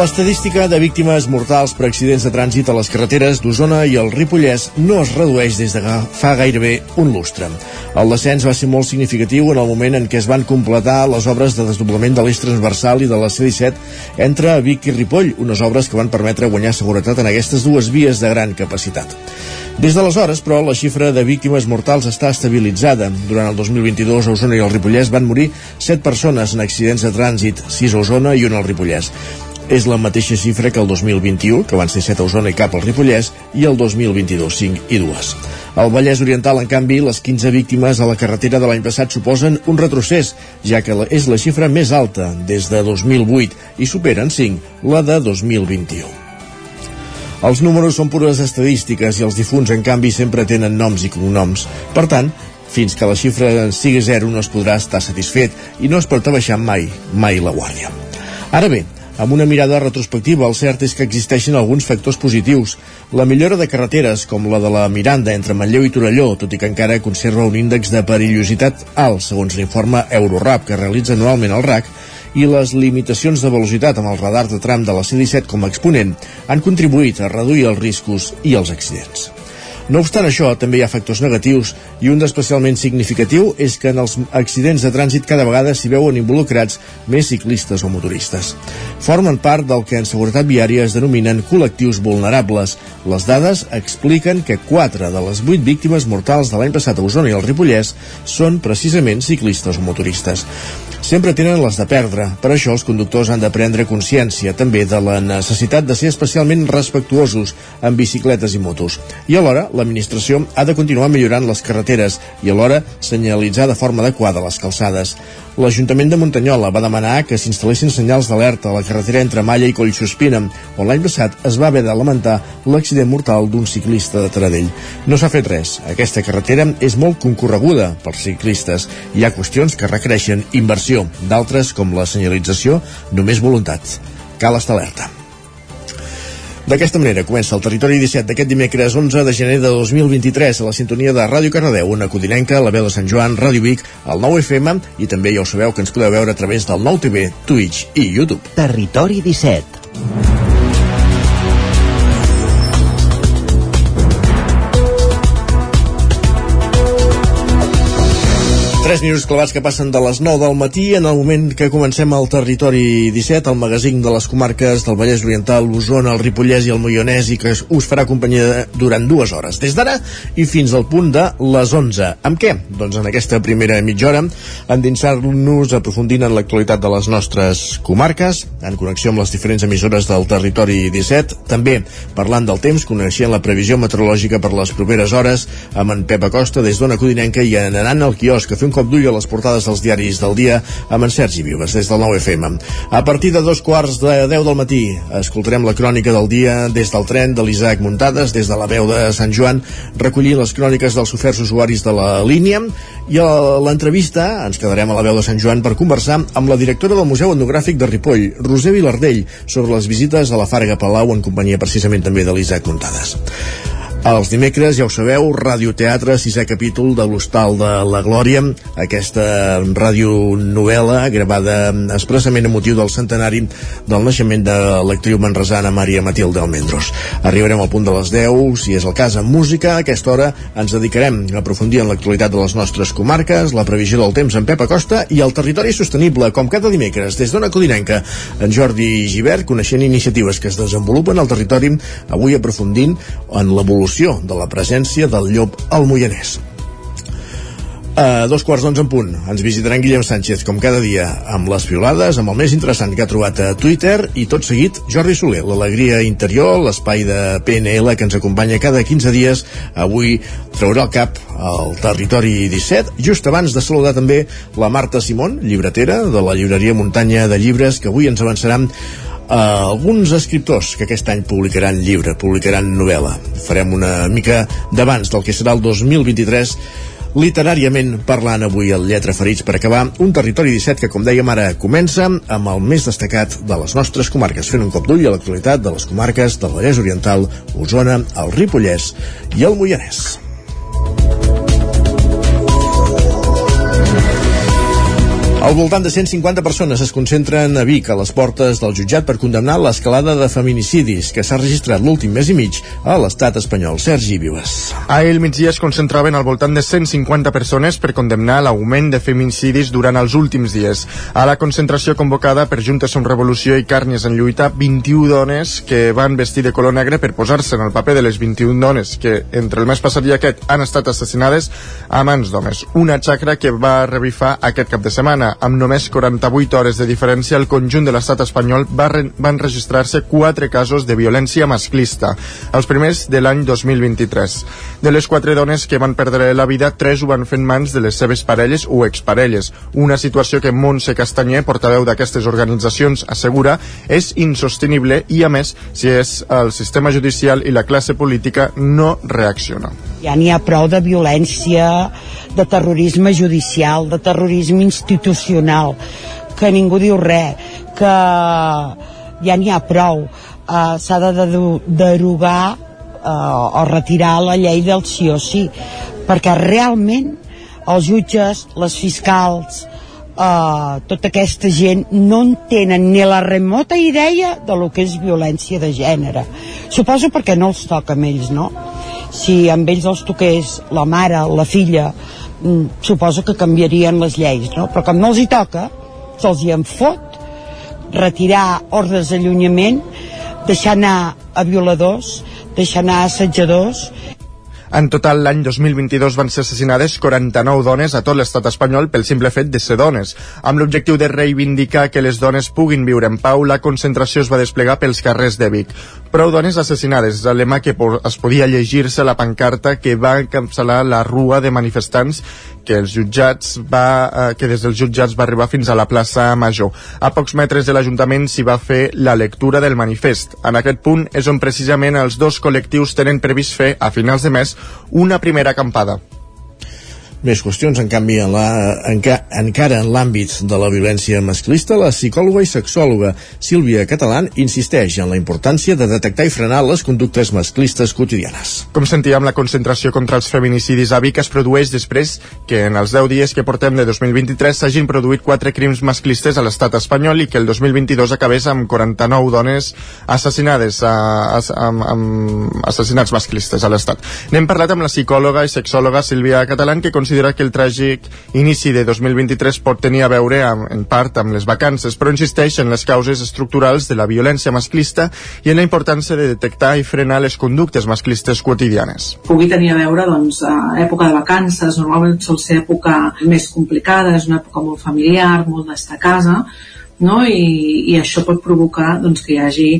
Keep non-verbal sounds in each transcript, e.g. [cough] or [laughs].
L'estadística de víctimes mortals per accidents de trànsit a les carreteres d'Osona i el Ripollès no es redueix des de fa gairebé un lustre. El descens va ser molt significatiu en el moment en què es van completar les obres de desdoblament de l'eix transversal i de la C-17 entre Vic i Ripoll, unes obres que van permetre guanyar seguretat en aquestes dues vies de gran capacitat. Des d'aleshores, però, la xifra de víctimes mortals està estabilitzada. Durant el 2022, a Osona i al Ripollès van morir 7 persones en accidents de trànsit, 6 a Osona i 1 al Ripollès és la mateixa xifra que el 2021, que van ser 7 a Osona i cap al Ripollès, i el 2022, 5 i 2. Al Vallès Oriental, en canvi, les 15 víctimes a la carretera de l'any passat suposen un retrocés, ja que és la xifra més alta des de 2008 i superen 5 la de 2021. Els números són pures estadístiques i els difunts, en canvi, sempre tenen noms i cognoms. Per tant, fins que la xifra sigui zero no es podrà estar satisfet i no es pot abaixar mai, mai la guàrdia. Ara bé, amb una mirada retrospectiva, el cert és que existeixen alguns factors positius. La millora de carreteres, com la de la Miranda entre Manlleu i Torelló, tot i que encara conserva un índex de perillositat alt, segons l'informe Eurorap que realitza anualment el RAC, i les limitacions de velocitat amb el radar de tram de la C-17 com a exponent han contribuït a reduir els riscos i els accidents. No obstant això, també hi ha factors negatius i un d'especialment significatiu és que en els accidents de trànsit cada vegada s'hi veuen involucrats més ciclistes o motoristes. Formen part del que en seguretat viària es denominen col·lectius vulnerables. Les dades expliquen que 4 de les 8 víctimes mortals de l'any passat a Osona i el Ripollès són precisament ciclistes o motoristes. Sempre tenen les de perdre, per això els conductors han de prendre consciència també de la necessitat de ser especialment respectuosos amb bicicletes i motos. I alhora, l'administració ha de continuar millorant les carreteres i alhora senyalitzar de forma adequada les calçades. L'Ajuntament de Muntanyola va demanar que s'instal·lessin senyals d'alerta a la carretera entre Malla i Collsospina, on l'any passat es va haver de lamentar l'accident mortal d'un ciclista de Taradell. No s'ha fet res. Aquesta carretera és molt concorreguda pels ciclistes. Hi ha qüestions que requereixen inversió, d'altres, com la senyalització, només voluntat. Cal estar alerta. D'aquesta manera comença el Territori 17 d'aquest dimecres 11 de gener de 2023 a la sintonia de Ràdio Cardedeu, una codinenca, la veu de Sant Joan, Ràdio Vic, el 9 FM i també ja ho sabeu que ens podeu veure a través del 9 TV, Twitch i YouTube. Territori 17 3 minuts clavats que passen de les 9 del matí en el moment que comencem el Territori 17, el magazín de les comarques del Vallès Oriental, l'Osona, el Ripollès i el Moianès i que us farà companyia durant dues hores, des d'ara i fins al punt de les 11. Amb què? Doncs en aquesta primera mitja hora endinsar-nos aprofundint en l'actualitat de les nostres comarques, en connexió amb les diferents emissores del Territori 17, també parlant del temps, coneixent la previsió meteorològica per les properes hores amb en Pep Acosta des d'Ona Codinenca i anant al quiosc a fer un cop d'ull a les portades dels diaris del dia amb en Sergi Vives des del 9FM. A partir de dos quarts de 10 del matí escoltarem la crònica del dia des del tren de l'Isaac Muntades, des de la veu de Sant Joan, recollint les cròniques dels oferts usuaris de la línia i a l'entrevista ens quedarem a la veu de Sant Joan per conversar amb la directora del Museu Etnogràfic de Ripoll, Roser Vilardell, sobre les visites a la Farga Palau en companyia precisament també de l'Isaac Muntades. Els dimecres, ja ho sabeu, radioteatre, sisè capítol de l'Hostal de la Glòria, aquesta radionovel·la gravada expressament a motiu del centenari del naixement de l'actriu manresana Maria Matilde Almendros. Arribarem al punt de les 10, si és el cas, amb música. A aquesta hora ens dedicarem a aprofundir en l'actualitat de les nostres comarques, la previsió del temps en Pep Acosta i el territori sostenible, com cada dimecres, des d'Ona Codinenca. En Jordi Givert, coneixent iniciatives que es desenvolupen al territori, avui aprofundint en l'evolució evolució de la presència del llop al Moianès. A dos quarts d'onze en punt ens visitarà en Guillem Sánchez, com cada dia, amb les violades, amb el més interessant que ha trobat a Twitter i tot seguit Jordi Soler, l'alegria interior, l'espai de PNL que ens acompanya cada 15 dies. Avui traurà el cap al territori 17, just abans de saludar també la Marta Simón, llibretera de la llibreria Muntanya de Llibres, que avui ens avançaran uh, alguns escriptors que aquest any publicaran llibre, publicaran novel·la. Farem una mica d'abans del que serà el 2023 Literàriament parlant avui el Lletra Ferits per acabar un territori 17 que, com dèiem ara, comença amb el més destacat de les nostres comarques, fent un cop d'ull a l'actualitat de les comarques del Vallès Oriental, Osona, el Ripollès i el Moianès. Al voltant de 150 persones es concentren a Vic, a les portes del jutjat, per condemnar l'escalada de feminicidis que s'ha registrat l'últim mes i mig a l'estat espanyol. Sergi Vives. Ahir al migdia es concentraven al voltant de 150 persones per condemnar l'augment de feminicidis durant els últims dies. A la concentració convocada per Juntes en Revolució i Càrnies en Lluita, 21 dones que van vestir de color negre per posar-se en el paper de les 21 dones que entre el mes passat i aquest han estat assassinades a mans d'homes. Una xacra que va revifar aquest cap de setmana amb només 48 hores de diferència, el conjunt de l'estat espanyol va van registrar-se quatre casos de violència masclista, els primers de l'any 2023. De les quatre dones que van perdre la vida, tres ho van fer en mans de les seves parelles o exparelles, una situació que Montse Castanyer, portaveu d'aquestes organitzacions, assegura és insostenible i, a més, si és el sistema judicial i la classe política no reacciona. Ja n'hi ha prou de violència, de terrorisme judicial, de terrorisme institucional, que ningú diu res, que ja n'hi ha prou. Uh, S'ha de derogar uh, o retirar la llei del sí o sí, perquè realment els jutges, les fiscals, uh, tota aquesta gent no entenen ni la remota idea de lo que és violència de gènere. Suposo perquè no els toca a ells, no? Si amb ells els toqués la mare, la filla, mm, suposo que canviarien les lleis, no? Però com no els hi toca, se'ls hi en fot retirar ordres d'allunyament, deixar anar a violadors, deixar anar a assetjadors en total, l'any 2022 van ser assassinades 49 dones a tot l'estat espanyol pel simple fet de ser dones. Amb l'objectiu de reivindicar que les dones puguin viure en pau, la concentració es va desplegar pels carrers de Vic. Prou dones assassinades és el lema que es podia llegir-se la pancarta que va encapçalar la rua de manifestants que els jutjats va, eh, que des dels jutjats va arribar fins a la plaça Major. A pocs metres de l'Ajuntament s'hi va fer la lectura del manifest. En aquest punt és on precisament els dos col·lectius tenen previst fer, a finals de mes, una primera acampada. Més qüestions, en canvi, en la, enca, encara en l'àmbit de la violència masclista, la psicòloga i sexòloga Sílvia Catalán insisteix en la importància de detectar i frenar les conductes masclistes quotidianes. Com sentíem, la concentració contra els feminicidis a Vic es produeix després que en els 10 dies que portem de 2023 s'hagin produït 4 crims masclistes a l'estat espanyol i que el 2022 acabés amb 49 dones assassinades, a, a, amb, amb assassinats masclistes a l'estat. N'hem parlat amb la psicòloga i sexòloga Sílvia Catalán que considera que el tràgic inici de 2023 pot tenir a veure amb, en part amb les vacances, però insisteix en les causes estructurals de la violència masclista i en la importància de detectar i frenar les conductes masclistes quotidianes. Pugui tenir a veure doncs, època de vacances, normalment sol ser època més complicada, és una època molt familiar, molt d'estar a casa, no? I, i això pot provocar doncs, que hi hagi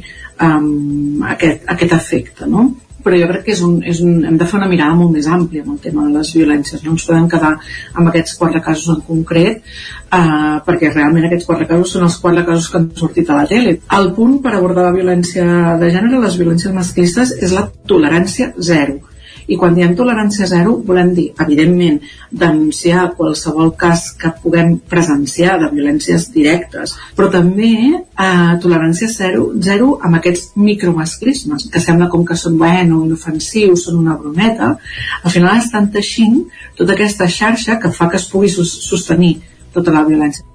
um, aquest, aquest efecte. No? Però jo crec que és un, és un, hem de fer una mirada molt més àmplia amb el tema de les violències. No ens podem quedar amb aquests quatre casos en concret, eh, perquè realment aquests quatre casos són els quatre casos que han sortit a la tele. El punt per abordar la violència de gènere, les violències masclistes, és la tolerància zero i quan diem tolerància zero volem dir, evidentment, denunciar qualsevol cas que puguem presenciar de violències directes, però també eh, tolerància zero, zero amb aquests micromasclismes, que sembla com que són bueno, inofensius, són una brometa, al final estan teixint tota aquesta xarxa que fa que es pugui sostenir tota la violència.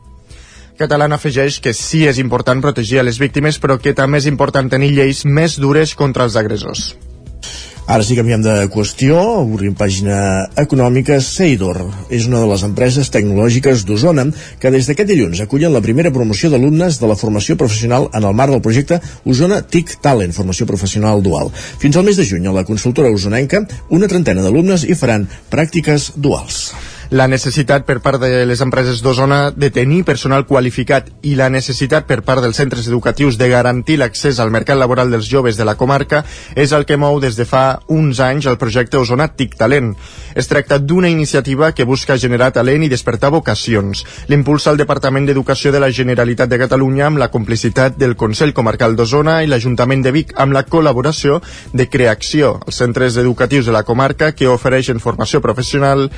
Catalana afegeix que sí és important protegir a les víctimes, però que també és important tenir lleis més dures contra els agressors. Ara sí canviem de qüestió, obrim pàgina econòmica. Seidor és una de les empreses tecnològiques d'Osona que des d'aquest dilluns acullen la primera promoció d'alumnes de la formació professional en el marc del projecte Osona TIC Talent, formació professional dual. Fins al mes de juny a la consultora osonenca, una trentena d'alumnes hi faran pràctiques duals la necessitat per part de les empreses d'Osona de tenir personal qualificat i la necessitat per part dels centres educatius de garantir l'accés al mercat laboral dels joves de la comarca és el que mou des de fa uns anys el projecte Osona TIC Talent. Es tracta d'una iniciativa que busca generar talent i despertar vocacions. L'impulsa el Departament d'Educació de la Generalitat de Catalunya amb la complicitat del Consell Comarcal d'Osona i l'Ajuntament de Vic amb la col·laboració de Creacció, els centres educatius de la comarca que ofereixen formació professional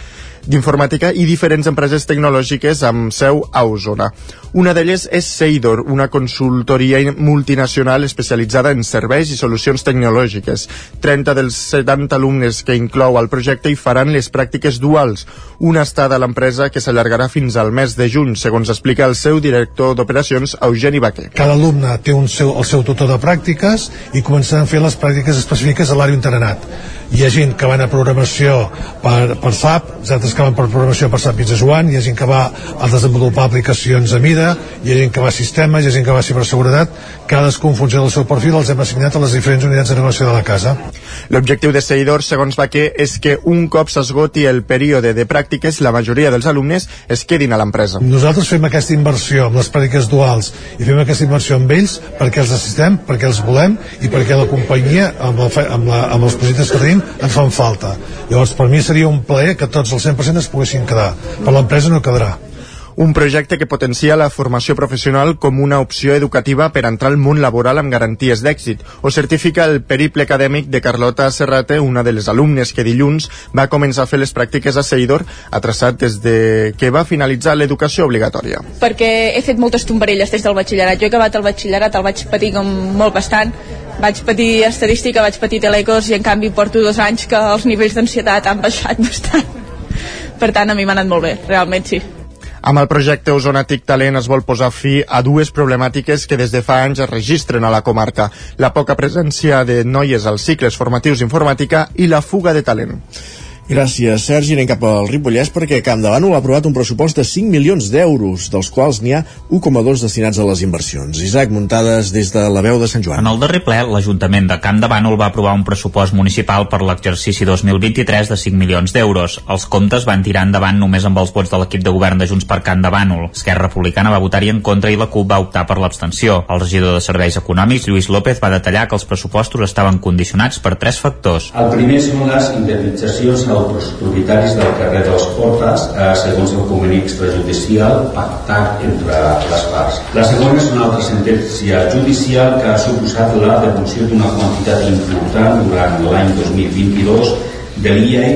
d'informàtica i diferents empreses tecnològiques amb seu a Osona. Una d'elles és Seidor, una consultoria multinacional especialitzada en serveis i solucions tecnològiques. 30 dels 70 alumnes que inclou el projecte hi faran les pràctiques duals, una estada a l'empresa que s'allargarà fins al mes de juny, segons explica el seu director d'operacions, Eugeni Baquer. Cada alumne té un seu, el seu tutor de pràctiques i començaran a fer les pràctiques específiques a l'àrea internat hi ha gent que va a programació per, per SAP, altres que van per programació per SAP Business One, hi ha gent que va a desenvolupar aplicacions a mida, hi ha gent que va a sistemes, hi ha gent que va a ciberseguretat, cadascú en funció del seu perfil els hem assignat a les diferents unitats de negoci de la casa. L'objectiu de Seguidor, segons Baquer, és que un cop s'esgoti el període de pràctiques, la majoria dels alumnes es quedin a l'empresa. Nosaltres fem aquesta inversió amb les pràctiques duals i fem aquesta inversió amb ells perquè els assistem, perquè els volem i perquè la companyia, amb, la, amb, la, amb els projectes que tenim, tenim ens fan falta. Llavors, per mi seria un plaer que tots els 100% es poguessin quedar. Per l'empresa no quedarà un projecte que potencia la formació professional com una opció educativa per entrar al món laboral amb garanties d'èxit. Ho certifica el periple acadèmic de Carlota Serrate, una de les alumnes que dilluns va començar a fer les pràctiques a Seidor, ha traçat des de que va finalitzar l'educació obligatòria. Perquè he fet moltes tombarelles des del batxillerat. Jo he acabat el batxillerat, el vaig patir com molt bastant, vaig patir estadística, vaig patir telecos i en canvi porto dos anys que els nivells d'ansietat han baixat bastant. Per tant, a mi m'ha anat molt bé, realment sí. Amb el projecte Osona TIC Talent es vol posar fi a dues problemàtiques que des de fa anys es registren a la comarca. La poca presència de noies als cicles formatius d'informàtica i la fuga de talent. Gràcies, Sergi. Anem cap al Ripollès perquè Camp de Bànol ha aprovat un pressupost de 5 milions d'euros, dels quals n'hi ha 1,2 destinats a les inversions. Isaac, muntades des de la veu de Sant Joan. En el darrer ple, l'Ajuntament de Camp de Bànol va aprovar un pressupost municipal per l'exercici 2023 de 5 milions d'euros. Els comptes van tirar endavant només amb els vots de l'equip de govern de Junts per Camp de Bànol. Esquerra Republicana va votar-hi en contra i la CUP va optar per l'abstenció. El regidor de Serveis Econòmics, Lluís López, va detallar que els pressupostos estaven condicionats per tres factors. El primer són les indemnitzacions als propietaris propietaris del carrer de les Portes eh, segons el conveni extrajudicial pactat entre les parts. La segona és una altra sentència judicial que ha suposat la devolució d'una quantitat important durant l'any 2022 de l'IAE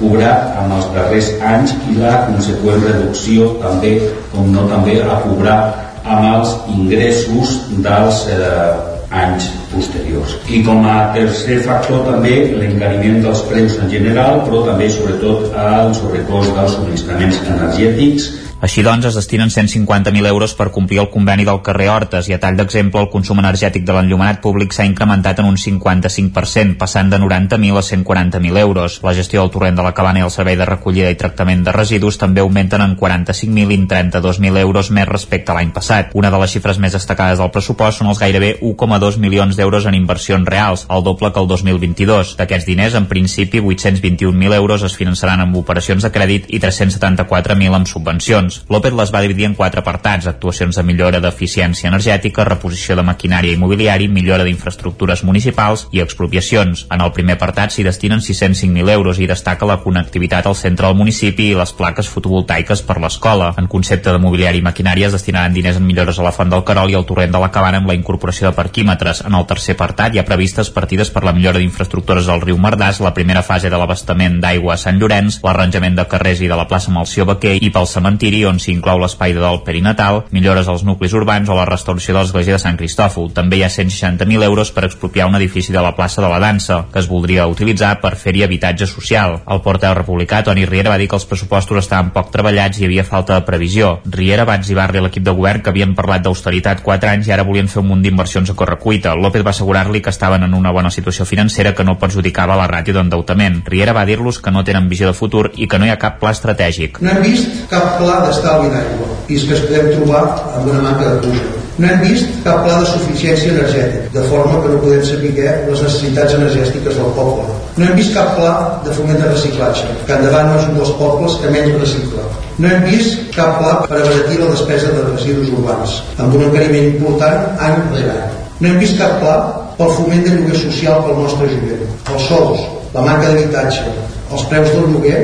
cobrat amb els darrers anys i la conseqüent reducció també, com no també, a cobrar amb els ingressos dels eh, anys posteriors. I com a tercer factor també l'encariment dels preus en general, però també sobretot el sobrecost dels subministraments energètics així doncs, es destinen 150.000 euros per complir el conveni del carrer Hortes i a tall d'exemple el consum energètic de l'enllumenat públic s'ha incrementat en un 55%, passant de 90.000 a 140.000 euros. La gestió del torrent de la cabana i el servei de recollida i tractament de residus també augmenten en 45.000 i 32.000 euros més respecte a l'any passat. Una de les xifres més destacades del pressupost són els gairebé 1,2 milions d'euros en inversions reals, el doble que el 2022. D'aquests diners, en principi, 821.000 euros es finançaran amb operacions de crèdit i 374.000 amb subvencions actuacions. López les va dividir en quatre apartats, actuacions de millora d'eficiència energètica, reposició de maquinària immobiliari, millora d'infraestructures municipals i expropiacions. En el primer apartat s'hi destinen 605.000 euros i destaca la connectivitat al centre del municipi i les plaques fotovoltaiques per l'escola. En concepte de mobiliari i maquinària es destinaran diners en millores a la Font del Carol i al torrent de la Cabana amb la incorporació de parquímetres. En el tercer apartat hi ha previstes partides per la millora d'infraestructures al riu Mardàs, la primera fase de l'abastament d'aigua a Sant Llorenç, l'arranjament de carrers i de la plaça Malció Baquer i pel cementiri on s'hi inclou l'espai de dol perinatal, millores als nuclis urbans o la restauració de l'església de Sant Cristòfol. També hi ha 160.000 euros per expropiar un edifici de la plaça de la Dansa, que es voldria utilitzar per fer-hi habitatge social. El portaveu republicà, Toni Riera, va dir que els pressupostos estaven poc treballats i hi havia falta de previsió. Riera va exhibar-li a l'equip de govern que havien parlat d'austeritat 4 anys i ara volien fer un munt d'inversions a correcuita. López va assegurar-li que estaven en una bona situació financera que no perjudicava la ràtio d'endeutament. Riera va dir-los que no tenen visió de futur i que no hi ha cap pla estratègic. No hem vist cap pla d'estalvi estalvi d'aigua i que es podem trobar amb una manca de pluja. No hem vist cap pla de suficiència energètica, de forma que no podem saber les necessitats energètiques del poble. No hem vist cap pla de foment de reciclatge, que endavant no és un dels pobles que menys recicla. No hem vist cap pla per abaratir la despesa de residus urbans, amb un encariment important any rere any. No hem vist cap pla pel foment de lloguer social pel nostre jovent. Els sols, la manca d'habitatge, els preus del lloguer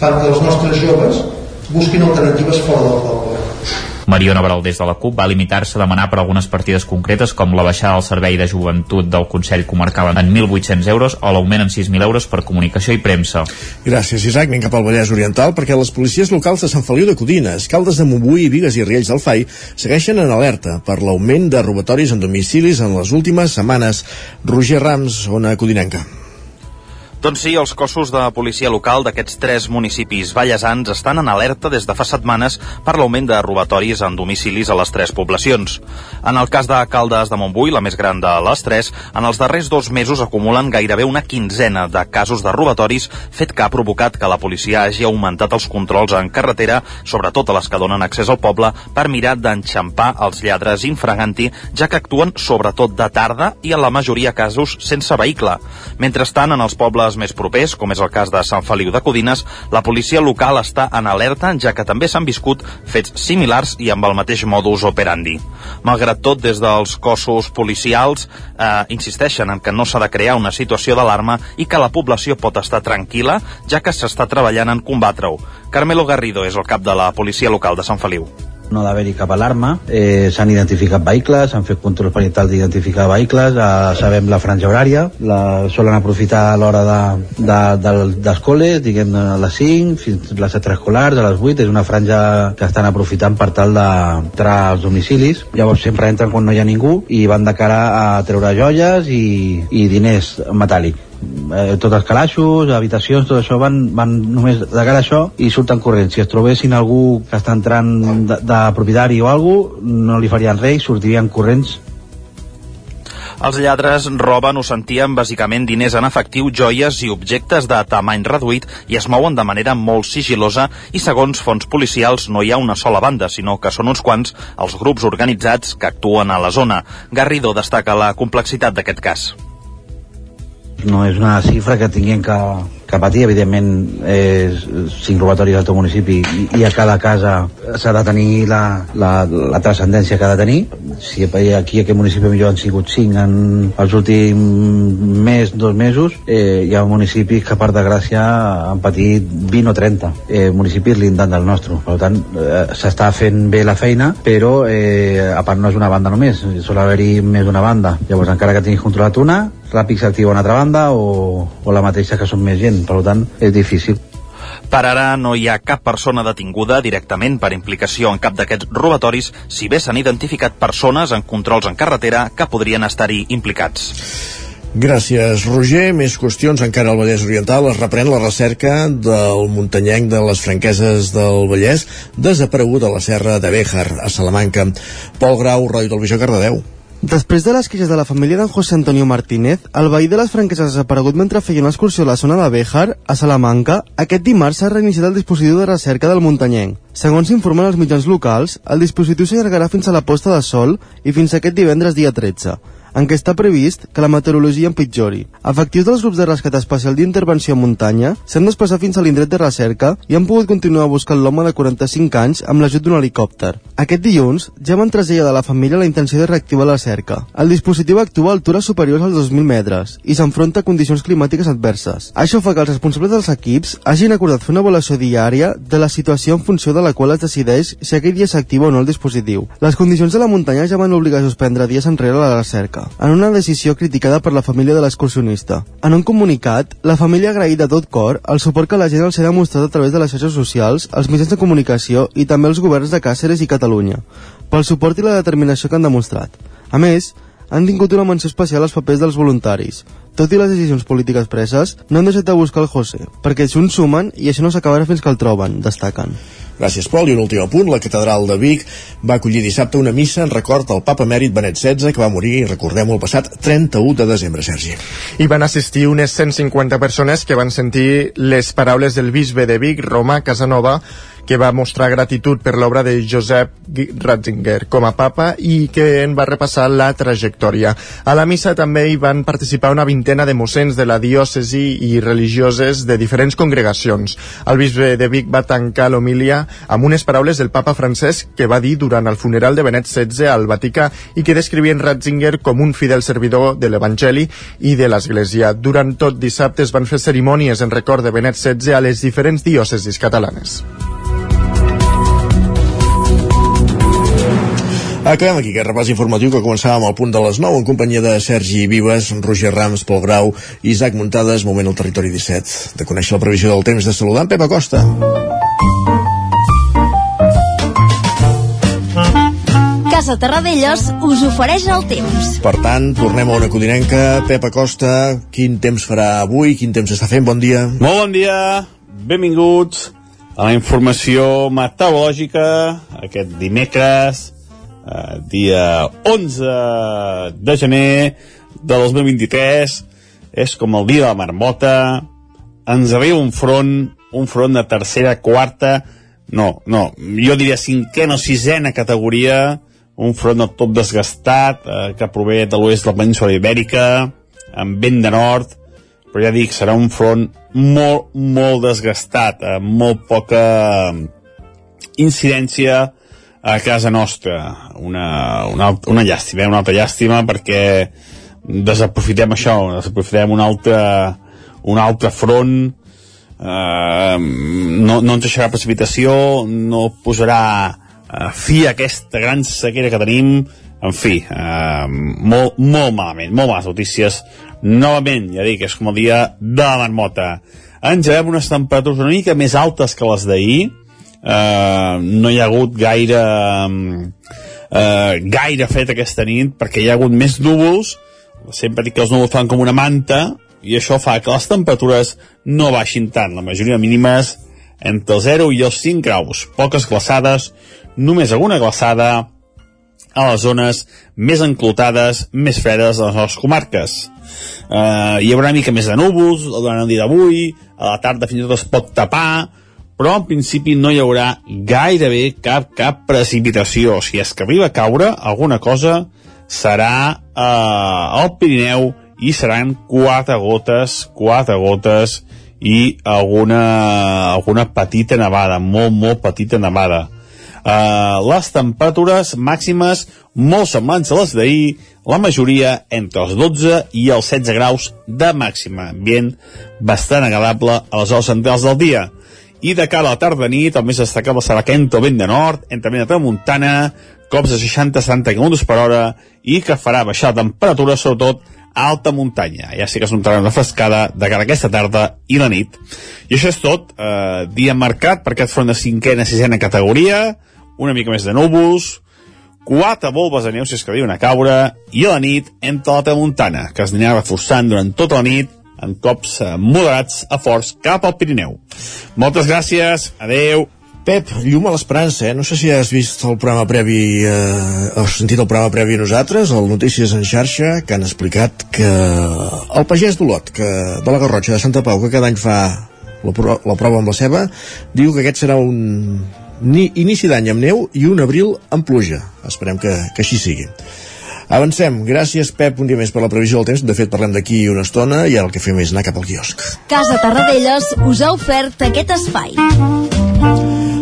fan que els nostres joves busquin alternatives fora del poble. Mariona Barol des de la CUP va limitar-se a demanar per algunes partides concretes com la baixada del servei de joventut del Consell Comarcal en 1.800 euros o l'augment en 6.000 euros per comunicació i premsa. Gràcies, Isaac. Anem cap al Vallès Oriental perquè les policies locals de Sant Feliu de Codines, Caldes de Montbui, Vigues i Riells del FAI segueixen en alerta per l'augment de robatoris en domicilis en les últimes setmanes. Roger Rams, zona codinenca. Doncs sí, els cossos de policia local d'aquests tres municipis ballesans estan en alerta des de fa setmanes per l'augment de robatoris en domicilis a les tres poblacions. En el cas de Caldes de Montbui, la més gran de les tres, en els darrers dos mesos acumulen gairebé una quinzena de casos de robatoris, fet que ha provocat que la policia hagi augmentat els controls en carretera, sobretot a les que donen accés al poble, per mirar d'enxampar els lladres infraganti, ja que actuen sobretot de tarda i en la majoria casos sense vehicle. Mentrestant, en els pobles pobles més propers, com és el cas de Sant Feliu de Codines, la policia local està en alerta, ja que també s'han viscut fets similars i amb el mateix modus operandi. Malgrat tot, des dels cossos policials eh, insisteixen en que no s'ha de crear una situació d'alarma i que la població pot estar tranquil·la, ja que s'està treballant en combatre-ho. Carmelo Garrido és el cap de la policia local de Sant Feliu no d'haver-hi cap alarma. Eh, s'han identificat vehicles, s'han fet controls perimetrals d'identificar vehicles, eh, sabem la franja horària, la solen aprofitar a l'hora de, de, de, d'escoles, diguem a les 5 fins a les extraescolars, a les 8, és una franja que estan aprofitant per tal d'entrar als domicilis. Llavors sempre entren quan no hi ha ningú i van de cara a treure joies i, i diners metàl·lics eh, tots els calaixos, habitacions, tot això van, van només de cara a això i surten corrents. Si es trobessin algú que està entrant de, de propietari o alguna no li farien res sortirien corrents els lladres roben o sentien bàsicament diners en efectiu, joies i objectes de tamany reduït i es mouen de manera molt sigilosa i segons fons policials no hi ha una sola banda, sinó que són uns quants els grups organitzats que actuen a la zona. Garrido destaca la complexitat d'aquest cas no és una xifra que tinguem que, que patir, evidentment és cinc robatoris al teu municipi i, i a cada casa s'ha de tenir la, la, la transcendència que ha de tenir. Si aquí a aquest municipi millor han sigut cinc en els últims mes, dos mesos eh, hi ha municipis que per desgràcia han patit 20 o 30 eh, municipis lindant del nostre. Per tant eh, s'està fent bé la feina però eh, a part no és una banda només sol haver-hi més d'una banda. Llavors encara que tinguis controlat una ràpid s'activa una altra banda o, o la mateixa que són més gent, per tant és difícil. Per ara no hi ha cap persona detinguda directament per implicació en cap d'aquests robatoris, si bé s'han identificat persones en controls en carretera que podrien estar-hi implicats. Gràcies, Roger. Més qüestions encara al Vallès Oriental. Es reprèn la recerca del muntanyenc de les franqueses del Vallès desaparegut a la serra de Béjar, a Salamanca. Pol Grau, Ràdio Televisió, Cardedeu. Després de les queixes de la família d'en José Antonio Martínez, el veí de les franqueses ha desaparegut mentre feia una excursió a la zona de Béjar, a Salamanca, aquest dimarts s'ha reiniciat el dispositiu de recerca del muntanyenc. Segons informen els mitjans locals, el dispositiu s'allargarà fins a la posta de sol i fins aquest divendres dia 13 en què està previst que la meteorologia empitjori. Efectius dels grups de rescat especial d'intervenció en muntanya s'han desplaçat fins a l'indret de recerca i han pogut continuar buscant l'home de 45 anys amb l'ajut d'un helicòpter. Aquest dilluns ja van traslladar a la família la intenció de reactivar la cerca. El dispositiu actua a altures superiors als 2.000 metres i s'enfronta a condicions climàtiques adverses. Això fa que els responsables dels equips hagin acordat fer una avaluació diària de la situació en funció de la qual es decideix si aquell dia s'activa o no el dispositiu. Les condicions de la muntanya ja van obligar a suspendre dies enrere la recerca en una decisió criticada per la família de l'excursionista. En un comunicat, la família ha agraït de tot cor el suport que la gent els ha demostrat a través de les xarxes socials, els mitjans de comunicació i també els governs de Càceres i Catalunya, pel suport i la determinació que han demostrat. A més, han tingut una menció especial als papers dels voluntaris. Tot i les decisions polítiques preses, no han deixat de buscar el José, perquè uns sumen i això no s'acabarà fins que el troben, destaquen. Gràcies, Pol. I un últim punt, la catedral de Vic va acollir dissabte una missa en record al papa mèrit Benet XVI, que va morir, recordem el passat 31 de desembre, Sergi. I van assistir unes 150 persones que van sentir les paraules del bisbe de Vic, Roma Casanova, que va mostrar gratitud per l'obra de Josep Ratzinger com a papa i que en va repassar la trajectòria. A la missa també hi van participar una vintena de mossens de la diòcesi i religioses de diferents congregacions. El bisbe de Vic va tancar l'homilia amb unes paraules del papa francès que va dir durant el funeral de Benet XVI al Vaticà i que descrivien Ratzinger com un fidel servidor de l'Evangeli i de l'Església. Durant tot dissabte es van fer cerimònies en record de Benet XVI a les diferents diòcesis catalanes. Acabem aquí aquest repàs informatiu que començàvem al punt de les 9 en companyia de Sergi Vives, Roger Rams, Pol Grau, Isaac Muntades, moment al territori 17, de conèixer la previsió del temps de saludar en Pep Acosta. Casa Terradellos us ofereix el temps. Per tant, tornem a una codinenca. Pep Acosta, quin temps farà avui? Quin temps està fent? Bon dia. Molt bon dia, benvinguts a la informació meteorològica aquest dimecres, eh, dia 11 de gener de 2023. És com el dia de la marmota. Ens arriba un front, un front de tercera, quarta, no, no, jo diria cinquena o sisena categoria, un front del tot desgastat, eh, que prové de l'oest de la península ibèrica, amb vent de nord, però ja dic, serà un front molt, molt desgastat, amb molt poca incidència a casa nostra. Una, una, una llàstima, eh? una altra llàstima, perquè desaprofitem això, desaprofitem un altre, un altre front, eh, no, no ens deixarà precipitació, no posarà eh, fi a aquesta gran sequera que tenim, en fi, eh, molt, molt malament, molt males notícies. Novament, ja dic, és com el dia de la marmota. Engegem unes temperatures una mica més altes que les d'ahir, eh, no hi ha hagut gaire eh, gaire fet aquesta nit perquè hi ha hagut més núvols. Sempre dic que els núvols fan com una manta i això fa que les temperatures no baixin tant, la majoria mínimes entre el 0 i els 5 graus. Poques glaçades, només alguna glaçada a les zones més enclotades, més fredes de les nostres comarques. Uh, hi haurà una mica més de núvols durant el dia d'avui, a la tarda fins i tot es pot tapar, però en principi no hi haurà gairebé cap, cap precipitació. Si és que arriba a caure alguna cosa, serà eh, al Pirineu i seran quatre gotes, quatre gotes i alguna, alguna petita nevada, molt, molt petita nevada. Uh, les temperatures màximes molt semblants a les d'ahir, la majoria entre els 12 i els 16 graus de màxima, ambient bastant agradable a les hores centrals del dia. I de cara a la tarda nit, el més destacable serà Kento vent de nord, entre vent de tramuntana, cops de 60-70 km per hora, i que farà baixar la temperatura, sobretot a alta muntanya. Ja sí que es notarà una frescada de cara a aquesta tarda i la nit. I això és tot. Eh, dia marcat per aquest front de cinquena, sisena categoria, una mica més de núvols, quatre volves de neu si es que diuen a caure, i a la nit entre la tramuntana, que es anirà reforçant durant tota la nit amb cops eh, moderats a forts cap al Pirineu. Moltes gràcies, adeu. Pep, llum a l'esperança, eh? No sé si has vist el programa previ, eh, has sentit el programa previ a nosaltres, el Notícies en xarxa, que han explicat que el pagès d'Olot, que, de la Garrotxa de Santa Pau, que cada any fa la, pro la prova amb la ceba, diu que aquest serà un ni inici d'any amb neu i un abril amb pluja. Esperem que, que així sigui. Avancem. Gràcies, Pep, un dia més per la previsió del temps. De fet, parlem d'aquí una estona i ara el que fem és anar cap al quiosc. Casa Tarradellas us ha ofert aquest espai.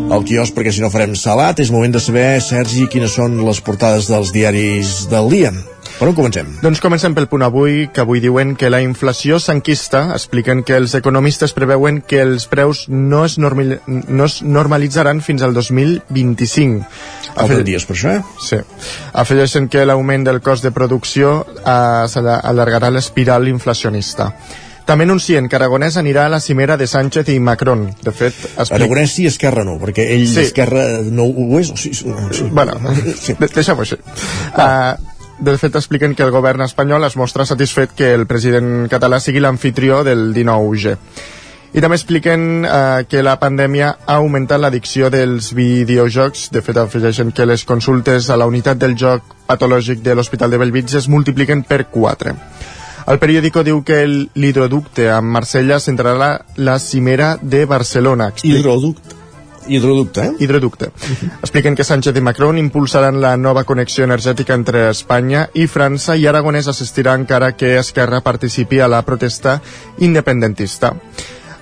El quiosc, perquè si no farem salat, és moment de saber, Sergi, quines són les portades dels diaris del dia. Per on comencem? Doncs comencem pel punt avui, que avui diuen que la inflació s'enquista. Expliquen que els economistes preveuen que els preus no es, normal, no es normalitzaran fins al 2025. Falten dies per això, eh? Sí. Afegeixen que l'augment del cost de producció eh, allargarà l'espiral inflacionista. També anuncien que Aragonès anirà a la cimera de Sánchez i Macron. De fet, explica... Aragonès sí, Esquerra no, perquè ell sí. Esquerra no ho és. O sí, sí. Bueno, sí. deixem-ho així. Uh, de fet, expliquen que el govern espanyol es mostra satisfet que el president català sigui l'anfitrió del 19G. I també expliquen eh, que la pandèmia ha augmentat l'addicció dels videojocs. De fet, afegeixen que les consultes a la unitat del joc patològic de l'Hospital de Bellvitge es multipliquen per 4. El periòdico diu que l'hidroducte amb Marsella centrarà la, cimera de Barcelona. Hidroducte? Hidroducte, eh? Hidroducte. Expliquen que Sánchez i Macron impulsaran la nova connexió energètica entre Espanya i França i Aragonès assistirà encara que Esquerra participi a la protesta independentista.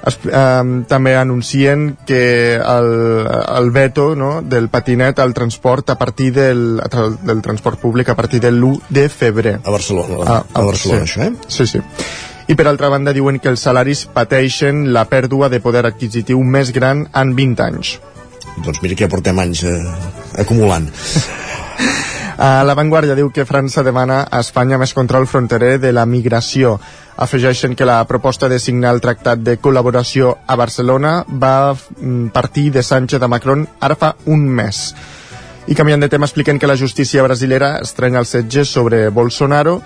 Es, eh, també anuncien que el, el veto no, del patinet al transport a partir del, del transport públic a partir de l'1 de febrer. A Barcelona, a, a, a Barcelona sí. això, eh? Sí, sí. I per altra banda diuen que els salaris pateixen la pèrdua de poder adquisitiu més gran en 20 anys. Doncs mira que ja portem anys eh, acumulant. Uh, la Vanguardia diu que França demana a Espanya més control fronterer de la migració. Afegeixen que la proposta de signar el tractat de col·laboració a Barcelona va mm, partir de Sánchez a Macron ara fa un mes. I canviant de tema expliquen que la justícia brasilera estrenya el setge sobre Bolsonaro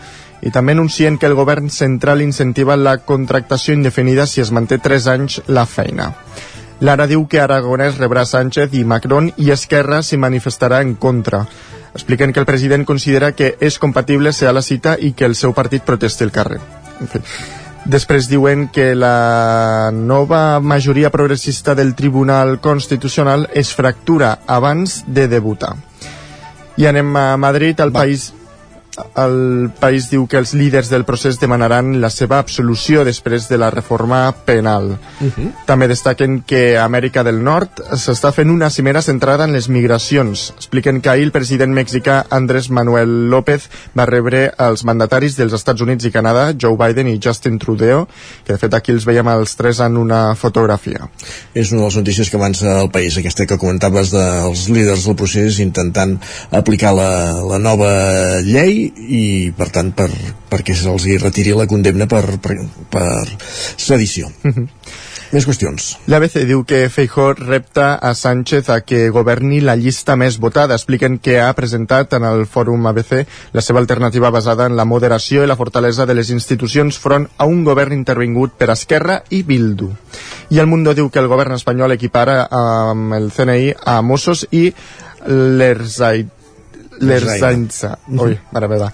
i també anuncien que el govern central incentiva la contractació indefinida si es manté 3 anys la feina. Lara diu que Aragonès rebrà Sánchez i Macron i Esquerra s'hi manifestarà en contra. Expliquen que el president considera que és compatible ser a la cita i que el seu partit protesti el carrer. En fi. Després diuen que la nova majoria progressista del Tribunal Constitucional es fractura abans de debutar. I anem a Madrid, al país el país diu que els líders del procés demanaran la seva absolució després de la reforma penal. Uh -huh. També destaquen que a Amèrica del Nord s'està fent una cimera centrada en les migracions. Expliquen que ahir el president mexicà Andrés Manuel López va rebre els mandataris dels Estats Units i Canadà, Joe Biden i Justin Trudeau, que de fet aquí els veiem els tres en una fotografia. És una de les notícies que avança el país, aquesta que comentaves dels líders del procés intentant aplicar la, la nova llei i per tant per, perquè se'ls retiri la condemna per, per, per sedició uh -huh. Més qüestions. L'ABC diu que Feijó repta a Sánchez a que governi la llista més votada. Expliquen que ha presentat en el fòrum ABC la seva alternativa basada en la moderació i la fortalesa de les institucions front a un govern intervingut per Esquerra i Bildu. I el Mundo diu que el govern espanyol equipara amb el CNI a Mossos i l'Erzait l'Erzaintza. Ui, mare meva.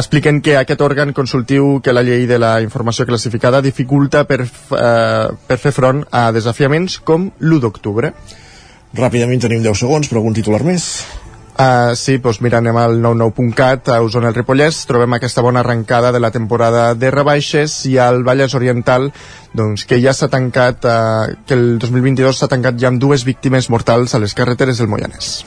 Expliquen que aquest òrgan consultiu que la llei de la informació classificada dificulta per, eh, per fer front a desafiaments com l'1 d'octubre. Ràpidament tenim 10 segons, però algun titular més? Uh, sí, doncs mira, anem al 99.cat a Osona el Ripollès, trobem aquesta bona arrencada de la temporada de rebaixes i al Vallès Oriental doncs, que ja s'ha tancat, uh, que el 2022 s'ha tancat ja amb dues víctimes mortals a les carreteres del Moianès.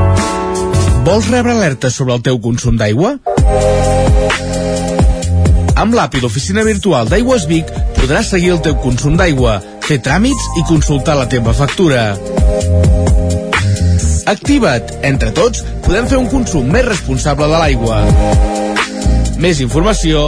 Vols rebre alertes sobre el teu consum d'aigua? Amb l'API d'Oficina Virtual d'Aigües Vic podràs seguir el teu consum d'aigua, fer tràmits i consultar la teva factura. Activa't! Entre tots podem fer un consum més responsable de l'aigua. Més informació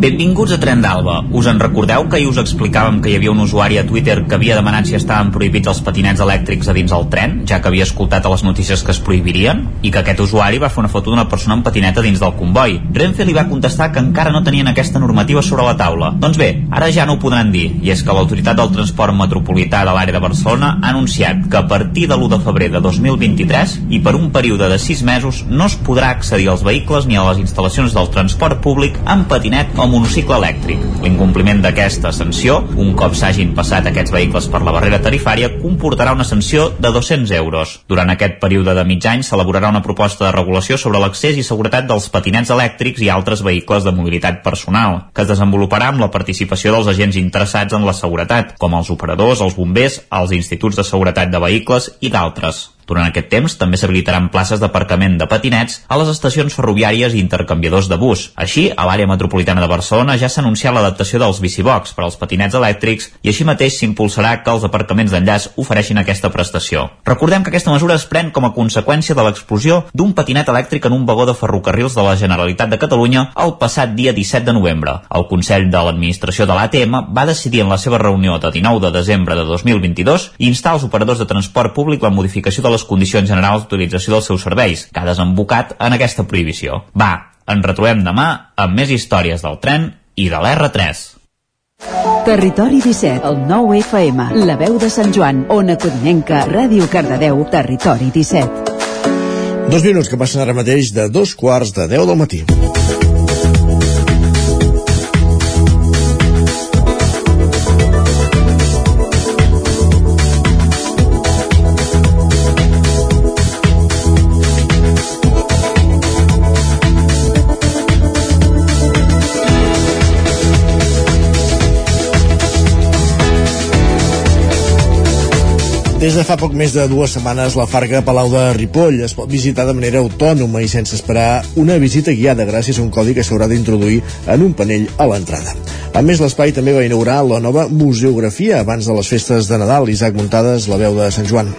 Benvinguts a Tren d'Alba. Us en recordeu que ahir us explicàvem que hi havia un usuari a Twitter que havia demanat si estaven prohibits els patinets elèctrics a dins el tren, ja que havia escoltat a les notícies que es prohibirien, i que aquest usuari va fer una foto d'una persona amb patineta dins del comboi. Renfe li va contestar que encara no tenien aquesta normativa sobre la taula. Doncs bé, ara ja no ho podran dir, i és que l'Autoritat del Transport Metropolità de l'àrea de Barcelona ha anunciat que a partir de l'1 de febrer de 2023 i per un període de 6 mesos no es podrà accedir als vehicles ni a les instal·lacions del transport públic amb patinet o monocicle elèctric. L'incompliment d'aquesta sanció, un cop s'hagin passat aquests vehicles per la barrera tarifària, comportarà una sanció de 200 euros. Durant aquest període de mig any s'elaborarà una proposta de regulació sobre l'accés i seguretat dels patinets elèctrics i altres vehicles de mobilitat personal, que es desenvoluparà amb la participació dels agents interessats en la seguretat, com els operadors, els bombers, els instituts de seguretat de vehicles i d'altres. Durant aquest temps també s'habilitaran places d'aparcament de patinets a les estacions ferroviàries i intercanviadors de bus. Així, a l'àrea metropolitana de Barcelona ja s'ha anunciat l'adaptació dels bicibox per als patinets elèctrics i així mateix s'impulsarà que els aparcaments d'enllaç ofereixin aquesta prestació. Recordem que aquesta mesura es pren com a conseqüència de l'explosió d'un patinet elèctric en un vagó de ferrocarrils de la Generalitat de Catalunya el passat dia 17 de novembre. El Consell de l'Administració de l'ATM va decidir en la seva reunió de 19 de desembre de 2022 instar als operadors de transport públic la modificació de les condicions generals d'utilització dels seus serveis, que ha desembocat en aquesta prohibició. Va, ens retrobem demà amb més històries del tren i de l'R3. Territori 17, el 9 FM, la veu de Sant Joan, Ona Codinenca, Ràdio Cardedeu, Territori 17. Dos minuts que passen ara mateix de dos quarts de 10 del matí. Des de fa poc més de dues setmanes, la Farga Palau de Ripoll es pot visitar de manera autònoma i sense esperar una visita guiada gràcies a un codi que s'haurà d'introduir en un panell a l'entrada. A més, l'espai també va inaugurar la nova museografia abans de les festes de Nadal. Isaac Muntades, la veu de Sant Joan.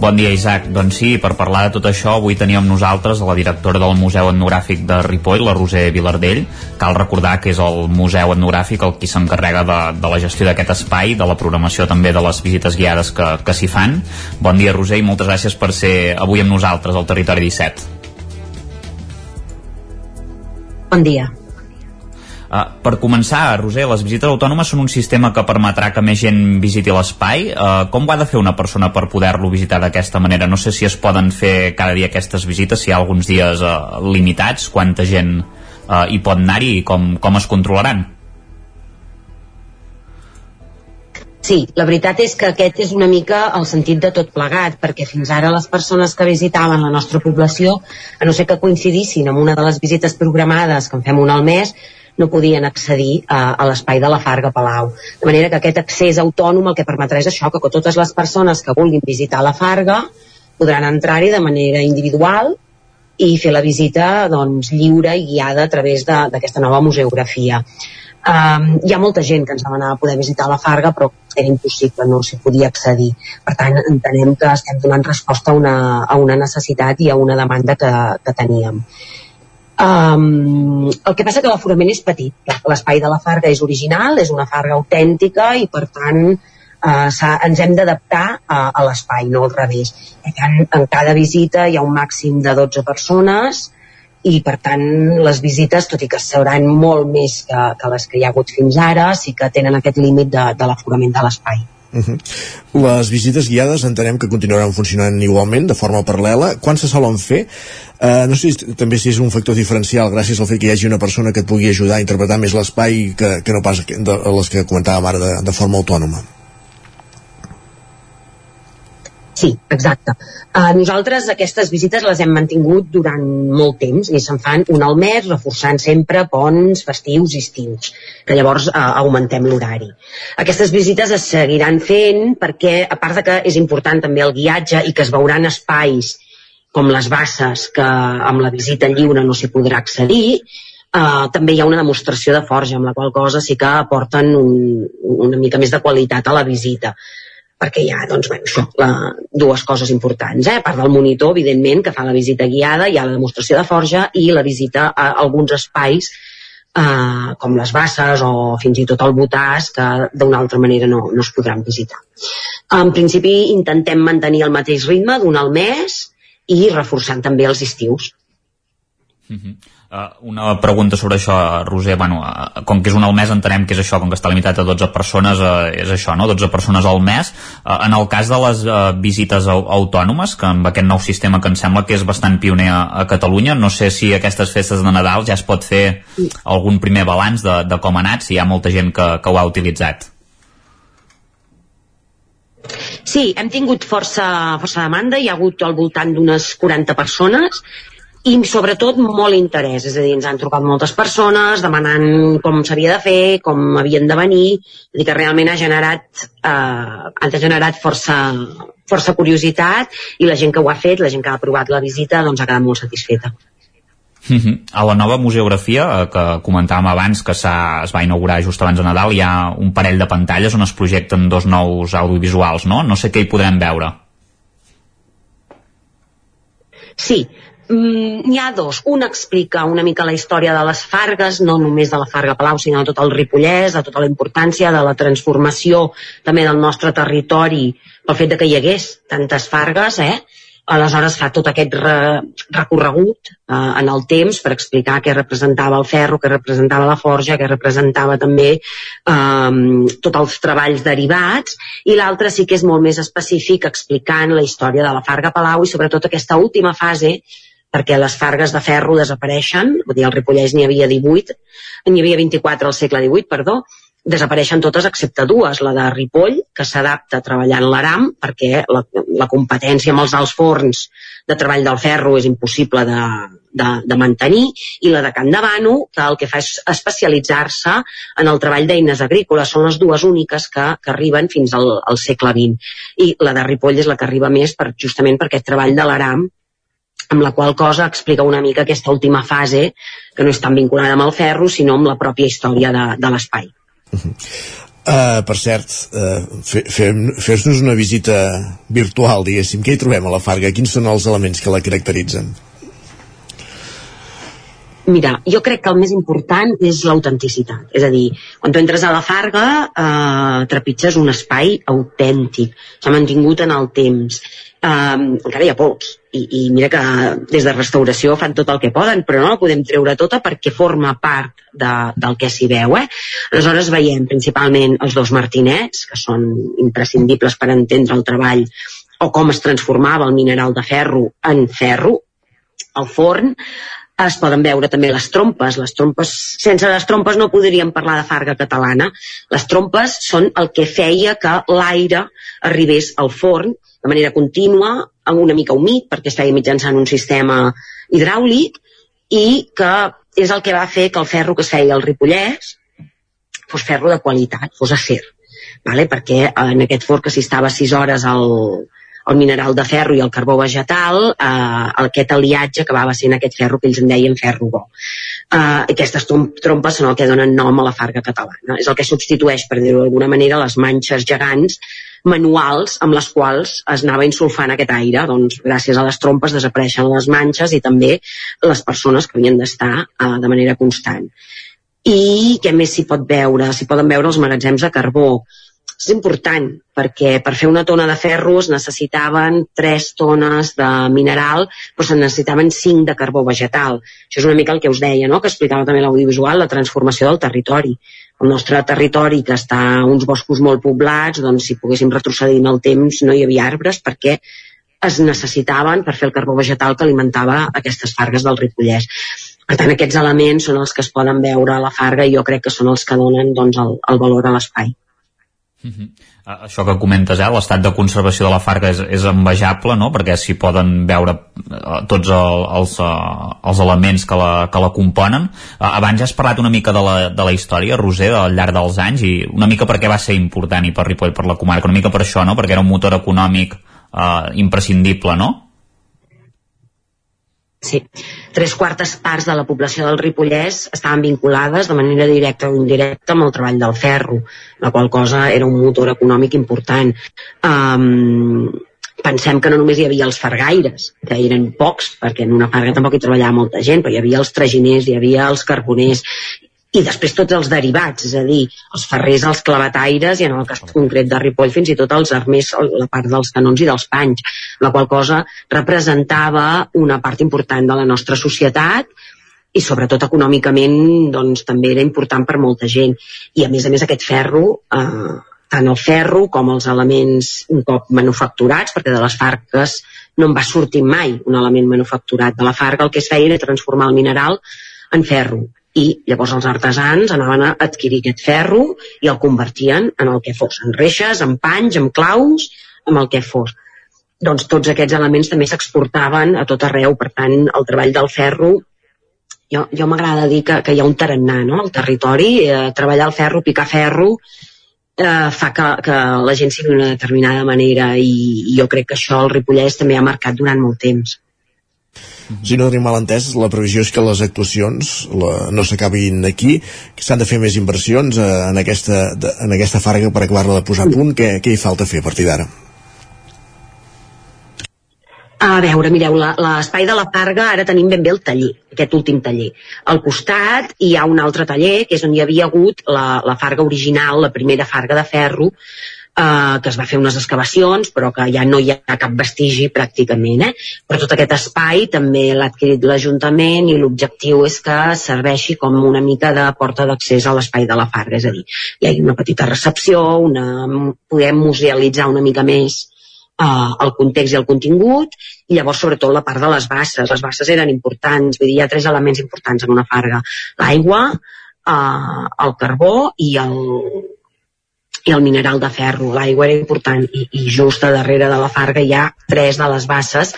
Bon dia, Isaac. Doncs sí, per parlar de tot això, avui teníem nosaltres la directora del Museu Etnogràfic de Ripoll, la Roser Vilardell. Cal recordar que és el Museu Etnogràfic el qui s'encarrega de, de la gestió d'aquest espai, de la programació també de les visites guiades que, que s'hi fan. Bon dia, Roser, i moltes gràcies per ser avui amb nosaltres al Territori 17. Bon dia. Uh, per començar, Roser, les visites autònomes són un sistema que permetrà que més gent visiti l'espai. Uh, com ho ha de fer una persona per poder-lo visitar d'aquesta manera? No sé si es poden fer cada dia aquestes visites, si hi ha alguns dies uh, limitats, quanta gent uh, hi pot anar-hi i com, com es controlaran? Sí, la veritat és que aquest és una mica el sentit de tot plegat, perquè fins ara les persones que visitaven la nostra població, a no ser que coincidissin amb una de les visites programades, que en fem una al mes, no podien accedir a, a l'espai de la Farga Palau. De manera que aquest accés autònom el que permetrà és això, que totes les persones que vulguin visitar la Farga podran entrar-hi de manera individual i fer la visita doncs, lliure i guiada a través d'aquesta nova museografia. Um, hi ha molta gent que ens demanava poder visitar la Farga, però era impossible, no s'hi podia accedir. Per tant, entenem que estem donant resposta a una, a una necessitat i a una demanda que, que teníem. Um, el que passa que l'aforament és petit. L'espai de la Farga és original, és una Farga autèntica i, per tant, uh, ens hem d'adaptar a, a l'espai, no al revés. En, en cada visita hi ha un màxim de 12 persones i per tant les visites, tot i que seran molt més que, que les que hi ha hagut fins ara, sí que tenen aquest límit de, de l'aforament de l'espai. Uh -huh. Les visites guiades entenem que continuaran funcionant igualment, de forma paral·lela. Quan se solen fer? Uh, no sé si, també si és un factor diferencial gràcies al fet que hi hagi una persona que et pugui ajudar a interpretar més l'espai que, que no pas de, les que comentàvem ara de, de forma autònoma. Sí, exacte. Uh, nosaltres aquestes visites les hem mantingut durant molt temps i se'n fan un al mes, reforçant sempre ponts, festius i estius, que llavors uh, augmentem l'horari. Aquestes visites es seguiran fent perquè, a part de que és important també el guiatge i que es veuran espais com les basses que amb la visita lliure no s'hi podrà accedir, Uh, també hi ha una demostració de forja, amb la qual cosa sí que aporten un, una mica més de qualitat a la visita perquè hi ha doncs, bueno, això, la, dues coses importants. Eh? A part del monitor, evidentment, que fa la visita guiada, hi ha la demostració de forja i la visita a alguns espais eh, com les basses o fins i tot el botàs que d'una altra manera no, no es podran visitar. En principi intentem mantenir el mateix ritme d'un al mes i reforçant també els estius. Uh -huh. Uh, una pregunta sobre això, Roser. Bueno, uh, com que és un al mes, entenem que és això, com que està limitat a 12 persones, uh, és això, no? 12 persones al mes. En el cas de les visites autònomes, que amb aquest nou sistema que em sembla que és bastant pioner a, a Catalunya, no sé si aquestes festes de Nadal ja es pot fer algun primer balanç de, de com ha anat, si hi ha molta gent que, que ho ha utilitzat. Sí, hem tingut força, força demanda, hi ha hagut al voltant d'unes 40 persones i sobretot molt interès, és a dir, ens han trucat moltes persones demanant com s'havia de fer, com havien de venir, és dir, que realment ha generat, eh, ha generat força, força curiositat i la gent que ho ha fet, la gent que ha aprovat la visita, doncs ha quedat molt satisfeta. Uh -huh. A la nova museografia, eh, que comentàvem abans, que es va inaugurar just abans de Nadal, hi ha un parell de pantalles on es projecten dos nous audiovisuals, no? No sé què hi podrem veure. Sí, N'hi ha dos. Un explica una mica la història de les Fargues, no només de la Farga Palau, sinó de tot el Ripollès, de tota la importància de la transformació també del nostre territori pel fet de que hi hagués tantes Fargues, eh? aleshores fa tot aquest re, recorregut eh, en el temps per explicar què representava el ferro, què representava la forja, què representava també eh, tots els treballs derivats, i l'altre sí que és molt més específic explicant la història de la Farga Palau i sobretot aquesta última fase perquè les fargues de ferro desapareixen, vull dir, al Ripollès n'hi havia 18, n'hi havia 24 al segle XVIII, perdó, desapareixen totes excepte dues, la de Ripoll, que s'adapta a treballar en l'aram, perquè la, la competència amb els alts forns de treball del ferro és impossible de, de, de mantenir, i la de Can Davano, que el que fa és especialitzar-se en el treball d'eines agrícoles. Són les dues úniques que, que arriben fins al, al segle XX. I la de Ripoll és la que arriba més per, justament per aquest treball de l'aram amb la qual cosa explica una mica aquesta última fase, que no és tan vinculada amb el ferro, sinó amb la pròpia història de, de l'espai. Uh -huh. Uh, per cert, uh, fes-nos una visita virtual, diguéssim. Què hi trobem a la Farga? Quins són els elements que la caracteritzen? Mira, jo crec que el més important és l'autenticitat. És a dir, quan tu entres a la Farga, eh, trepitges un espai autèntic, s'ha mantingut en el temps um, encara hi ha pocs i, i mira que des de restauració fan tot el que poden però no la podem treure tota perquè forma part de, del que s'hi veu eh? aleshores veiem principalment els dos martinets que són imprescindibles per entendre el treball o com es transformava el mineral de ferro en ferro al forn es poden veure també les trompes. Les trompes, sense les trompes no podríem parlar de farga catalana. Les trompes són el que feia que l'aire arribés al forn de manera contínua, amb una mica humit, perquè es feia mitjançant un sistema hidràulic, i que és el que va fer que el ferro que es feia al Ripollès fos ferro de qualitat, fos acer. Vale? Perquè en aquest forn que s'hi estava 6 hores al, el mineral de ferro i el carbó vegetal, eh, aquest aliatge acabava sent aquest ferro que ells en deien ferro bo. Eh, aquestes trompes són el que donen nom a la farga catalana. És el que substitueix, per dir-ho d'alguna manera, les manxes gegants manuals amb les quals es anava insulfant aquest aire. Doncs gràcies a les trompes desapareixen les manxes i també les persones que havien d'estar eh, de manera constant. I què més s'hi pot veure? S'hi poden veure els magatzems de carbó. És important, perquè per fer una tona de ferro es necessitaven 3 tones de mineral, però se necessitaven 5 de carbó vegetal. Això és una mica el que us deia, no? que explicava també l'audiovisual, la transformació del territori. El nostre territori, que està a uns boscos molt poblats, doncs si poguéssim retrocedir en el temps no hi havia arbres perquè es necessitaven per fer el carbó vegetal que alimentava aquestes fargues del Ripollès. Per tant, aquests elements són els que es poden veure a la farga i jo crec que són els que donen doncs, el, el valor a l'espai. Uh -huh. uh, això que comentes, eh, l'estat de conservació de la Farga és, és envejable, no?, perquè s'hi poden veure uh, tots el, els, uh, els elements que la, que la componen. Uh, abans ja has parlat una mica de la, de la història, Roser, al llarg dels anys, i una mica perquè va ser important i per Ripoll, per la comarca, una mica per això, no?, perquè era un motor econòmic uh, imprescindible, no?, Sí, tres quartes parts de la població del Ripollès estaven vinculades de manera directa o indirecta amb el treball del ferro, la qual cosa era un motor econòmic important. Um, pensem que no només hi havia els fargaires, que eren pocs, perquè en una farga tampoc hi treballava molta gent, però hi havia els traginers, hi havia els carboners, i després tots els derivats, és a dir, els ferrers, els clavataires i en el cas concret de Ripoll fins i tot els armers, la part dels canons i dels panys, la qual cosa representava una part important de la nostra societat i sobretot econòmicament doncs, també era important per molta gent. I a més a més aquest ferro, eh, tant el ferro com els elements un cop manufacturats, perquè de les farques no en va sortir mai un element manufacturat. De la farga el que es feia era transformar el mineral en ferro i llavors els artesans anaven a adquirir aquest ferro i el convertien en el que fos, en reixes, en panys, en claus, amb el que fos. Doncs tots aquests elements també s'exportaven a tot arreu, per tant, el treball del ferro jo, jo m'agrada dir que, que hi ha un tarannà no? al territori, eh, treballar el ferro, picar ferro, eh, fa que, que la gent sigui d'una determinada manera i, i jo crec que això el Ripollès també ha marcat durant molt temps. Si no tenim mal entès, la previsió és que les actuacions la, no s'acabin aquí, que s'han de fer més inversions eh, en, aquesta, de, en aquesta farga per acabar-la de posar a punt. Què, què hi falta fer a partir d'ara? A veure, mireu, l'espai de la Farga ara tenim ben bé el taller, aquest últim taller. Al costat hi ha un altre taller, que és on hi havia hagut la, la Farga original, la primera Farga de ferro, eh, que es va fer unes excavacions, però que ja no hi ha cap vestigi pràcticament. Eh? Però tot aquest espai també l'ha adquirit l'Ajuntament i l'objectiu és que serveixi com una mica de porta d'accés a l'espai de la Farga, és a dir, hi ha una petita recepció, una, podem musealitzar una mica més eh, el context i el contingut, i llavors sobretot la part de les basses. Les basses eren importants, vull dir, hi ha tres elements importants en una farga. L'aigua, eh, el carbó i el, i el mineral de ferro. L'aigua era important i, i just a darrere de la farga hi ha tres de les basses,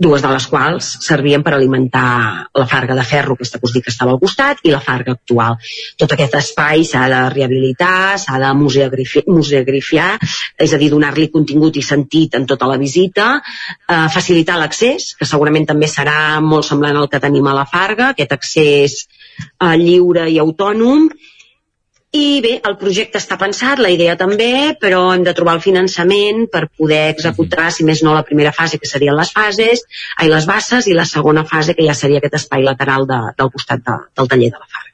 dues de les quals servien per alimentar la farga de ferro, aquesta que us dic que estava al costat, i la farga actual. Tot aquest espai s'ha de rehabilitar, s'ha de museagrifiar, és a dir, donar-li contingut i sentit en tota la visita, eh, facilitar l'accés, que segurament també serà molt semblant al que tenim a la farga, aquest accés eh, lliure i autònom, i bé, el projecte està pensat, la idea també, però hem de trobar el finançament per poder executar, si més no, la primera fase, que serien les fases, ai, les basses, i la segona fase, que ja seria aquest espai lateral de, del costat de, del taller de la Farga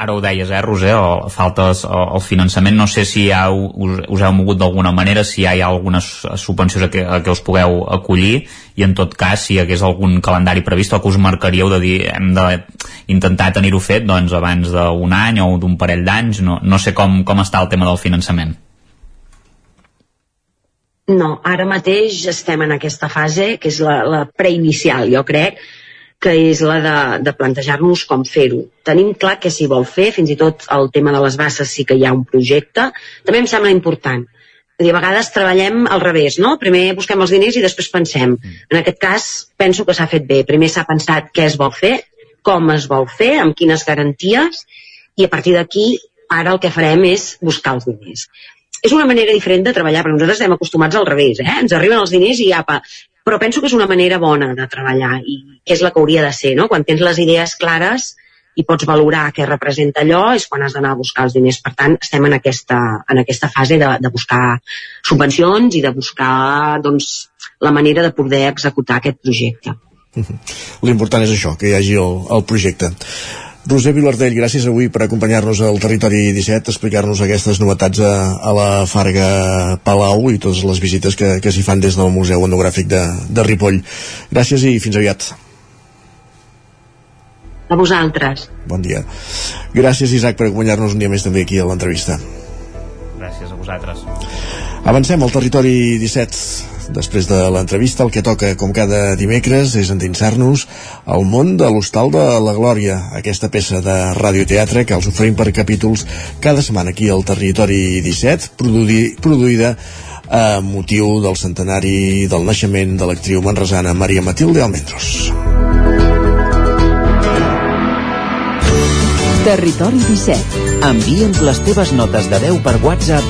ara ho deies, eh, Roser, o falta el finançament, no sé si ja us, us heu mogut d'alguna manera, si ja hi ha algunes subvencions a què, a què us pugueu acollir, i en tot cas, si hi hagués algun calendari previst o que us marcaríeu de dir hem d'intentar tenir-ho fet doncs, abans d'un any o d'un parell d'anys, no, no sé com, com està el tema del finançament. No, ara mateix estem en aquesta fase, que és la, la preinicial, jo crec, que és la de, de plantejar-nos com fer-ho. Tenim clar que s'hi vol fer, fins i tot el tema de les basses sí que hi ha un projecte. També em sembla important. dir, a vegades treballem al revés, no? Primer busquem els diners i després pensem. En aquest cas, penso que s'ha fet bé. Primer s'ha pensat què es vol fer, com es vol fer, amb quines garanties, i a partir d'aquí ara el que farem és buscar els diners és una manera diferent de treballar, perquè nosaltres estem acostumats al revés, eh? ens arriben els diners i apa, però penso que és una manera bona de treballar i és la que hauria de ser, no? Quan tens les idees clares i pots valorar què representa allò és quan has d'anar a buscar els diners. Per tant, estem en aquesta, en aquesta fase de, de buscar subvencions i de buscar doncs, la manera de poder executar aquest projecte. L'important és això, que hi hagi el, el projecte. Roser Vilardell, gràcies avui per acompanyar-nos al Territori 17, explicar-nos aquestes novetats a, a la Farga Palau i totes les visites que, que s'hi fan des del Museu Etnogràfic de, de Ripoll. Gràcies i fins aviat. A vosaltres. Bon dia. Gràcies, Isaac, per acompanyar-nos un dia més també aquí a l'entrevista. Gràcies a vosaltres. Avancem al Territori 17 Després de l'entrevista, el que toca, com cada dimecres, és endinsar-nos al món de l'Hostal de la Glòria, aquesta peça de radioteatre que els oferim per capítols cada setmana aquí al Territori 17, produï, produïda a motiu del centenari del naixement de l'actriu manresana Maria Matilde Almendros. Territori 17. Envia'ns les teves notes de veu per WhatsApp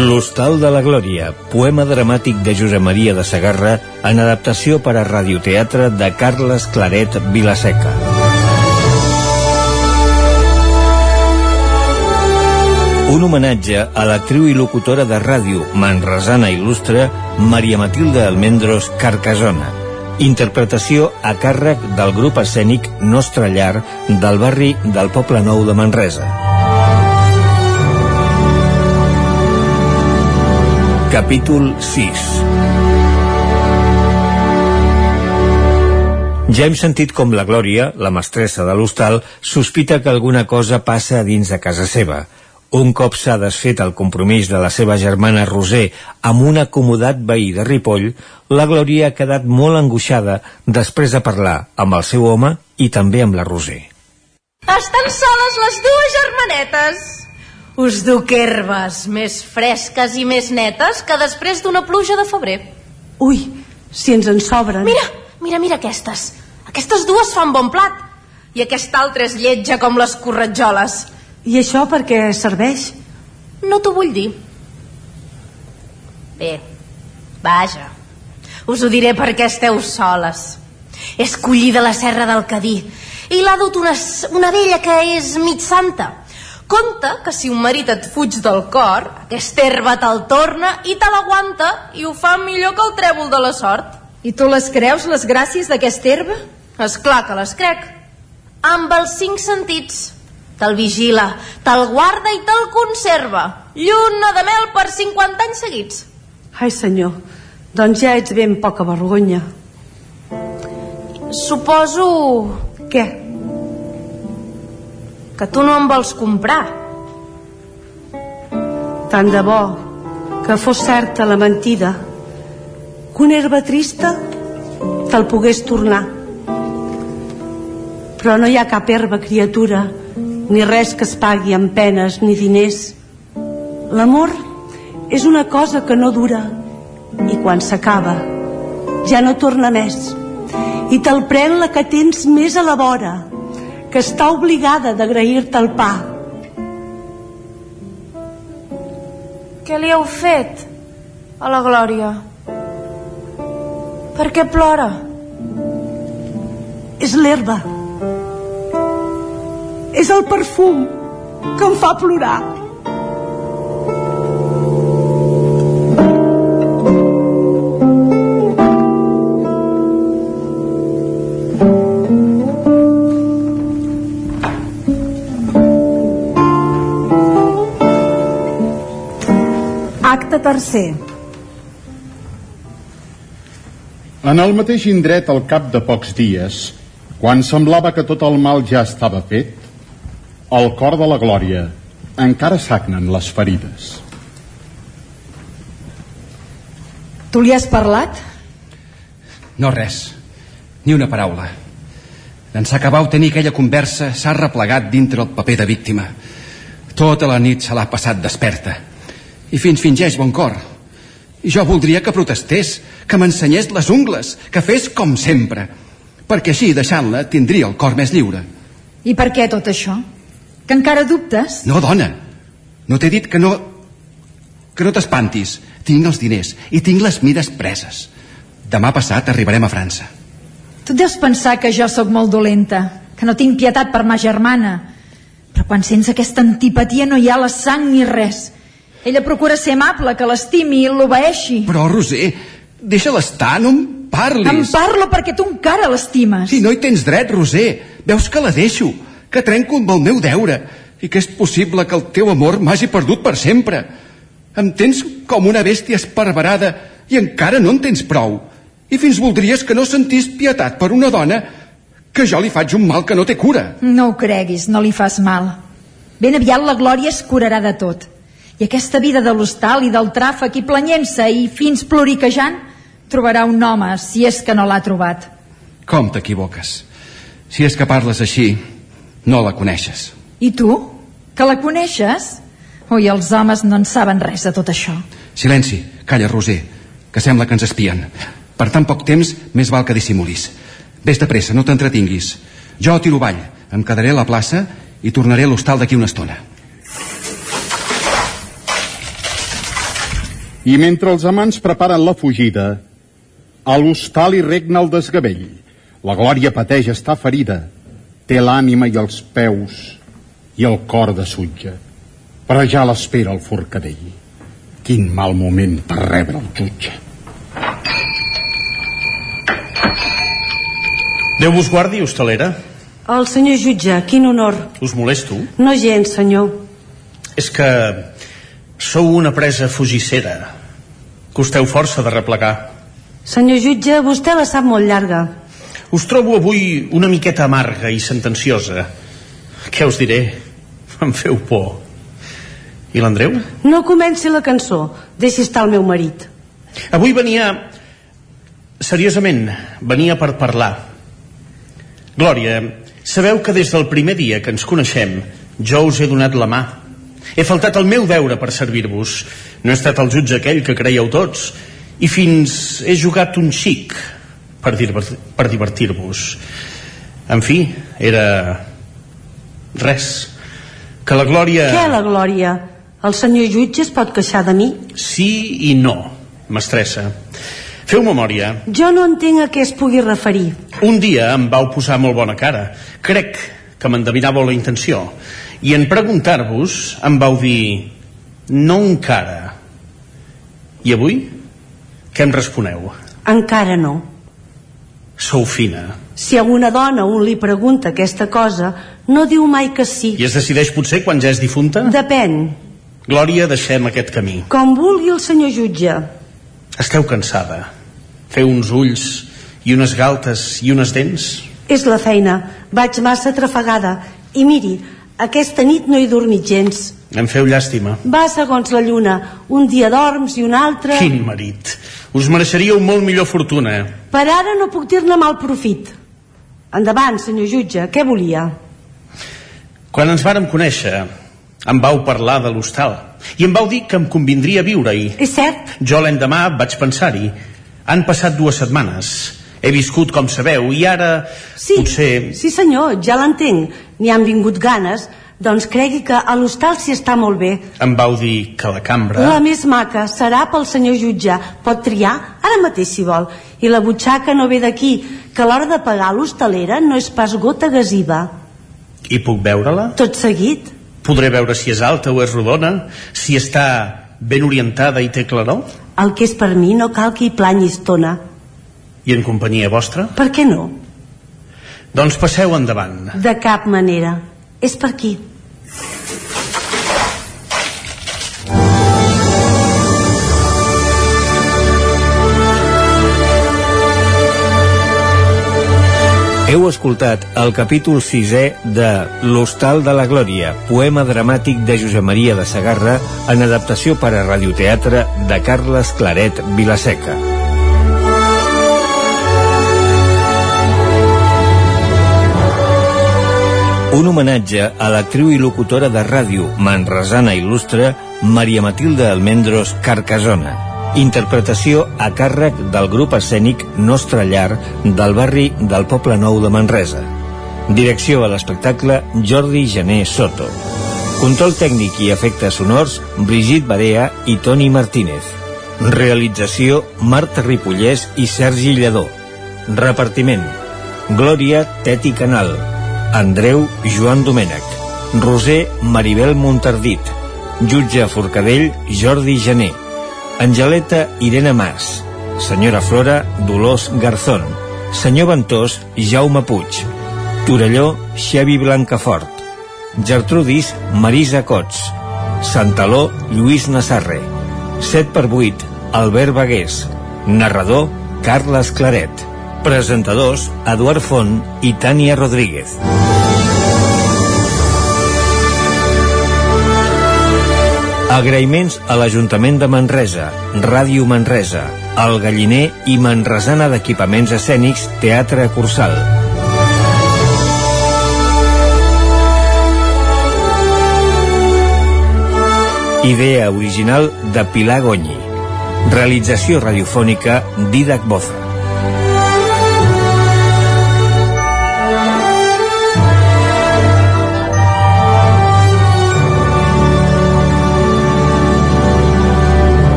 L'Hostal de la Glòria, poema dramàtic de Josep Maria de Sagarra en adaptació per a radioteatre de Carles Claret Vilaseca. Un homenatge a l'actriu i locutora de ràdio manresana il·lustre Maria Matilde Almendros Carcasona. Interpretació a càrrec del grup escènic Nostra Llar del barri del Poble Nou de Manresa. Capítol 6 Ja hem sentit com la Glòria, la mestressa de l'hostal, sospita que alguna cosa passa a dins de casa seva. Un cop s'ha desfet el compromís de la seva germana Roser amb un acomodat veí de Ripoll, la Glòria ha quedat molt angoixada després de parlar amb el seu home i també amb la Roser. Estan soles les dues germanetes. Us duc herbes més fresques i més netes que després d'una pluja de febrer. Ui, si ens en sobren. Mira, mira, mira aquestes. Aquestes dues fan bon plat. I aquesta altra és lletja com les corretjoles. I això per què serveix? No t'ho vull dir. Bé, vaja. Us ho diré perquè esteu soles. És collida la serra del Cadí i l'ha dut una, una vella que és mig santa. Conta que si un marit et fuig del cor, aquesta herba te'l torna i te l'aguanta i ho fa millor que el trèvol de la sort. I tu les creus, les gràcies d'aquesta herba? És clar que les crec. Amb els cinc sentits. Te'l vigila, te'l guarda i te'l conserva. Lluna de mel per 50 anys seguits. Ai, senyor, doncs ja ets ben poca vergonya. Suposo... Què? Que tu no em vols comprar. Tant de bo que fos certa la mentida que una herba trista te'l pogués tornar. Però no hi ha cap herba, criatura, ni res que es pagui amb penes ni diners. L'amor és una cosa que no dura i quan s'acaba ja no torna més i te'l pren la que tens més a la vora que està obligada d'agrair-te el pa Què li heu fet a la Glòria? Per què plora? és l'herba és el perfum que em fa plorar Tercer. En el mateix indret al cap de pocs dies, quan semblava que tot el mal ja estava fet, al cor de la glòria encara sagnen les ferides. Tu li has parlat? No res, ni una paraula. En s'acabau tenir aquella conversa, s'ha replegat dintre el paper de víctima. Tota la nit se l'ha passat desperta. I fins fingeix bon cor. Jo voldria que protestés, que m'ensenyés les ungles, que fes com sempre. perquè així, deixant-la, tindria el cor més lliure. I per què tot això? Que encara dubtes? No, dona, no t'he dit que no... que no t'espantis. Tinc els diners i tinc les mires preses. Demà passat arribarem a França. Tu deus pensar que jo sóc molt dolenta, que no tinc pietat per ma germana. Però quan sents aquesta antipatia no hi ha la sang ni res. Ella procura ser amable, que l'estimi i l'obeeixi. Però, Roser, deixa-la estar, no em parlis. Em parlo perquè tu encara l'estimes. Si no hi tens dret, Roser. Veus que la deixo, que trenco amb el meu deure i que és possible que el teu amor m'hagi perdut per sempre. Em tens com una bèstia esparverada i encara no en tens prou. I fins voldries que no sentís pietat per una dona que jo li faig un mal que no té cura. No ho creguis, no li fas mal. Ben aviat la Glòria es curarà de tot. I aquesta vida de l'hostal i del tràfic i planyent-se i fins ploriquejant trobarà un home, si és que no l'ha trobat. Com t'equivoques? Si és que parles així, no la coneixes. I tu? Que la coneixes? Ui, els homes no en saben res de tot això. Silenci, calla, Roser, que sembla que ens espien. Per tan poc temps, més val que dissimulis. Ves de pressa, no t'entretinguis. Jo tiro avall, em quedaré a la plaça i tornaré a l'hostal d'aquí una estona. I mentre els amants preparen la fugida, a l'hostal hi regna el desgavell. La Glòria pateix està ferida, té l'ànima i els peus i el cor de sutja. Però ja l'espera el forcadell. Quin mal moment per rebre el jutge. Déu vos guardi, hostalera. El senyor jutge, quin honor. Us molesto? No gens, senyor. És que sou una presa fugissera. Costeu força de replegar. Senyor jutge, vostè la sap molt llarga. Us trobo avui una miqueta amarga i sentenciosa. Què us diré? Em feu por. I l'Andreu? No comenci la cançó. Deixi estar el meu marit. Avui venia... Seriosament, venia per parlar. Glòria, sabeu que des del primer dia que ens coneixem jo us he donat la mà. He faltat el meu deure per servir-vos. No he estat el jutge aquell que creieu tots. I fins he jugat un xic per, dir per divertir-vos. En fi, era... res. Que la Glòria... Què, la Glòria? El senyor jutge es pot queixar de mi? Sí i no, mestressa. Feu memòria. Jo no entenc a què es pugui referir. Un dia em vau posar molt bona cara. Crec que m'endevinàveu la intenció. I en preguntar-vos em vau dir no encara. I avui? Què em responeu? Encara no. Sou fina. Si a una dona un li pregunta aquesta cosa, no diu mai que sí. I es decideix potser quan ja és difunta? Depèn. Glòria, deixem aquest camí. Com vulgui el senyor jutge. Esteu cansada. Feu uns ulls i unes galtes i unes dents? És la feina. Vaig massa trafegada. I miri, aquesta nit no he dormit gens. Em feu llàstima. Va segons la lluna. Un dia dorms i un altre... Quin marit. Us mereixeríeu molt millor fortuna. Per ara no puc dir-ne mal profit. Endavant, senyor jutge, què volia? Quan ens vàrem conèixer, em vau parlar de l'hostal i em vau dir que em convindria viure-hi. És cert? Jo l'endemà vaig pensar-hi. Han passat dues setmanes. He viscut, com sabeu, i ara sí, potser... Sí, senyor, ja l'entenc. N'hi han vingut ganes, doncs cregui que a l'hostal s'hi està molt bé. Em vau dir que la cambra... La més maca serà pel senyor jutge. Pot triar ara mateix si vol. I la butxaca no ve d'aquí, que a l'hora de pagar l'hostalera no és pas gota gasiva. I puc veure-la? Tot seguit. Podré veure si és alta o és rodona, si està ben orientada i té claror? El que és per mi no cal que hi planyi estona. I en companyia vostra? Per què no? Doncs passeu endavant. De cap manera. És per aquí. Heu escoltat el capítol sisè de L'Hostal de la Glòria, poema dramàtic de Josep Maria de Sagarra en adaptació per a radioteatre de Carles Claret Vilaseca. Un homenatge a l'actriu i locutora de ràdio manresana il·lustre Maria Matilde Almendros Carcasona. Interpretació a càrrec del grup escènic Nostra Llar del barri del Poble Nou de Manresa. Direcció a l'espectacle Jordi Gené Soto. Control tècnic i efectes sonors Brigitte Barea i Toni Martínez. Realització Marta Ripollès i Sergi Lledó. Repartiment Glòria Teti Canal Andreu Joan Domènech Roser Maribel Montardit Jutge Forcadell Jordi Gené Angeleta Irene Mas Senyora Flora Dolors Garzón Senyor Ventós Jaume Puig Torelló Xevi Blancafort Gertrudis Marisa Cots Santaló Lluís Nassarre 7 per 8 Albert Bagués Narrador Carles Claret Presentadors Eduard Font i Tània Rodríguez Agraïments a l'Ajuntament de Manresa, Ràdio Manresa, El Galliner i Manresana d'Equipaments Escènics Teatre Cursal. Idea original de Pilar Gonyi. Realització radiofònica Didac Boza.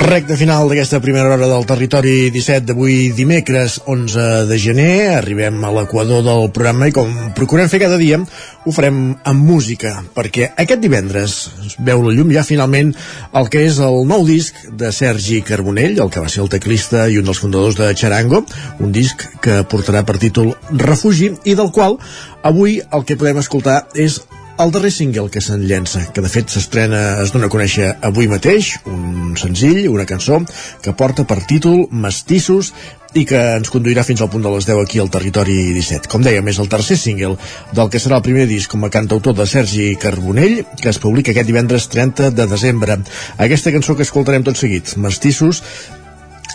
Recte final d'aquesta primera hora del territori 17 d'avui dimecres 11 de gener. Arribem a l'equador del programa i com procurem fer cada dia ho farem amb música perquè aquest divendres es veu la llum ja finalment el que és el nou disc de Sergi Carbonell, el que va ser el teclista i un dels fundadors de Charango, un disc que portarà per títol Refugi i del qual avui el que podem escoltar és el darrer single que se'n llença, que de fet s'estrena, es dona a conèixer avui mateix, un senzill, una cançó, que porta per títol Mestissos i que ens conduirà fins al punt de les 10 aquí al Territori 17. Com dèiem, és el tercer single del que serà el primer disc com a cantautor de Sergi Carbonell, que es publica aquest divendres 30 de desembre. Aquesta cançó que escoltarem tot seguit, Mestissos,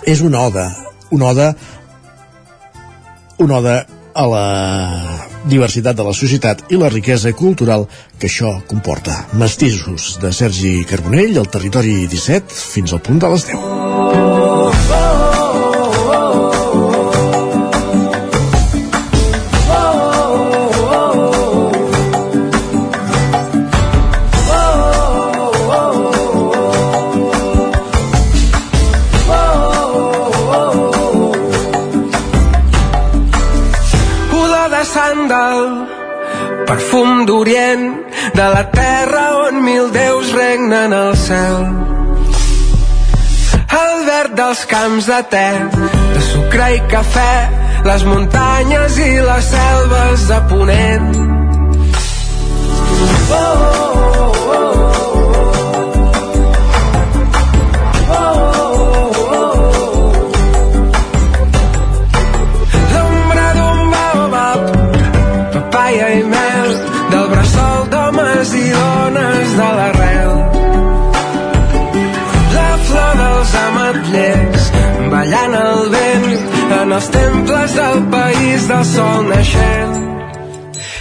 és una oda, una oda una oda a la diversitat de la societat i la riquesa cultural que això comporta. Mestissos de Sergi Carbonell, al territori 17, fins al punt de les 10. D'orient, de la terra on mil déus regnen al cel. El verd dels camps de te, de sucre i cafè, les muntanyes i les selves de ponent. Oh, oh, oh, L'ombra país del sol naixent.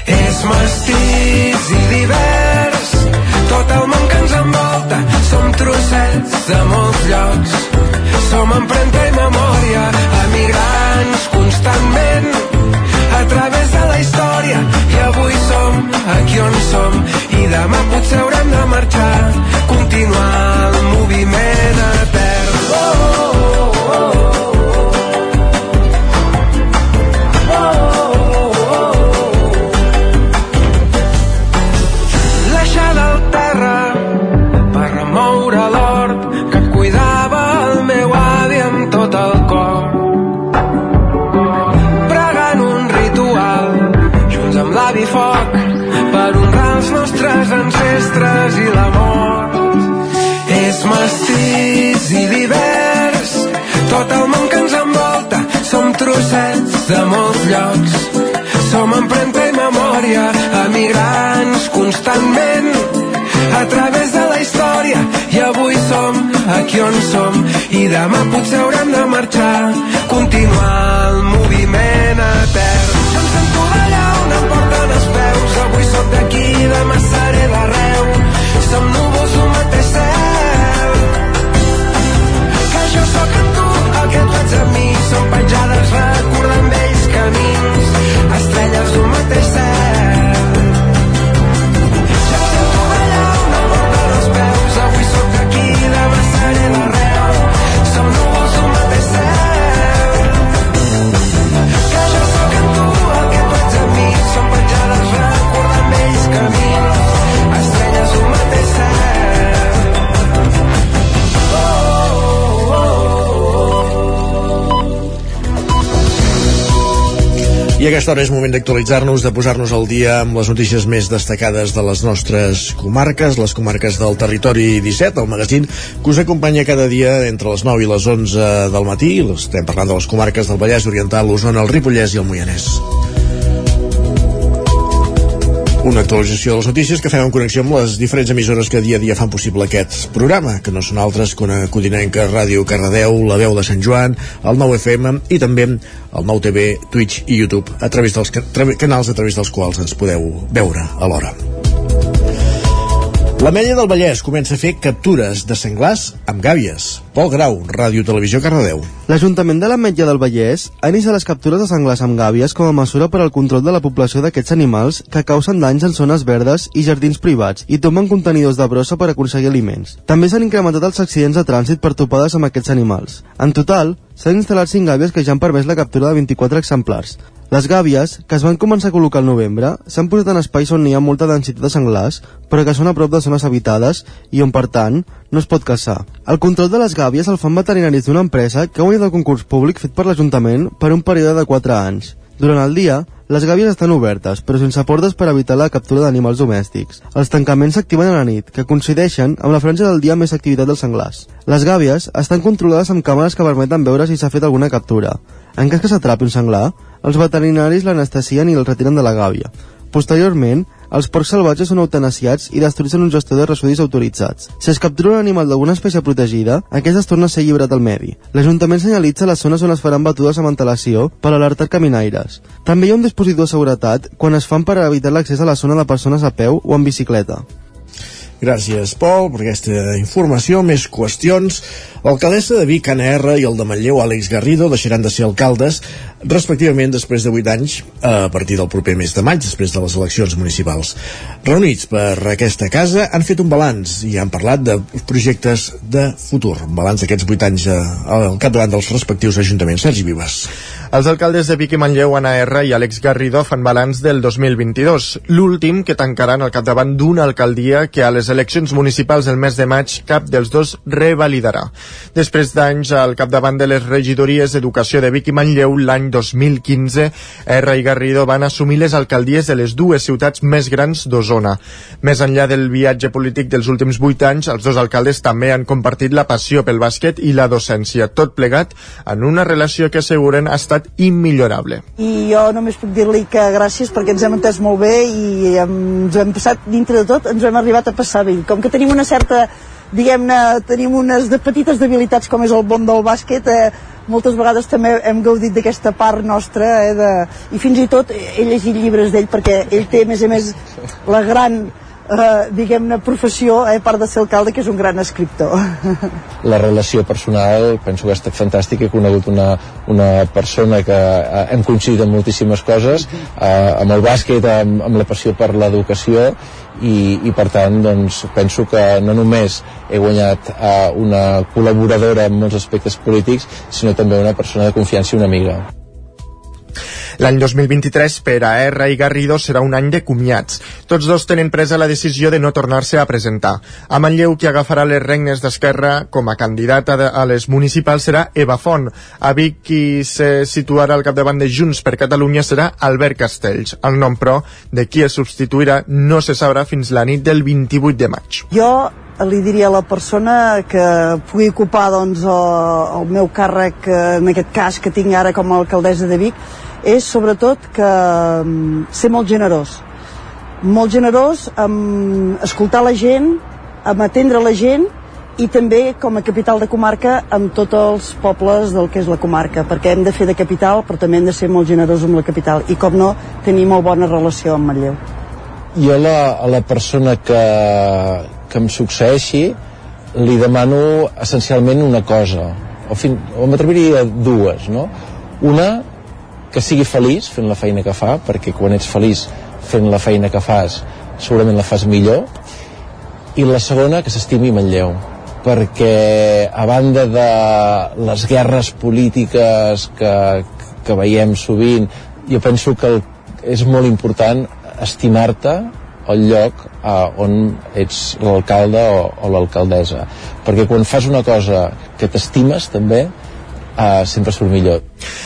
És mestís i divers, tot el món que ens envolta, som trossets de molts llocs. Som empremta i memòria, emigrants constantment, a través de la història, i avui som aquí on som, i demà potser haurem de marxar, continuar el moviment etern. Oh, oh, oh, Mestís i divers, tot el món que ens envolta, som trossets de molts llocs. emigrants constantment. A través de la història i avui som aquí on som. I demà potser haurem de marxar continuar el moviment etern. Em sento allà on em porten els peus. Avui sóc d'aquí, demà seré d'arreu. Som núvols aquesta hora és moment d'actualitzar-nos, de posar-nos al dia amb les notícies més destacades de les nostres comarques, les comarques del territori 17, el magazín que us acompanya cada dia entre les 9 i les 11 del matí. Estem parlant de les comarques del Vallès Oriental, l'Osona, el Ripollès i el Moianès. Una actualització de les notícies que fem en connexió amb les diferents emissores que dia a dia fan possible aquest programa, que no són altres que una codinenca Ràdio Cardedeu, La Veu de Sant Joan, el 9 FM i també el 9 TV, Twitch i YouTube, a través dels canals a través dels quals ens podeu veure alhora. L'Ametlla del Vallès comença a fer captures de senglars amb gàbies. Pol Grau, Ràdio Televisió Cardedeu. L'Ajuntament de l'Ametlla del Vallès ha iniciat les captures de senglars amb gàbies com a mesura per al control de la població d'aquests animals que causen danys en zones verdes i jardins privats i tomen contenidors de brossa per aconseguir aliments. També s'han incrementat els accidents de trànsit per topades amb aquests animals. En total, s'han instal·lat 5 gàbies que ja han permès la captura de 24 exemplars. Les gàbies, que es van començar a col·locar al novembre, s'han posat en espais on hi ha molta densitat de senglars, però que són a prop de zones habitades i on, per tant, no es pot caçar. El control de les gàbies el fan veterinaris d'una empresa que ha guanyat el concurs públic fet per l'Ajuntament per un període de 4 anys. Durant el dia, les gàbies estan obertes, però sense portes per evitar la captura d'animals domèstics. Els tancaments s'activen a la nit, que coincideixen amb la franja del dia més activitat dels senglars. Les gàbies estan controlades amb càmeres que permeten veure si s'ha fet alguna captura. En cas que s'atrapi un senglar, els veterinaris l'anestesien i el retiren de la gàbia. Posteriorment, els porcs salvatges són eutanasiats i destruïts en un gestor de residus autoritzats. Si es captura un animal d'alguna espècie protegida, aquest es torna a ser lliurat al medi. L'Ajuntament senyalitza les zones on es faran batudes amb antelació per alertar caminaires. També hi ha un dispositiu de seguretat quan es fan per evitar l'accés a la zona de persones a peu o en bicicleta. Gràcies, Pol, per aquesta informació. Més qüestions. L'alcaldessa de Vic, Anna R, i el de Manlleu, Àlex Garrido, deixaran de ser alcaldes, respectivament després de 8 anys, a partir del proper mes de maig, després de les eleccions municipals. Reunits per aquesta casa, han fet un balanç i han parlat de projectes de futur. Un balanç d'aquests 8 anys eh, al capdavant dels respectius ajuntaments. Sergi Vives. Els alcaldes de Vic i Manlleu, Anna R i Àlex Garrido fan balanç del 2022, l'últim que tancaran al capdavant d'una alcaldia que a les eleccions municipals del mes de maig cap dels dos revalidarà. Després d'anys al capdavant de les regidories d'Educació de Vic i Manlleu, l'any 2015, R i Garrido van assumir les alcaldies de les dues ciutats més grans d'Osona. Més enllà del viatge polític dels últims vuit anys, els dos alcaldes també han compartit la passió pel bàsquet i la docència, tot plegat en una relació que asseguren ha estat immillorable. i jo només puc dir-li que gràcies perquè ens hem entès molt bé i ens hem passat dintre de tot, ens hem arribat a passar bé. Com que tenim una certa diguem-ne, tenim unes de petites debilitats com és el món del bàsquet, eh, moltes vegades també hem gaudit d'aquesta part nostra eh, de... i fins i tot he llegit llibres d'ell perquè ell té a més a més la gran eh, diguem-ne professió eh, a part de ser alcalde que és un gran escriptor. [laughs] La relació personal penso que ha estat fantàstica he conegut una, una persona que eh, hem coincidit en moltíssimes coses eh, amb el bàsquet, amb, amb la passió per l'educació i, i per tant doncs, penso que no només he guanyat eh, una col·laboradora en molts aspectes polítics sinó també una persona de confiança i una amiga L'any 2023 per a R i Garrido serà un any de comiats. Tots dos tenen presa la decisió de no tornar-se a presentar. A Manlleu, qui agafarà les regnes d'Esquerra com a candidata a les municipals serà Eva Font. A Vic, qui se situarà al capdavant de Junts per Catalunya serà Albert Castells. El nom, però, de qui es substituirà no se sabrà fins la nit del 28 de maig. Jo li diria a la persona que pugui ocupar doncs, el, el meu càrrec, eh, en aquest cas que tinc ara com a alcaldessa de Vic, és sobretot que mm, ser molt generós. molt generós amb escoltar la gent, amb atendre la gent i també com a capital de comarca amb tots els pobles del que és la comarca, perquè hem de fer de capital però també hem de ser molt generosos amb la capital i com no, tenir molt bona relació amb Manlleu. Jo la, a la persona que, que em succeeixi li demano essencialment una cosa, o, fin, o m'atreviria dues, no? Una, que sigui feliç fent la feina que fa, perquè quan ets feliç fent la feina que fas, segurament la fas millor, i la segona, que s'estimi Manlleu perquè a banda de les guerres polítiques que, que veiem sovint jo penso que el, és molt important estimar-te el lloc eh, on ets l'alcalde o, o l'alcaldessa. Perquè quan fas una cosa que t'estimes també eh, sempre surt millor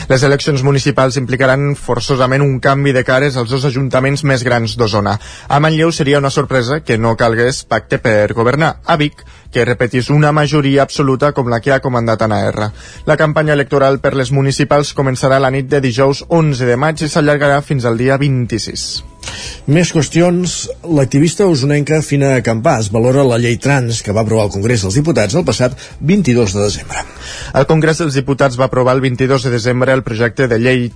les eleccions municipals implicaran forçosament un canvi de cares als dos ajuntaments més grans d'Osona. A Manlleu seria una sorpresa que no calgués pacte per governar. A Vic, que repetís una majoria absoluta com la que ha comandat Anna R. La campanya electoral per les municipals començarà la nit de dijous 11 de maig i s'allargarà fins al dia 26. Més qüestions. L'activista usonenca Fina Campàs valora la llei trans que va aprovar el Congrés dels Diputats el passat 22 de desembre. El Congrés dels Diputats va aprovar el 22 de desembre el projecte de llei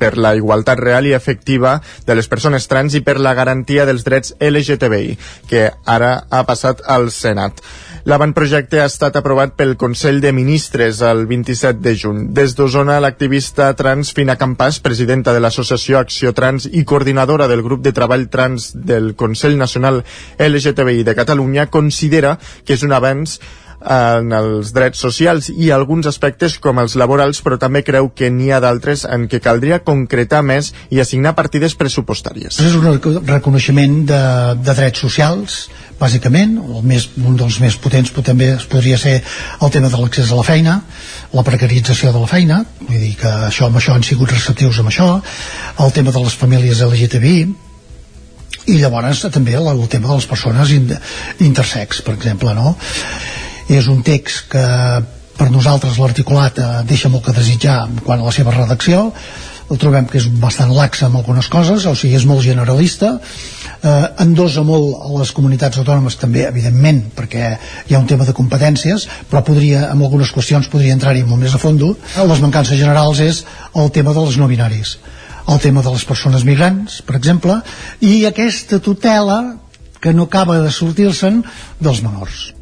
per la igualtat real i efectiva de les persones trans i per la garantia dels drets LGTBI, que ara ha passat al Senat. L'avantprojecte ha estat aprovat pel Consell de Ministres el 27 de juny. Des d'Osona, l'activista trans Fina Campàs, presidenta de l'Associació Acció Trans i coordinadora del grup de treball trans del Consell Nacional LGTBI de Catalunya, considera que és un avenç en els drets socials i alguns aspectes com els laborals, però també creu que n'hi ha d'altres en què caldria concretar més i assignar partides pressupostàries. És un reconeixement de, de drets socials, bàsicament, el més, un dels més potents però també es podria ser el tema de l'accés a la feina, la precarització de la feina, vull dir que això, amb això han sigut receptius amb això, el tema de les famílies LGTBI, i llavors també el, tema de les persones intersex, per exemple, no? És un text que per nosaltres l'articulat eh, deixa molt que desitjar quan a la seva redacció el trobem que és bastant lax amb algunes coses, o sigui, és molt generalista, eh, endosa molt a les comunitats autònomes també, evidentment, perquè hi ha un tema de competències, però podria, en algunes qüestions podria entrar-hi molt més a fondo. Les mancances generals és el tema dels no binaris, el tema de les persones migrants, per exemple, i aquesta tutela que no acaba de sortir-se'n dels menors.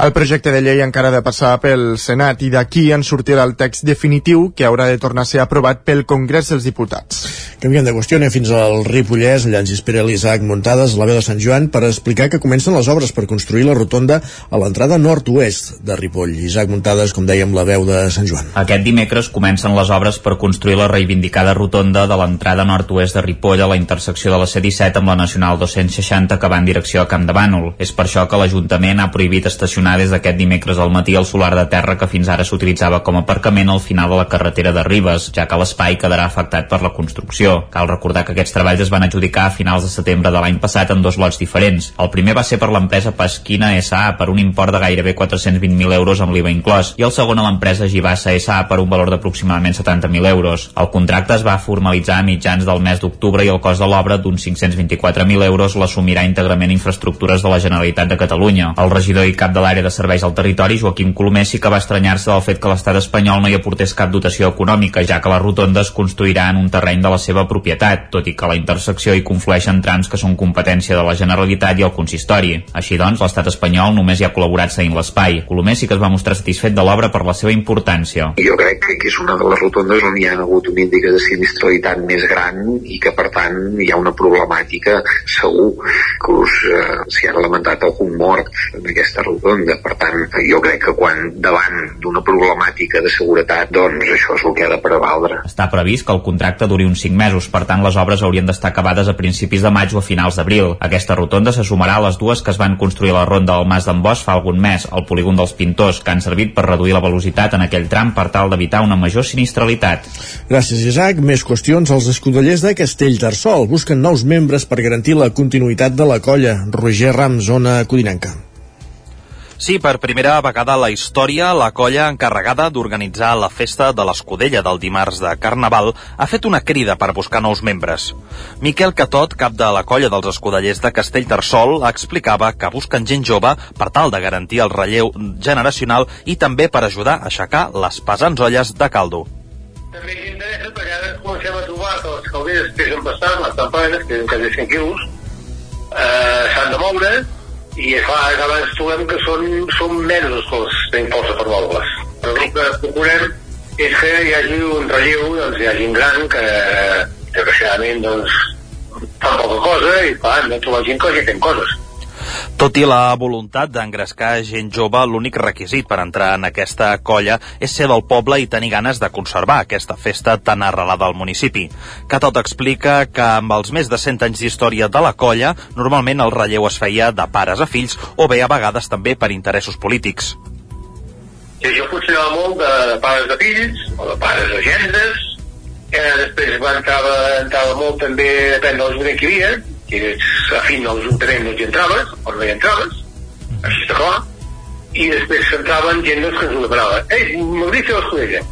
El projecte de llei encara ha de passar pel Senat i d'aquí en sortirà el text definitiu que haurà de tornar a ser aprovat pel Congrés dels Diputats. Canviem de qüestió, anem fins al Ripollès, allà ens espera l'Isaac Muntades, la veu de Sant Joan, per explicar que comencen les obres per construir la rotonda a l'entrada nord-oest de Ripoll. Isaac Muntades, com dèiem, la veu de Sant Joan. Aquest dimecres comencen les obres per construir la reivindicada rotonda de l'entrada nord-oest de Ripoll a la intersecció de la C-17 amb la Nacional 260 que va en direcció a Camp de Bànol. És per això que l'Ajuntament ha prohibit estacionar des d'aquest dimecres al matí el solar de terra que fins ara s'utilitzava com a aparcament al final de la carretera de Ribes, ja que l'espai quedarà afectat per la construcció. Cal recordar que aquests treballs es van adjudicar a finals de setembre de l'any passat en dos lots diferents. El primer va ser per l'empresa Pasquina S.A. per un import de gairebé 420.000 euros amb l'IVA inclòs i el segon a l'empresa Givassa S.A. per un valor d'aproximadament 70.000 euros. El contracte es va formalitzar a mitjans del mes d'octubre i el cost de l'obra d'uns 524.000 euros l'assumirà íntegrament Infraestructures de la Generalitat de Catalunya. El regidor i cap de l'àrea de serveis al territori, Joaquim Colomer, sí que va estranyar-se del fet que l'estat espanyol no hi aportés cap dotació econòmica, ja que la rotonda es construirà en un terreny de la seva propietat, tot i que la intersecció hi conflueixen trams que són competència de la Generalitat i el consistori. Així doncs, l'estat espanyol només hi ha col·laborat seguint l'espai. Colomer sí que es va mostrar satisfet de l'obra per la seva importància. Jo crec que és una de les rotondes on hi ha hagut un índex de sinistralitat més gran i que per tant hi ha una problemàtica segur. Inclús eh, s'hi ha lamentat algun mort en aquesta rotonda. Per tant, jo crec que quan davant d'una problemàtica de seguretat, doncs això és el que ha de prevaldre. Està previst que el contracte duri uns 5 mesos, per tant les obres haurien d'estar acabades a principis de maig o a finals d'abril. Aquesta rotonda se sumarà a les dues que es van construir a la ronda del Mas d'en Bosch fa algun mes, al polígon dels Pintors, que han servit per reduir la velocitat en aquell tram per tal d'evitar una major sinistralitat. Gràcies, Isaac. Més qüestions. Els escudellers de Castellterçol busquen nous membres per garantir la continuïtat de la colla. Roger Ram, zona codinenca. Sí, per primera vegada a la història, la colla encarregada d'organitzar la festa de l'Escudella del dimarts de Carnaval ha fet una crida per buscar nous membres. Miquel Catot, cap de la colla dels escudellers de Castellterçol, explicava que busquen gent jove per tal de garantir el relleu generacional i també per ajudar a aixecar les pesants olles de caldo. També interessa perquè ara comencem a trobar que les calderes que les campanes, que són quasi 100 quilos, eh, s'han de moure i clar, abans trobem que són, són menys les tenim força per. Però el que procurem és que hi hagi un relleu, doncs hi hagi un gran que, desgraciadament, doncs, fan poca cosa i clar, hem de trobar gent que hagi fent coses. Tot i la voluntat d'engrescar gent jove, l'únic requisit per entrar en aquesta colla és ser del poble i tenir ganes de conservar aquesta festa tan arrelada al municipi. Catot explica que amb els més de 100 anys d'història de la colla, normalment el relleu es feia de pares a fills o bé a vegades també per interessos polítics. I això funcionava molt de pares de fills o de pares de gendres, eh, després va entrava, entrava molt també, l'ajuntament que hi havia, que eres afín a l'Ajuntament no hi entraves, o no hi entraves, així està clar, i després s'entraven gent doncs, que ens ho demanava. Ei, m'hauria fer l'escudella.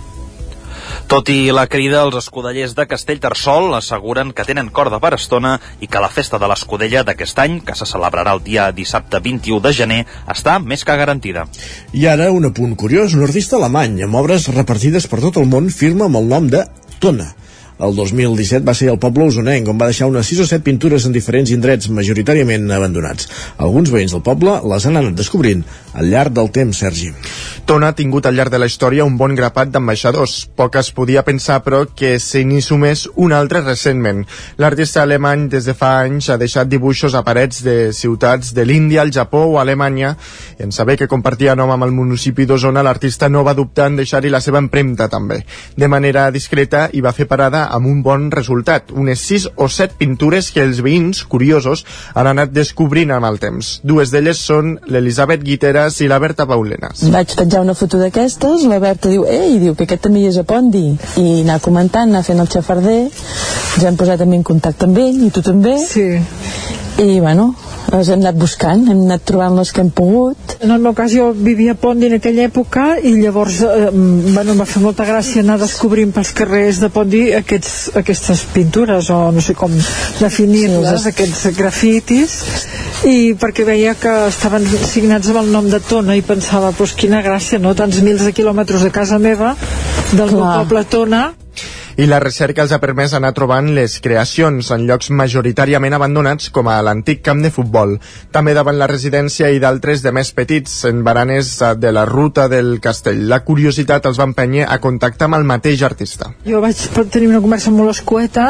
Tot i la crida, els escudellers de Castellterçol asseguren que tenen corda per estona i que la festa de l'escudella d'aquest any, que se celebrarà el dia dissabte 21 de gener, està més que garantida. I ara un apunt curiós, un artista alemany amb obres repartides per tot el món firma amb el nom de Tona. El 2017 va ser el poble usonenc, on va deixar unes 6 o 7 pintures en diferents indrets majoritàriament abandonats. Alguns veïns del poble les han anat descobrint al llarg del temps, Sergi. Tona ha tingut al llarg de la història un bon grapat d'ambaixadors. Poc es podia pensar, però, que se n'hi sumés un altre recentment. L'artista alemany des de fa anys ha deixat dibuixos a parets de ciutats de l'Índia, el Japó o Alemanya. I en saber que compartia nom amb el municipi d'Osona, l'artista no va dubtar en deixar-hi la seva empremta, també. De manera discreta, i va fer parada amb un bon resultat, unes 6 o 7 pintures que els veïns, curiosos, han anat descobrint amb el temps. Dues d'elles són l'Elisabet Guiteras i la Berta Paulenas. Vaig penjar una foto d'aquestes, la Berta diu, ei, diu que aquest també hi és a Pondi, i anar comentant, anar fent el xafarder, ens hem posat també en contacte amb ell, i tu també. Sí. I, bueno, les hem anat buscant, hem anat trobant les que hem pogut. En el meu cas jo vivia a Pondi en aquella època i llavors eh, bueno, em va fer molta gràcia anar descobrint pels carrers de Pondi aquests, aquestes pintures o no sé com definir-les, sí, aquests grafitis i perquè veia que estaven signats amb el nom de Tona i pensava, pues quina gràcia, no? Tants mils de quilòmetres de casa meva del meu poble Tona i la recerca els ha permès anar trobant les creacions en llocs majoritàriament abandonats com a l'antic camp de futbol, també davant la residència i d'altres de més petits en baranes de la ruta del castell. La curiositat els va empènyer a contactar amb el mateix artista. Jo vaig tenir una conversa molt escueta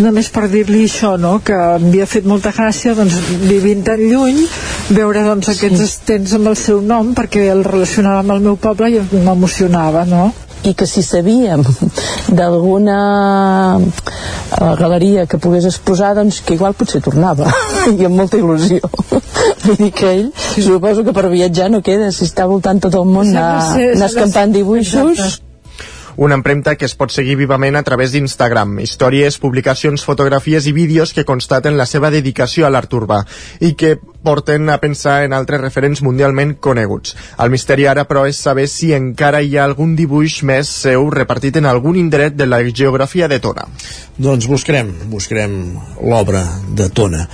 només per dir-li això, no? que m'havia fet molta gràcia doncs, vivint tan lluny veure doncs, aquests estens amb el seu nom perquè el relacionava amb el meu poble i m'emocionava, no? I que si sabíem d'alguna eh, galeria que pogués exposar doncs que igual potser tornava. [laughs] I amb molta il·lusió. Vull dir que ell suposo que per viatjar no queda si està voltant tot el món anar, anar escampant dibuixos. Exacte una empremta que es pot seguir vivament a través d'Instagram, històries, publicacions, fotografies i vídeos que constaten la seva dedicació a l'art urbà i que porten a pensar en altres referents mundialment coneguts. El misteri ara, però, és saber si encara hi ha algun dibuix més seu repartit en algun indret de la geografia de Tona. Doncs buscarem, buscarem l'obra de Tona.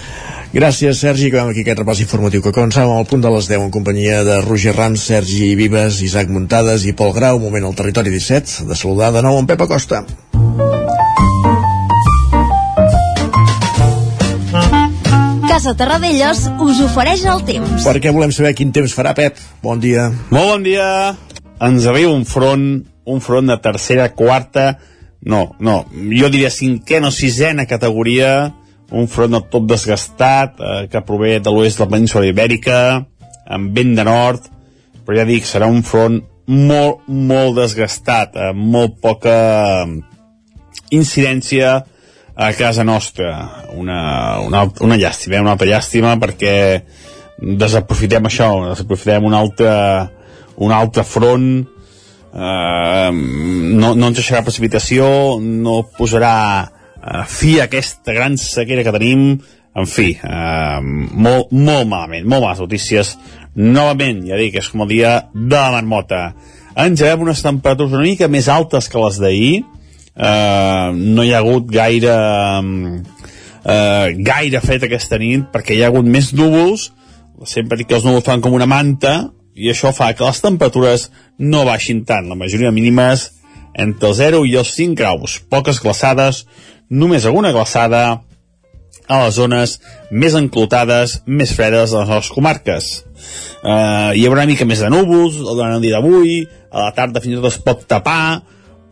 Gràcies, Sergi. Acabem aquí aquest repàs informatiu que començàvem al punt de les 10 en companyia de Roger Rams, Sergi Vives, Isaac Muntades i Pol Grau. Un moment al territori 17 de saludar de nou en Pep Acosta. Casa Terradellos us ofereix el temps. Perquè volem saber quin temps farà, Pep. Bon dia. Molt bon dia. Ens arriba un front, un front de tercera, quarta, no, no, jo diria cinquena o sisena categoria, un front tot desgastat, eh, que prové de l'oest de la península ibèrica, amb vent de nord, però ja dic, serà un front molt, molt desgastat, amb molt poca incidència a casa nostra. Una, una, una llàstima, eh? una altra llàstima, perquè desaprofitem això, desaprofitem un altre, un altre front, eh, no, no ens deixarà precipitació, no posarà eh, fi a aquesta gran sequera que tenim, en fi, eh, molt, molt malament, molt males notícies. Novament, ja dic, és com el dia de la marmota. Engegem unes temperatures una mica més altes que les d'ahir. Eh, no hi ha hagut gaire eh, gaire fet aquesta nit perquè hi ha hagut més núvols sempre dic que els núvols fan com una manta i això fa que les temperatures no baixin tant, la majoria mínimes entre el 0 i els 5 graus poques glaçades, només alguna glaçada a les zones més enclotades, més fredes de les nostres comarques. Uh, hi haurà una mica més de núvols durant el dia d'avui, a la tarda fins i tot es pot tapar,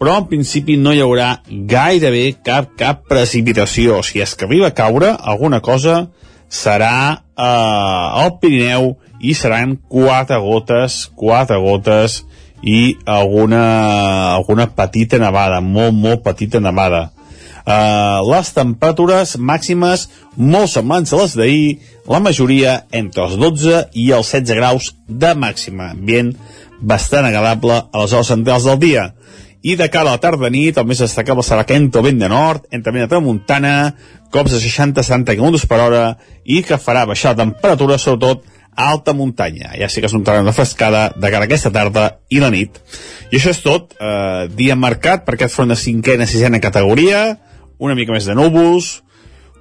però en principi no hi haurà gairebé cap, cap precipitació. Si és que arriba a caure alguna cosa, serà eh, al Pirineu i seran quatre gotes, quatre gotes i alguna, alguna petita nevada, molt, molt petita nevada. Uh, les temperatures màximes molt semblants a les d'ahir, la majoria entre els 12 i els 16 graus de màxima, ambient bastant agradable a les hores centrals del dia. I de cara a la tarda nit, el més destacable serà que entra vent de nord, entre vent de tramuntana, cops de 60-70 km per hora, i que farà baixar la temperatura, sobretot a alta muntanya. Ja sí que es notarà una frescada de cara a aquesta tarda i la nit. I això és tot. Eh, dia marcat per aquest front de cinquena, sisena categoria, una mica més de núvols,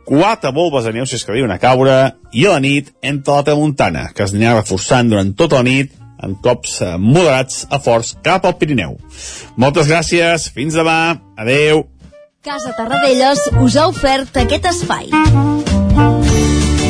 quatre volves de neu si es que diuen a caure, i a la nit entre la tramuntana, que es anirà reforçant durant tota la nit en cops eh, moderats a forts cap al Pirineu. Moltes gràcies, fins demà, adeu. Casa Tarradellas us ha ofert aquest espai.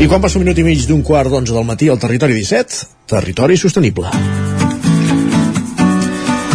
I quan passa un minut i mig d'un quart d'onze del matí al Territori 17, Territori Sostenible.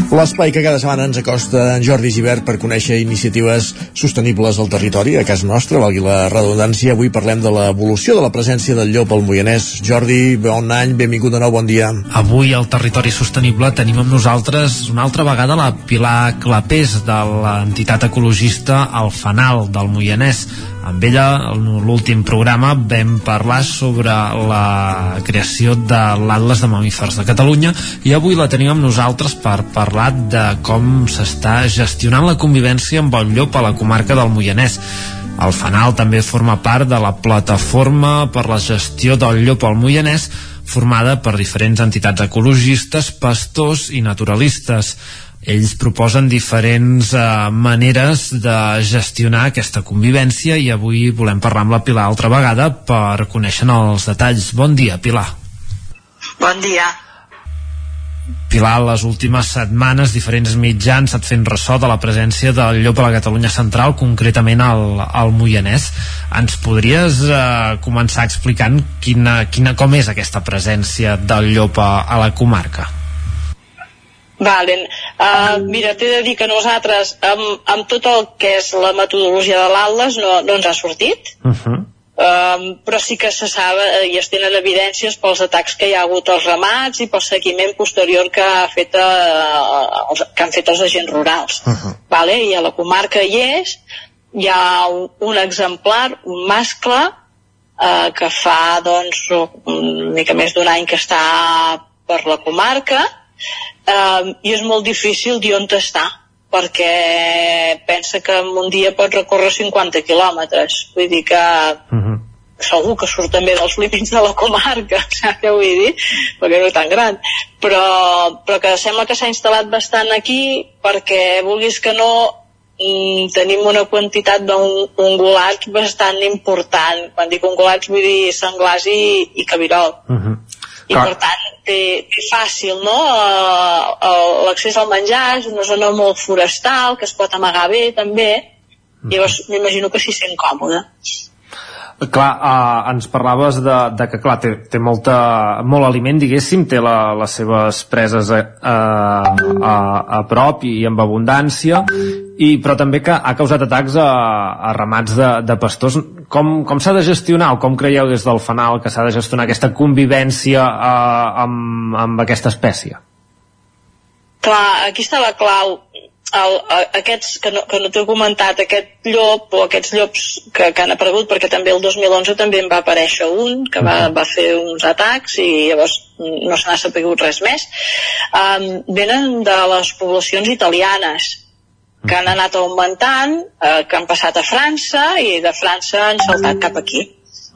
L'espai que cada setmana ens acosta en Jordi Givert per conèixer iniciatives sostenibles al territori, a casa nostra, valgui la redundància. Avui parlem de l'evolució de la presència del llop al Moianès. Jordi, bon any, benvingut de nou, bon dia. Avui al Territori Sostenible tenim amb nosaltres una altra vegada la Pilar Clapés de l'entitat ecologista El Fanal del Moianès. Amb ella, en l'últim programa, vam parlar sobre la creació de l'Atlas de Mamífers de Catalunya i avui la tenim amb nosaltres per parlar de com s'està gestionant la convivència amb el llop a la comarca del Moianès. El Fanal també forma part de la plataforma per la gestió del llop al Moianès formada per diferents entitats ecologistes, pastors i naturalistes ells proposen diferents eh, maneres de gestionar aquesta convivència i avui volem parlar amb la Pilar altra vegada per conèixer els detalls. Bon dia, Pilar. Bon dia. Pilar, les últimes setmanes diferents mitjans s'han fent ressò de la presència del llop a la Catalunya central, concretament al, al Moianès. Ens podries eh, començar explicant quina, quina, com és aquesta presència del llop a, a la comarca? Valen. Uh, mira, t'he de dir que nosaltres, amb, amb tot el que és la metodologia de l'Atlas, no, no ens ha sortit. Uh -huh. Um, però sí que se sap eh, i es tenen evidències pels atacs que hi ha hagut als ramats i pel seguiment posterior que, ha fet, uh, els, que han fet els agents rurals. Uh -huh. vale? I a la comarca hi és, hi ha un, un exemplar, un mascle, uh, que fa doncs, una mica més d'un any que està per la comarca, um, i és molt difícil dir on està perquè pensa que en un dia pot recórrer 50 quilòmetres vull dir que uh -huh. segur que surt també dels límits de la comarca [laughs] saps què vull dir? perquè no és tan gran però, però que sembla que s'ha instal·lat bastant aquí perquè vulguis que no mm, tenim una quantitat d'ungulats bastant important quan dic ungulats vull dir senglars i, i cabirol Uh -huh. i per tant té, té fàcil no? Uh, uh, l'accés al menjar és una zona molt forestal que es pot amagar bé també. Llavors m'imagino que s'hi sent còmode Clar, uh, ens parlaves de, de que clar, té, té molta, molt aliment, diguéssim, té la, les seves preses a, a, a, a prop i amb abundància, i, però també que ha causat atacs a, a ramats de, de pastors. Com, com s'ha de gestionar o com creieu des del fanal que s'ha de gestionar aquesta convivència uh, amb, amb aquesta espècie? Clar, aquí està la clau el, aquests que no, que no t'he comentat, aquest llop o aquests llops que, que han aparegut, perquè també el 2011 també en va aparèixer un que va, va fer uns atacs i llavors no se n'ha sapigut res més, um, venen de les poblacions italianes que han anat augmentant, eh, que han passat a França i de França han saltat cap aquí.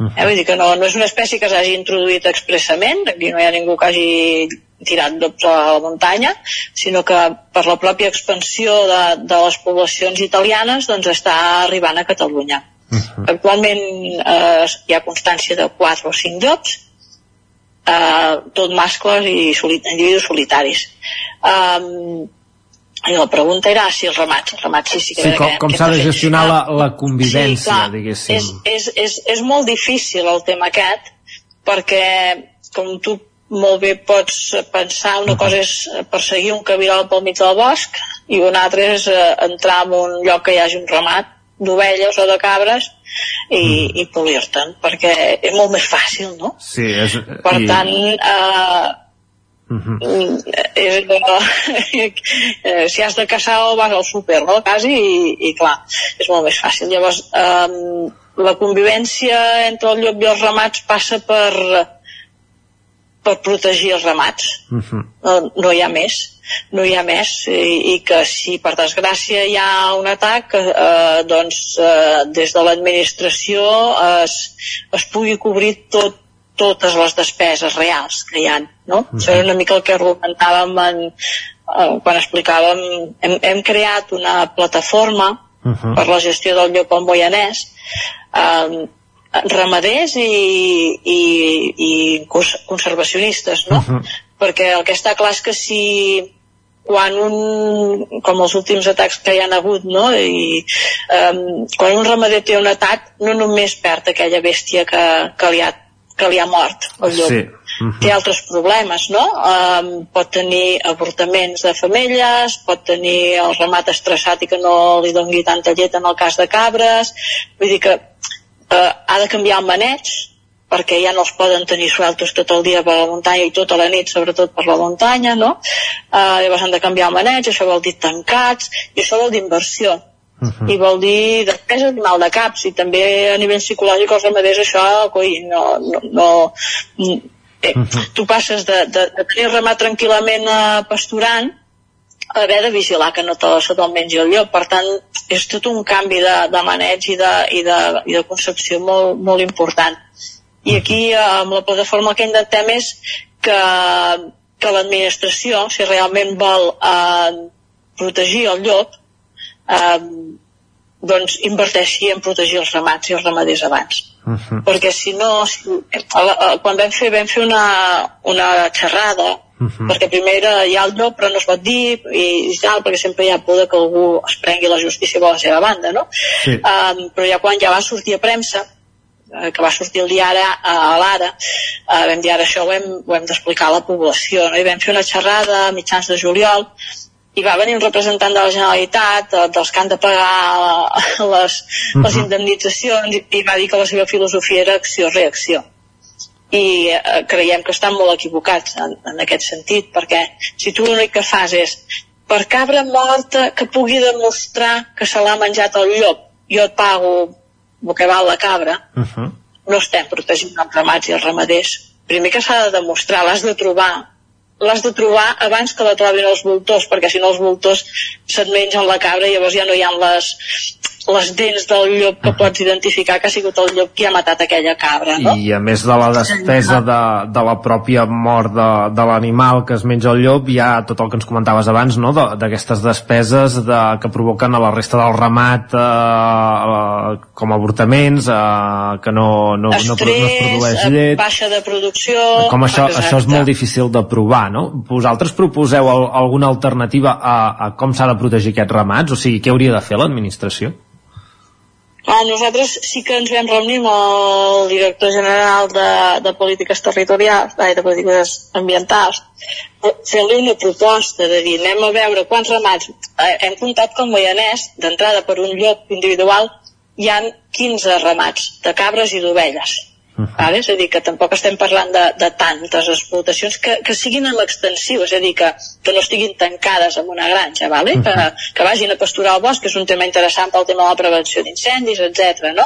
Eh, vull dir que no, no és una espècie que s'hagi introduït expressament, aquí no hi ha ningú que hagi tirat llops a la muntanya, sinó que per la pròpia expansió de, de les poblacions italianes doncs està arribant a Catalunya. Uh -huh. Actualment eh, hi ha constància de 4 o 5 llops, eh, tot mascles i soli individus solitaris. Um, i la pregunta era si els ramats, els ramats sí, sí que... Sí, com, com s'ha de gestionar la, la convivència, sí, clar, diguéssim. És, és, és, és molt difícil el tema aquest, perquè, com tu molt bé pots pensar, una cosa és perseguir un cabiral pel mig del bosc i una altra és eh, entrar en un lloc que hi hagi un ramat d'ovelles o de cabres i, mm. i polir-te'n, perquè és molt més fàcil, no? Sí, és... Per i... tant, eh, uh -huh. és, [laughs] eh, si has de caçar o vas al súper, no? Quasi, i, i clar, és molt més fàcil. Llavors, eh, la convivència entre el llop i els ramats passa per per protegir els ramats. Uh Mhm. -huh. no, no hi ha més no hi ha més i, i que si per desgràcia hi ha un atac eh, doncs eh, des de l'administració es, es pugui cobrir tot, totes les despeses reals que hi ha no? Uh -huh. això és una mica el que argumentàvem en, eh, quan explicàvem hem, hem creat una plataforma Uh -huh. per la gestió del llop al Moianès eh, ramaders i, i, i conservacionistes, no? Uh -huh. Perquè el que està clar és que si quan un, com els últims atacs que hi han hagut, no? I, um, quan un ramader té un atac, no només perd aquella bèstia que, que, li, ha, que li ha mort, el llop. Sí. Uh -huh. Té altres problemes, no? Um, pot tenir avortaments de femelles, pot tenir el ramat estressat i que no li dongui tanta llet en el cas de cabres, vull dir que eh, ha de canviar el maneig perquè ja no els poden tenir sueltos tot el dia per la muntanya i tota la nit sobretot per la muntanya no? eh, llavors han de canviar el maneig això vol dir tancats i això vol dir inversió Uh -huh. i vol dir despesa de mal de caps i també a nivell psicològic els ramaders això coi, no, no, no eh, uh -huh. tu passes de, de, de tenir ramat tranquil·lament eh, pasturant haver de vigilar que no te, se te'l mengi el llop. Per tant, és tot un canvi de, de maneig i de, i de, i de concepció molt, molt important. I aquí, eh, amb la plataforma, el que intentem és que, que l'administració, si realment vol eh, protegir el llop, eh, doncs inverteixi en protegir els ramats i els ramaders abans. Uh -huh. Perquè si no, si, quan vam fer, vam fer una, una xerrada Uh -huh. perquè primer era, hi ha el no però no es pot dir i, i tal, perquè sempre hi ha por que algú es prengui la justícia per la seva banda no? Sí. um, però ja quan ja va sortir a premsa eh, que va sortir el dia ara a l'ara uh, vam dir ara això ho hem, ho hem d'explicar a la població no? i vam fer una xerrada a mitjans de juliol i va venir un representant de la Generalitat eh, dels que han de pagar les, les indemnitzacions i, i va dir que la seva filosofia era acció-reacció. I eh, creiem que estan molt equivocats en, en aquest sentit perquè si tu l'únic que fas és per cabra morta que pugui demostrar que se l'ha menjat el llop jo et pago el que val la cabra Uh -huh. no estem protegint els ramats i els ramaders. Primer que s'ha de demostrar, l'has de trobar l'has de trobar abans que la trobin els voltors perquè si no els voltors se't mengen la cabra i llavors ja no hi ha les, les dents del llop que pots identificar que ha sigut el llop qui ha matat aquella cabra no? I a més de la despesa de, de la pròpia mort de, de l'animal que es menja el llop, hi ha tot el que ens comentaves abans, no? De- d'aquestes despeses de, que provoquen a la resta del ramat eh, eh, com avortaments, eh, que no, no, no, pro- no es produeix eh, llet... baixa de producció Com això, exacte. això és molt difícil de provar, no? Vosaltres proposeu al, alguna alternativa a, a com s'ha de protegir aquests ramats? O sigui, què hauria de fer l'administració? Ah, nosaltres sí que ens vam reunir amb el director general de, de polítiques territorials, ai, de polítiques ambientals, fer-li una proposta de dir anem a veure quants ramats eh, hem comptat com Moianès d'entrada per un lloc individual hi han 15 ramats de cabres i d'ovelles Uh -huh. vale? És a dir, que tampoc estem parlant de, de tantes explotacions que, que siguin en l'extensiu, és a dir, que, que no estiguin tancades en una granja, vale? Uh -huh. que, que vagin a pasturar al bosc, que és un tema interessant pel tema de la prevenció d'incendis, etc. no?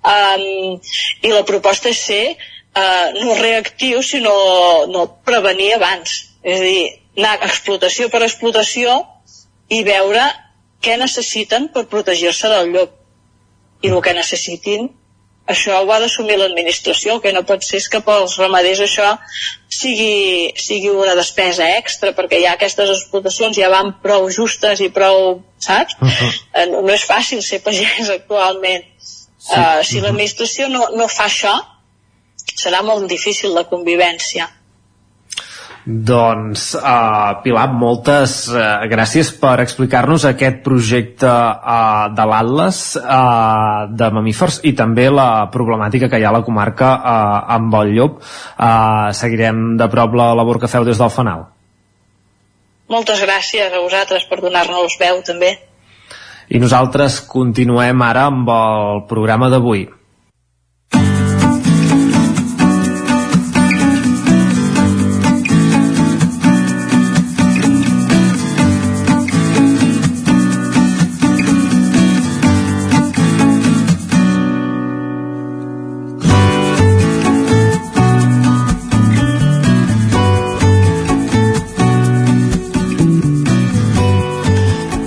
Um, I la proposta és ser uh, no reactiu, sinó no prevenir abans. És a dir, anar explotació per explotació i veure què necessiten per protegir-se del llop. I el que necessitin això ho ha d'assumir l'administració, el que no pot ser és que pels ramaders això sigui, sigui una despesa extra, perquè ja aquestes explotacions ja van prou justes i prou, saps? Uh -huh. no, no és fàcil ser pagès [laughs] actualment. Sí. Uh, si l'administració no, no fa això, serà molt difícil la convivència. Doncs, uh, Pilar, moltes uh, gràcies per explicar-nos aquest projecte uh, de l'Atlas uh, de mamífers i també la problemàtica que hi ha a la comarca uh, amb el llop. Uh, seguirem de prop la labor que feu des del Fanal. Moltes gràcies a vosaltres per donar-nos veu, també. I nosaltres continuem ara amb el programa d'avui.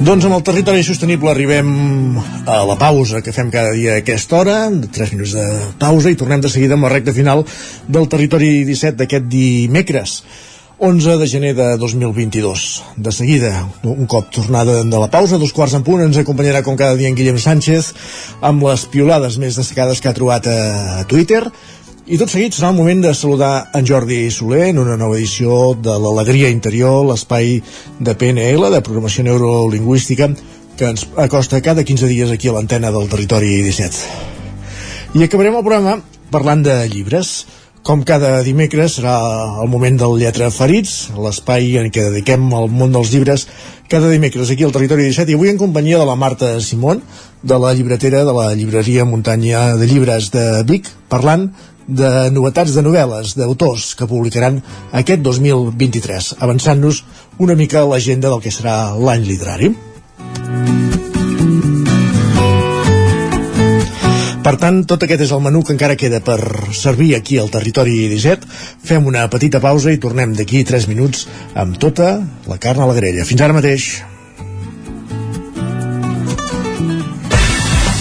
Doncs amb el territori sostenible arribem a la pausa que fem cada dia a aquesta hora, 3 minuts de pausa i tornem de seguida amb la recta final del territori 17 d'aquest dimecres. 11 de gener de 2022. De seguida, un cop tornada de la pausa, dos quarts en punt, ens acompanyarà com cada dia en Guillem Sánchez amb les piolades més destacades que ha trobat a Twitter i tot seguit serà el moment de saludar en Jordi Soler en una nova edició de l'Alegria Interior, l'espai de PNL, de Programació Neurolingüística, que ens acosta cada 15 dies aquí a l'antena del Territori 17. I acabarem el programa parlant de llibres. Com cada dimecres serà el moment del Lletra Ferits, l'espai en què dediquem al món dels llibres cada dimecres aquí al Territori 17 i avui en companyia de la Marta Simón, de la llibretera de la llibreria Muntanya de Llibres de Vic, parlant de novetats de novel·les d'autors que publicaran aquest 2023, avançant-nos una mica a l'agenda del que serà l'any literari. Per tant, tot aquest és el menú que encara queda per servir aquí al territori 17. Fem una petita pausa i tornem d'aquí 3 minuts amb tota la carn a la grella. Fins ara mateix.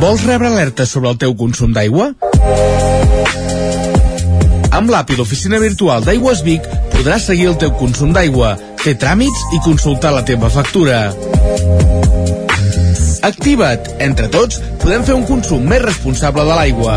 Vols rebre alertes sobre el teu consum d'aigua? Amb l'app i l'oficina virtual d'Aigües Vic podràs seguir el teu consum d'aigua, fer tràmits i consultar la teva factura. Activa't! Entre tots podem fer un consum més responsable de l'aigua.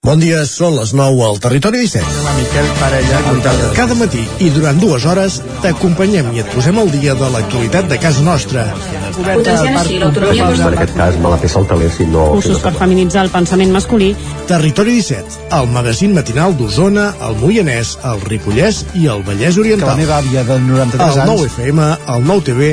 Bon dia, són les 9 al Territori 17. Cada matí i durant dues hores t'acompanyem i et posem al dia de l'actualitat de casa nostra. Potenciant així l'autonomia Per aquest cas me la peça el taler si no... Cursos per feminitzar el pensament masculí. Territori 17, el magazín matinal d'Osona, el Moianès, el Ripollès i el Vallès Oriental. Que la meva àvia de 93 el anys... 9 FM, el 9 TV,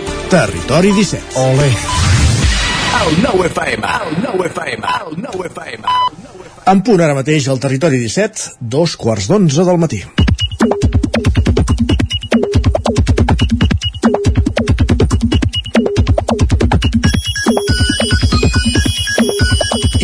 Territori 17. Ole. El 9 FM, el 9 FM, el 9 FM. En punt ara mateix al Territori 17, dos quarts d'onze del matí.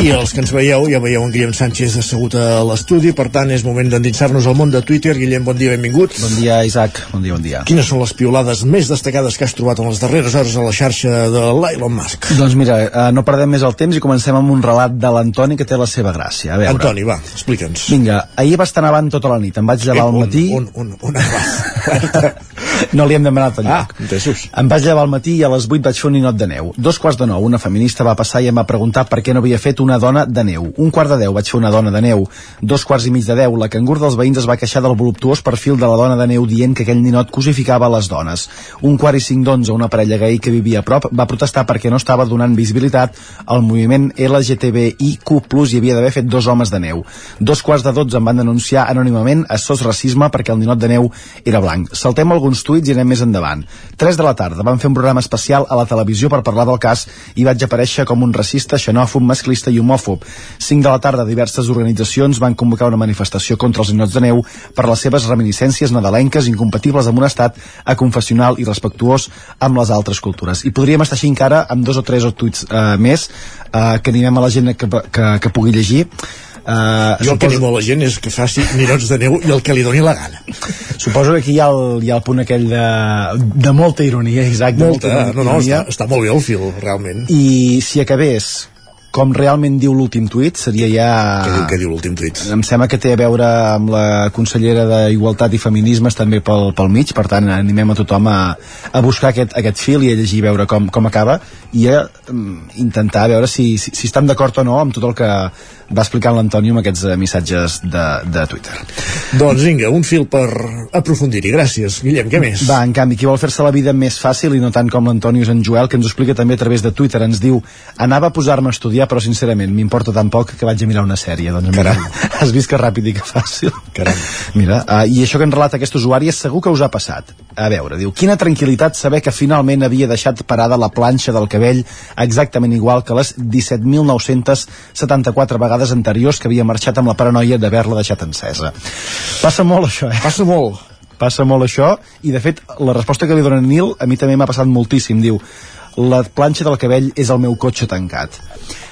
I els que ens veieu, ja veieu en Guillem Sánchez assegut a l'estudi, per tant és moment d'endinsar-nos al món de Twitter. Guillem, bon dia, benvingut. Bon dia, Isaac. Bon dia, bon dia. Quines són les piolades més destacades que has trobat en les darreres hores a la xarxa de l'Elon Musk? Doncs mira, eh, no perdem més el temps i comencem amb un relat de l'Antoni que té la seva gràcia. A veure. Antoni, va, explica'ns. Vinga, ahir va estar nevant tota la nit. Em vaig llevar al un, matí... Un, un, un, [laughs] no li hem demanat enlloc. Ah, entesos. Em vaig llevar al matí i a les 8 vaig fer un ninot de neu. Dos quarts de nou, una feminista va passar i em va preguntar per què no havia fet una dona de neu. Un quart de deu vaig fer una dona de neu. Dos quarts i mig de deu, la cangur dels veïns es va queixar del voluptuós perfil de la dona de neu dient que aquell ninot cosificava les dones. Un quart i cinc d'onze, una parella gay que vivia a prop va protestar perquè no estava donant visibilitat al moviment LGTBIQ+, hi havia d'haver fet dos homes de neu. Dos quarts de dotze em van denunciar anònimament a sos racisme perquè el ninot de neu era blanc. Saltem alguns tuits i anem més endavant. 3 de la tarda vam fer un programa especial a la televisió per parlar del cas i vaig aparèixer com un racista, xenòfob, masclista i homòfob. 5 de la tarda diverses organitzacions van convocar una manifestació contra els ninots de neu per les seves reminiscències nadalenques incompatibles amb un estat aconfessional i respectuós amb les altres cultures. I podríem estar així encara amb dos o tres o tuits eh, més eh, que animem a la gent que, que, que pugui llegir Uh, jo el que animo a la gent és que faci ninots de neu i el que li doni la gana. Suposo que aquí hi ha el, hi ha el punt aquell de, de molta ironia, Isaac. De Molta, molta no, no, ironia. està, està molt bé el fil, realment. I si acabés com realment diu l'últim tuit, seria ja... Què diu, què diu l'últim tuit? Em sembla que té a veure amb la consellera d'Igualtat i Feminismes també pel, pel mig, per tant animem a tothom a, a buscar aquest, aquest fil i a llegir veure com, com acaba i a um, intentar veure si, si, si estan d'acord o no amb tot el que va explicant l'Antonio amb aquests eh, missatges de, de Twitter. Doncs vinga, un fil per aprofundir-hi. Gràcies, Guillem, què més? Va, en canvi, qui vol fer-se la vida més fàcil i no tant com l'Antonio és en Joel, que ens explica també a través de Twitter, ens diu anava a posar-me a estudiar, però sincerament m'importa tan poc que vaig a mirar una sèrie. Doncs mira, [laughs] has vist que ràpid i que fàcil. Caram. Mira, uh, i això que ens relata aquest usuari és segur que us ha passat. A veure, diu, quina tranquil·litat saber que finalment havia deixat parada la planxa del cabell exactament igual que les 17.974 vegades anteriors que havia marxat amb la paranoia d'haver-la deixat encesa. Passa molt això, eh? Passa molt. Passa molt això, i de fet, la resposta que li dona Nil a mi també m'ha passat moltíssim. Diu, la planxa del cabell és el meu cotxe tancat.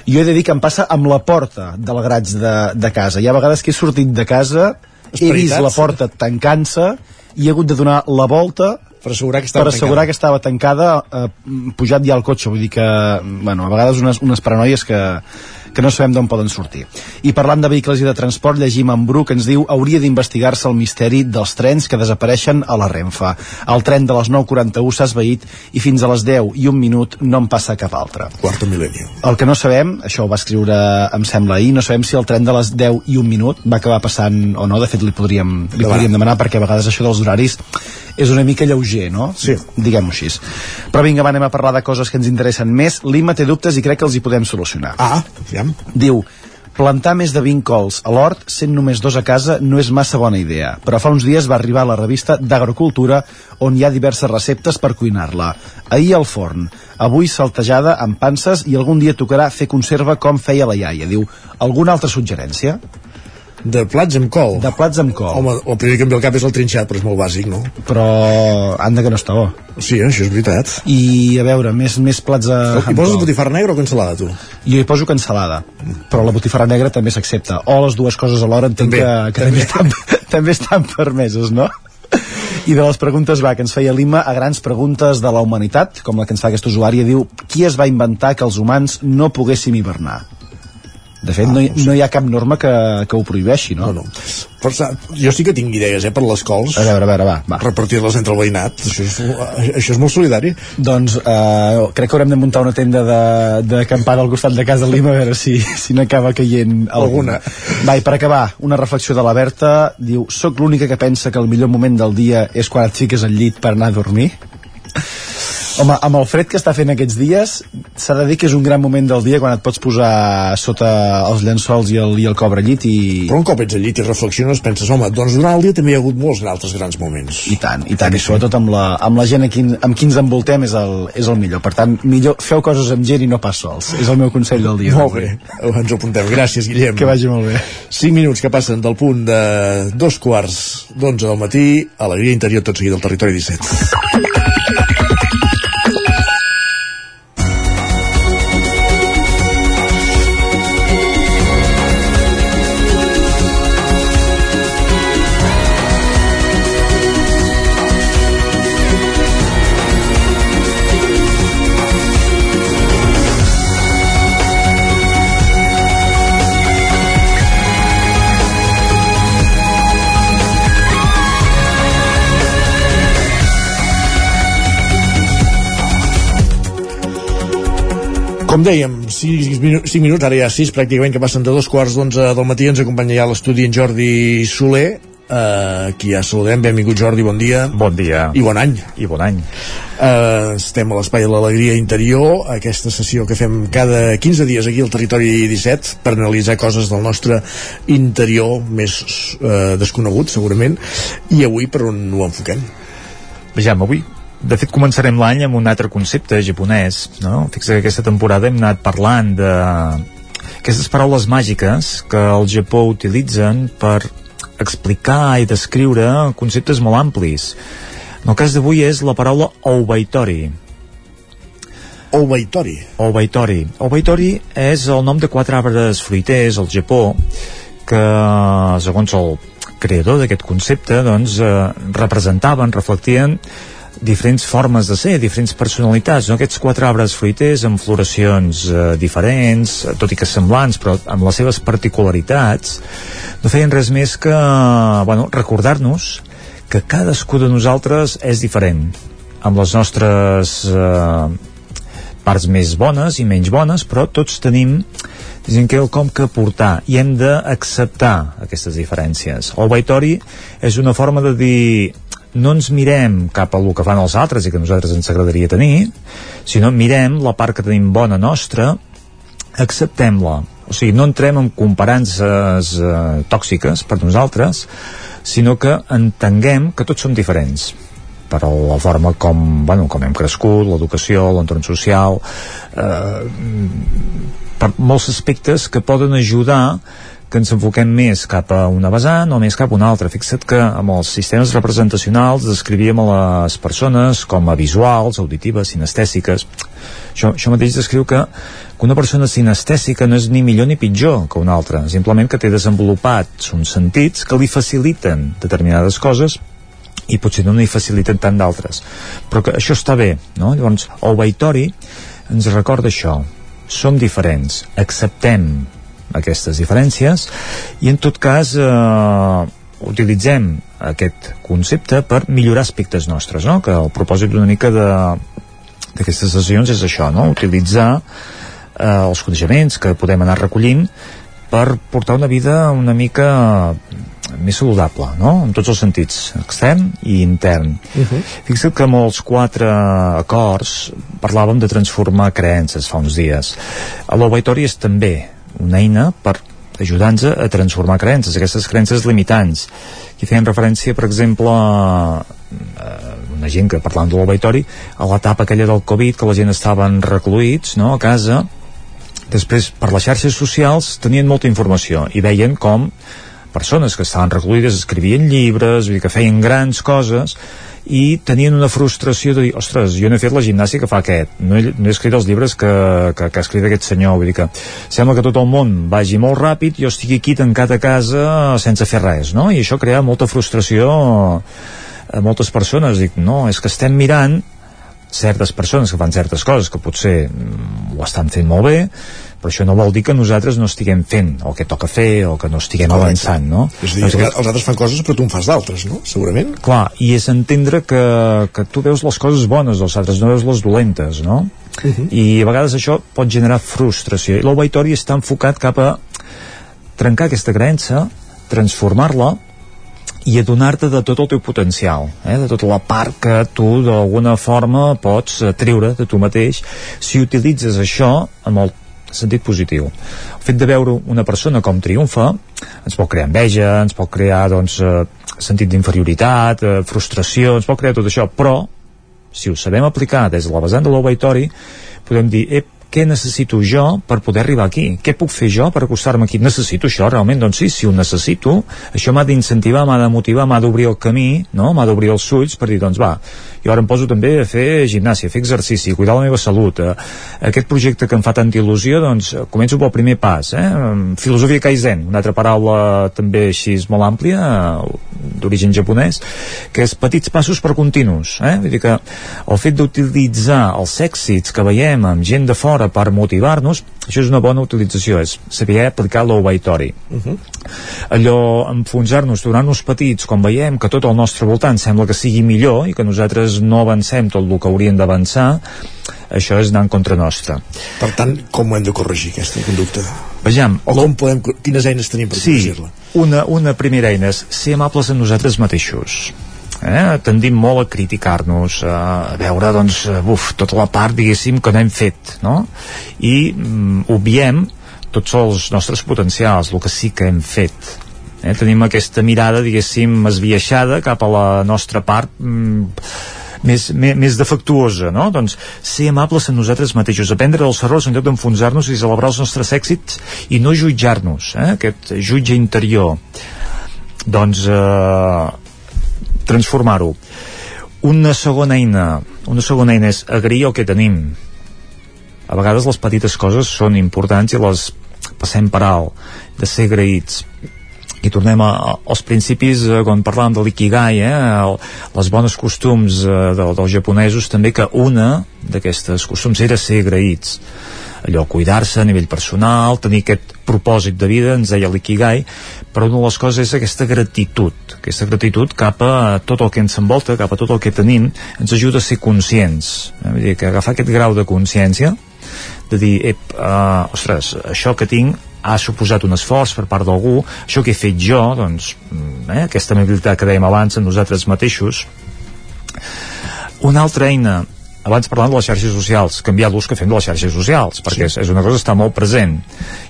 Jo he de dir que em passa amb la porta del graig de, de casa. Hi ha vegades que he sortit de casa, he vist la porta tancant-se i he hagut de donar la volta per assegurar que estava per assegurar tancada. que estava tancada eh, pujat ja al cotxe vull dir que, bueno, a vegades unes, unes paranoies que, que no sabem d'on poden sortir i parlant de vehicles i de transport llegim en Bru que ens diu hauria d'investigar-se el misteri dels trens que desapareixen a la Renfa el tren de les 9.41 s'ha esveït i fins a les 10 i un minut no en passa cap altre Quarto mil·lenni. el que no sabem, això ho va escriure em sembla ahir, no sabem si el tren de les 10 i un minut va acabar passant o no, de fet li podríem, li podríem demanar perquè a vegades això dels horaris és una mica lleuger, no? Sí. Diguem-ho així. Però vinga, va, anem a parlar de coses que ens interessen més. L'Imma té dubtes i crec que els hi podem solucionar. Ah, ja. Diu, Plantar més de 20 cols a l'hort, sent només dos a casa, no és massa bona idea, però fa uns dies va arribar a la revista d'Agrocultura on hi ha diverses receptes per cuinar-la. Ahir al forn, avui saltejada amb panses i algun dia tocarà fer conserva com feia la iaia. Diu, alguna altra suggerència? De plats amb col? De plats amb col. Home, el primer que em ve al cap és el trinxat, però és molt bàsic, no? Però anda que no està bo. Sí, això és veritat. I a veure, més, més plats a... I poses botifarra negra o cansalada, tu? Jo hi poso cansalada, però la botifarra negra també s'accepta. O les dues coses alhora entenc També, que, que també, estan, [laughs] també estan permeses, no? I de les preguntes va, que ens feia Lima a grans preguntes de la humanitat, com la que ens fa aquest usuari, diu qui es va inventar que els humans no poguéssim hivernar? De fet, ah, no, hi, no hi ha cap norma que, que ho prohibeixi, no? No, no. Per, jo sí que tinc idees, eh, per les cols. A veure, a veure, va. va. Repartir-les entre el veïnat. Això és, això és molt solidari. Doncs eh, crec que haurem de muntar una tenda de, de acampada al costat de casa Lima a veure si, si n'acaba caient alguna. alguna. Va, i per acabar, una reflexió de la Berta. Diu, soc l'única que pensa que el millor moment del dia és quan et fiques al llit per anar a dormir? Home, amb el fred que està fent aquests dies, s'ha de dir que és un gran moment del dia quan et pots posar sota els llençols i el, i el cobrellit i... Però un cop ets al llit i reflexiones, penses, home, doncs durant el dia també hi ha hagut molts altres grans moments. I tant, i tant, i sobretot amb la, amb la gent amb qui, amb qui ens envoltem és el, és el millor. Per tant, millor feu coses amb gent i no pas sols. És el meu consell del dia. Molt bé, ens ho apuntem. Gràcies, Guillem. Que vagi molt bé. 5 minuts que passen del punt de dos quarts d'onze del matí, Alegria Interior, tot seguit del territori 17. Com dèiem, 5 minuts, 5 minuts, ara ja 6 pràcticament, que passen de dos quarts d'onze del matí, ens acompanya ja l'estudi en Jordi Soler, uh, qui ja saludem. Benvingut Jordi, bon dia. Bon dia. I bon any. I bon any. Uh, estem a l'Espai de l'Alegria Interior, aquesta sessió que fem cada 15 dies aquí al Territori 17 per analitzar coses del nostre interior més uh, desconegut, segurament, i avui per on ho enfoquem? Vejam, avui de fet començarem l'any amb un altre concepte japonès no? fixa que aquesta temporada hem anat parlant de aquestes paraules màgiques que el Japó utilitzen per explicar i descriure conceptes molt amplis. En el cas d'avui és la paraula Obaitori Obaitori Obaitori Obaitori és el nom de quatre arbres fruiters al Japó que segons el creador d'aquest concepte doncs eh, representaven, reflectien diferents formes de ser, diferents personalitats, no? aquests quatre arbres fruiters amb floracions eh, diferents, tot i que semblants, però amb les seves particularitats, no feien res més que bueno, recordar-nos que cadascú de nosaltres és diferent, amb les nostres eh, parts més bones i menys bones, però tots tenim diguem que com que portar i hem d'acceptar aquestes diferències. El Baitori és una forma de dir no ens mirem cap a el que fan els altres i que nosaltres ens agradaria tenir, sinó mirem la part que tenim bona nostra, acceptem-la. O sigui, no entrem en comparances eh, tòxiques per nosaltres, sinó que entenguem que tots som diferents per la forma com, bueno, com hem crescut, l'educació, l'entorn social, eh, per molts aspectes que poden ajudar que ens enfoquem més cap a una vessant o més cap a una altra. Fixa't que amb els sistemes representacionals descrivíem a les persones com a visuals, auditives, sinestèsiques. Això, això mateix descriu que, que una persona sinestèsica no és ni millor ni pitjor que una altra, simplement que té desenvolupats uns sentits que li faciliten determinades coses i potser no n'hi faciliten tant d'altres. Però que això està bé, no? Llavors, el Baitori ens recorda això. Som diferents, acceptem aquestes diferències i en tot cas eh, utilitzem aquest concepte per millorar aspectes nostres, no? que el propòsit una mica d'aquestes sessions és això, no? utilitzar eh, els coneixements que podem anar recollint per portar una vida una mica més saludable, no? En tots els sentits, extern i intern. Uh -huh. Fixa't que amb els quatre acords parlàvem de transformar creences fa uns dies. L'Obaitori és també una eina per ajudant-nos a transformar creences, aquestes creences limitants. Aquí feien referència, per exemple, a una gent que parlant de l'obaitori, a l'etapa aquella del Covid, que la gent estaven recluïts no, a casa, després per les xarxes socials tenien molta informació i veien com persones que estaven recluïdes escrivien llibres, vull dir que feien grans coses i tenien una frustració de dir, ostres, jo no he fet la gimnàsia que fa aquest, no he, no he escrit els llibres que, que, que ha escrit aquest senyor, vull dir que sembla que tot el món vagi molt ràpid, jo estigui aquí tancat a casa sense fer res, no? I això crea molta frustració a moltes persones, dic, no, és que estem mirant certes persones que fan certes coses que potser ho estan fent molt bé però això no vol dir que nosaltres no estiguem fent el que toca fer o que no estiguem Correcte. avançant no? és a dir, doncs, els altres fan coses però tu en fas d'altres, no? segurament clar, i és entendre que, que tu veus les coses bones dels altres, no veus les dolentes no? Uh -huh. i a vegades això pot generar frustració i l'obaitori està enfocat cap a trencar aquesta creença transformar-la i adonar-te de tot el teu potencial, eh? de tota la part que tu d'alguna forma pots treure de tu mateix si utilitzes això amb el sentit positiu. El fet de veure una persona com triomfa ens pot crear enveja, ens pot crear doncs, eh, sentit d'inferioritat, eh, frustració, ens pot crear tot això, però si ho sabem aplicar des de la vessant de l'obaitori, podem dir, ep, què necessito jo per poder arribar aquí? Què puc fer jo per acostar-me aquí? Necessito això realment? Doncs sí, si ho necessito, això m'ha d'incentivar, m'ha de motivar, m'ha d'obrir el camí, no? m'ha d'obrir els ulls per dir, doncs va, jo ara em poso també a fer gimnàsia, a fer exercici, a cuidar la meva salut. Eh, aquest projecte que em fa tanta il·lusió, doncs començo pel primer pas. Eh? Filosofia Kaizen, una altra paraula també així molt àmplia, d'origen japonès, que és petits passos per continus. Eh? Vull dir que el fet d'utilitzar els èxits que veiem amb gent de fora per motivar-nos, això és una bona utilització, és saber aplicar l'obaitori. Uh -huh. Allò, enfonsar-nos, tornar-nos petits, com veiem que tot al nostre voltant sembla que sigui millor i que nosaltres no avancem tot el que hauríem d'avançar, això és anar en contra nostra. Per tant, com ho hem de corregir, aquesta conducta? Vejam. O com podem, quines eines tenim per sí, corregir-la? Una, una primera eina és ser amables amb nosaltres mateixos eh? tendim molt a criticar-nos a veure doncs, uf, tota la part diguéssim que no hem fet no? i mm, obviem tots els nostres potencials el que sí que hem fet eh? tenim aquesta mirada diguéssim esbiaixada cap a la nostra part mm, més, més, més defectuosa, no? Doncs ser amables amb nosaltres mateixos, aprendre dels errors en lloc d'enfonsar-nos i celebrar els nostres èxits i no jutjar-nos, eh? aquest jutge interior. Doncs eh, transformar-ho. Una segona eina, una segona eina és agrair el que tenim. A vegades les petites coses són importants i les passem per alt, de ser agraïts i tornem a, als principis eh, quan parlàvem de l'ikigai eh, les bones costums eh, de, dels japonesos també que una d'aquestes costums era ser agraïts allò, cuidar-se a nivell personal, tenir aquest propòsit de vida, ens deia l'ikigai, però una de les coses és aquesta gratitud, aquesta gratitud cap a tot el que ens envolta, cap a tot el que tenim, ens ajuda a ser conscients. Eh? Vull dir que agafar aquest grau de consciència, de dir, ep, uh, ostres, això que tinc ha suposat un esforç per part d'algú, això que he fet jo, doncs, mm, eh, aquesta mobilitat que dèiem abans en nosaltres mateixos. Una altra eina abans parlant de les xarxes socials, canviar l'ús que fem de les xarxes socials, perquè sí. és una cosa que està molt present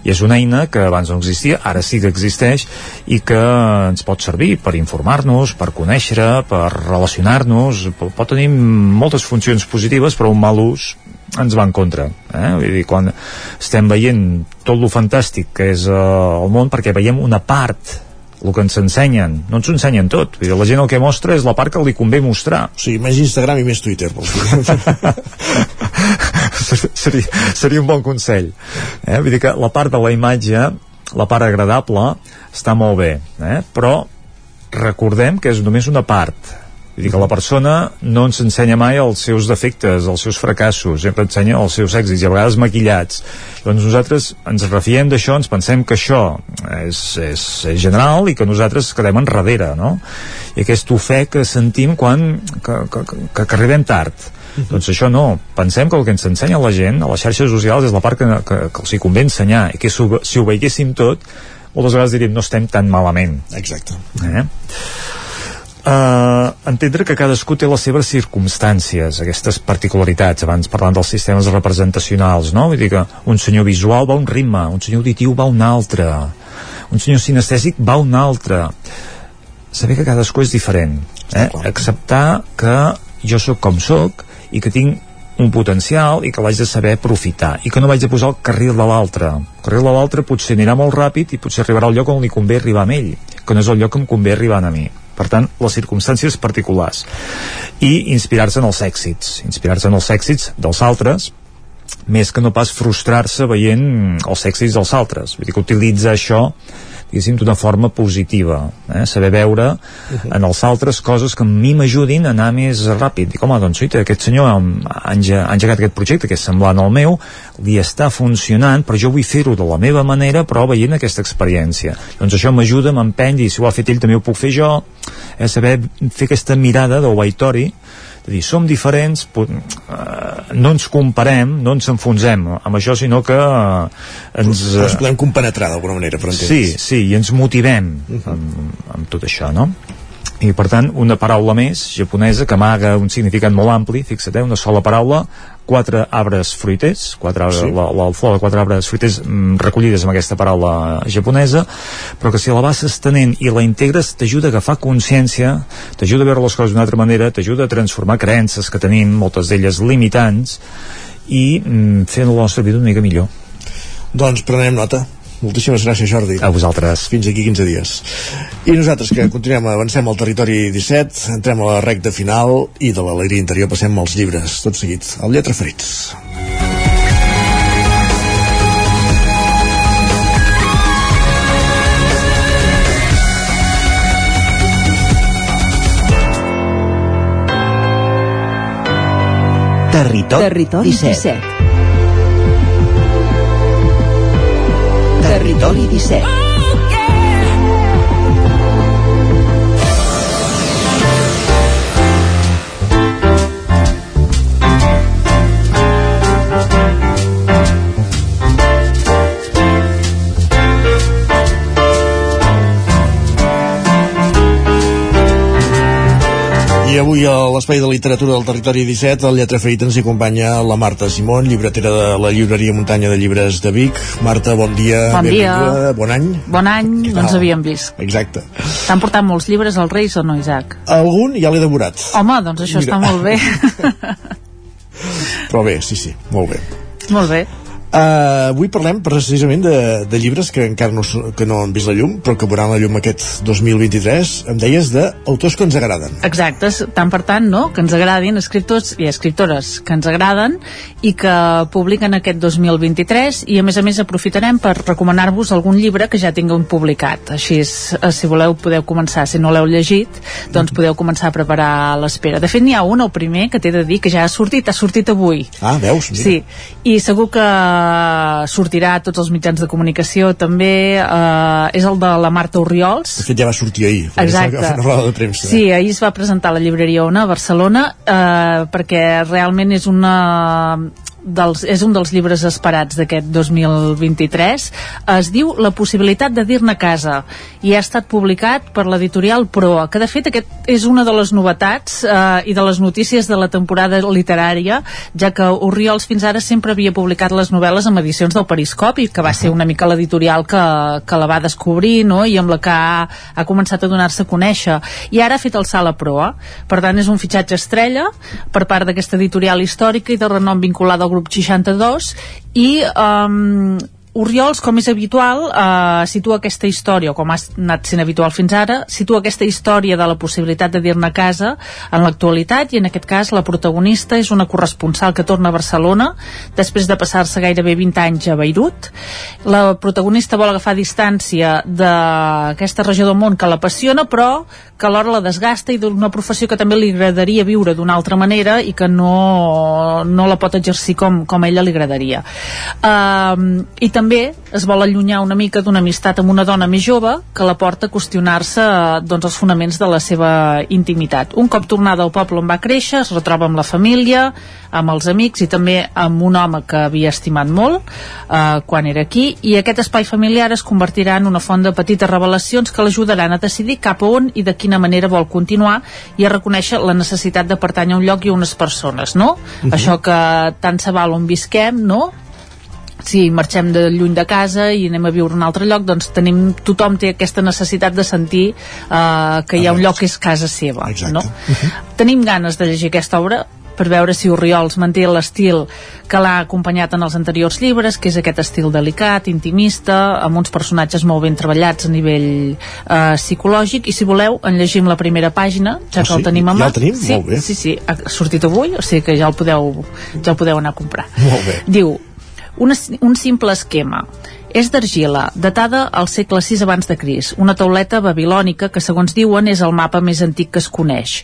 i és una eina que abans no existia, ara sí que existeix i que ens pot servir per informar-nos, per conèixer, per relacionar-nos, pot tenir moltes funcions positives, però un mal ús ens va en contra. Eh? Vull dir, quan estem veient tot lo fantàstic que és eh, el món, perquè veiem una part el que ens ensenyen, no ens ensenyen tot Vull dir, la gent el que mostra és la part que li convé mostrar o sigui, més Instagram i més Twitter [laughs] seria, seria un bon consell eh? vull dir que la part de la imatge la part agradable està molt bé eh? però recordem que és només una part Vull dir que la persona no ens ensenya mai els seus defectes, els seus fracassos, sempre ensenya els seus èxits, i a vegades maquillats. Doncs nosaltres ens refiem d'això, ens pensem que això és, és, és general i que nosaltres quedem enrere, no? I aquest ofec que sentim quan que, que, que, que arribem tard. Uh -huh. Doncs això no, pensem que el que ens ensenya la gent a les xarxes socials és la part que, que, que els hi convé ensenyar i que si ho, si ho veiéssim tot moltes vegades diríem no estem tan malament exacte eh? Eh, entendre que cadascú té les seves circumstàncies, aquestes particularitats, abans parlant dels sistemes representacionals, no? Vull dir que un senyor visual va un ritme, un senyor auditiu va un altre, un senyor sinestèsic va un altre saber que cadascú és diferent eh? acceptar que jo sóc com sóc i que tinc un potencial i que l'haig de saber aprofitar i que no vaig de posar el carril de l'altre el carril de l'altre potser anirà molt ràpid i potser arribarà al lloc on li convé arribar a ell que no és el lloc que em convé arribar a mi per tant, les circumstàncies particulars. I inspirar-se en els èxits. Inspirar-se en els èxits dels altres més que no pas frustrar-se veient els èxits dels altres. Vull dir que utilitza això diguéssim, d'una forma positiva eh? saber veure uh -huh. en els altres coses que a mi m'ajudin a anar més ràpid dic, home, doncs, oita, aquest senyor ha, ha engegat aquest projecte que és semblant al meu li està funcionant, però jo vull fer-ho de la meva manera, però veient aquesta experiència doncs això m'ajuda, m'empeny i si ho ha fet ell també ho puc fer jo eh? saber fer aquesta mirada del Waitori és dir, som diferents, eh, no ens comparem, no ens enfonsem amb això, sinó que eh, ens... Ens podem compenetrar d'alguna manera, per entendre's. Sí, sí, i ens motivem uh -huh. amb, amb tot això, no? i per tant una paraula més japonesa que amaga un significat molt ampli fixa't, eh, una sola paraula quatre arbres fruiters, quatre, sí. la, la flor de quatre arbres fruiters mm, recollides amb aquesta paraula japonesa, però que si la vas estenent i la integres t'ajuda a agafar consciència, t'ajuda a veure les coses d'una altra manera, t'ajuda a transformar creences que tenim, moltes d'elles limitants, i mm, fer la nostra vida una mica millor. Doncs prenem nota. Moltíssimes gràcies, Jordi. A vosaltres. Fins aquí 15 dies. I nosaltres, que continuem, avancem al territori 17, entrem a la recta final i de l'alegria interior passem als llibres, tot seguit. El Lletra Ferits. Territori, Territori 17. 17. Territori 17. I avui a l'Espai de Literatura del Territori 17, al Lletra Ferit ens hi acompanya la Marta Simón, llibretera de la llibreria Muntanya de Llibres de Vic. Marta, bon dia. Bon dia. Bon any. Bon any, no ens havíem vist. Exacte. T'han portat molts llibres als Reis o no, Isaac? Algun ja l'he devorat. Home, doncs això Mira. està molt bé. [laughs] Però bé, sí, sí, molt bé. molt bé. Uh, avui parlem precisament de, de llibres que encara no, que no han vist la llum, però que veuran la llum aquest 2023. Em deies d'autors que ens agraden. Exacte, tant per tant, no?, que ens agradin escriptors i escriptores que ens agraden i que publiquen aquest 2023 i a més a més aprofitarem per recomanar-vos algun llibre que ja tingueu publicat. Així, és, eh, si voleu, podeu començar. Si no l'heu llegit, doncs podeu començar a preparar l'espera. De fet, n'hi ha un, el primer, que t'he de dir que ja ha sortit, ha sortit avui. Ah, veus? Mira. Sí, i segur que sortirà a tots els mitjans de comunicació també, eh, és el de la Marta Oriols, De fet, ja va sortir ahir. Exacte. una roda de premsa. Sí, ahir es va presentar a la llibreria Ona a Barcelona eh, perquè realment és una dels, és un dels llibres esperats d'aquest 2023 es diu La possibilitat de dir-ne casa i ha estat publicat per l'editorial Proa que de fet aquest és una de les novetats eh, i de les notícies de la temporada literària ja que Oriols fins ara sempre havia publicat les novel·les amb edicions del Periscopi que va ser una mica l'editorial que, que la va descobrir no? i amb la que ha, ha començat a donar-se a conèixer. I ara ha fet el salt a proa. Per tant és un fitxatge estrella per part d'aquesta editorial històrica i de renom vinculada al grup 62 i um, Oriols, com és habitual, eh, situa aquesta història, com ha anat sent habitual fins ara, situa aquesta història de la possibilitat de dir-ne casa en l'actualitat i en aquest cas la protagonista és una corresponsal que torna a Barcelona després de passar-se gairebé 20 anys a Beirut. La protagonista vol agafar distància d'aquesta regió del món que l'apassiona però que alhora la desgasta i d'una professió que també li agradaria viure d'una altra manera i que no, no la pot exercir com, com a ella li agradaria. Um, I també es vol allunyar una mica d'una amistat amb una dona més jove que la porta a qüestionar-se eh, doncs, els fonaments de la seva intimitat. Un cop tornada al poble on va créixer, es retroba amb la família, amb els amics i també amb un home que havia estimat molt eh, quan era aquí i aquest espai familiar es convertirà en una font de petites revelacions que l'ajudaran a decidir cap a on i de quina manera vol continuar i a reconèixer la necessitat de pertànyer a un lloc i a unes persones, no? Mhm. Això que tant se val on visquem, no? Si marxem de lluny de casa i anem a viure a un altre lloc, doncs tenim, tothom té aquesta necessitat de sentir eh, que hi ha un lloc que és casa seva. Exacte. No? Tenim ganes de llegir aquesta obra per veure si Oriols manté l'estil que l'ha acompanyat en els anteriors llibres, que és aquest estil delicat, intimista, amb uns personatges molt ben treballats a nivell eh, psicològic, i si voleu, en llegim la primera pàgina, ja Ah, que el sí? tenim a Ja mà. el tenim? Sí, Molt bé. sí, sí, ha sortit avui, o sigui que ja el podeu, ja el podeu anar a comprar. Molt bé. Diu, una, un simple esquema. És d'argila, datada al segle VI abans de Cris, una tauleta babilònica que, segons diuen, és el mapa més antic que es coneix.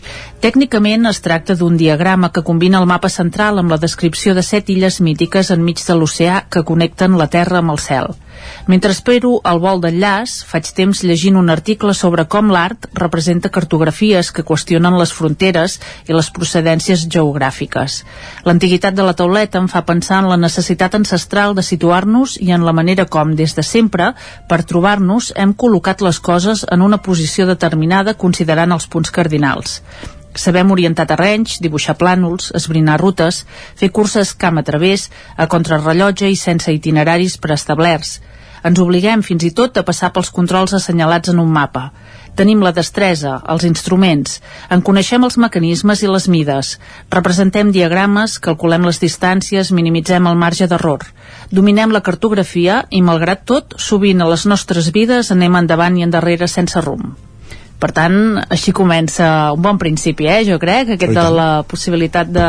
Tècnicament es tracta d'un diagrama que combina el mapa central amb la descripció de set illes mítiques enmig de l'oceà que connecten la Terra amb el cel. Mentre espero el vol d'enllaç, faig temps llegint un article sobre com l'art representa cartografies que qüestionen les fronteres i les procedències geogràfiques. L'antiguitat de la tauleta em fa pensar en la necessitat ancestral de situar-nos i en la manera com, des de sempre, per trobar-nos, hem col·locat les coses en una posició determinada considerant els punts cardinals. Sabem orientar terrenys, dibuixar plànols, esbrinar rutes, fer curses camp a través, a contrarrellotge i sense itineraris preestablerts. Ens obliguem fins i tot a passar pels controls assenyalats en un mapa. Tenim la destresa, els instruments, en coneixem els mecanismes i les mides, representem diagrames, calculem les distàncies, minimitzem el marge d'error. Dominem la cartografia i, malgrat tot, sovint a les nostres vides anem endavant i endarrere sense rumb. Per tant, així comença un bon principi, eh, jo crec, aquest de la possibilitat de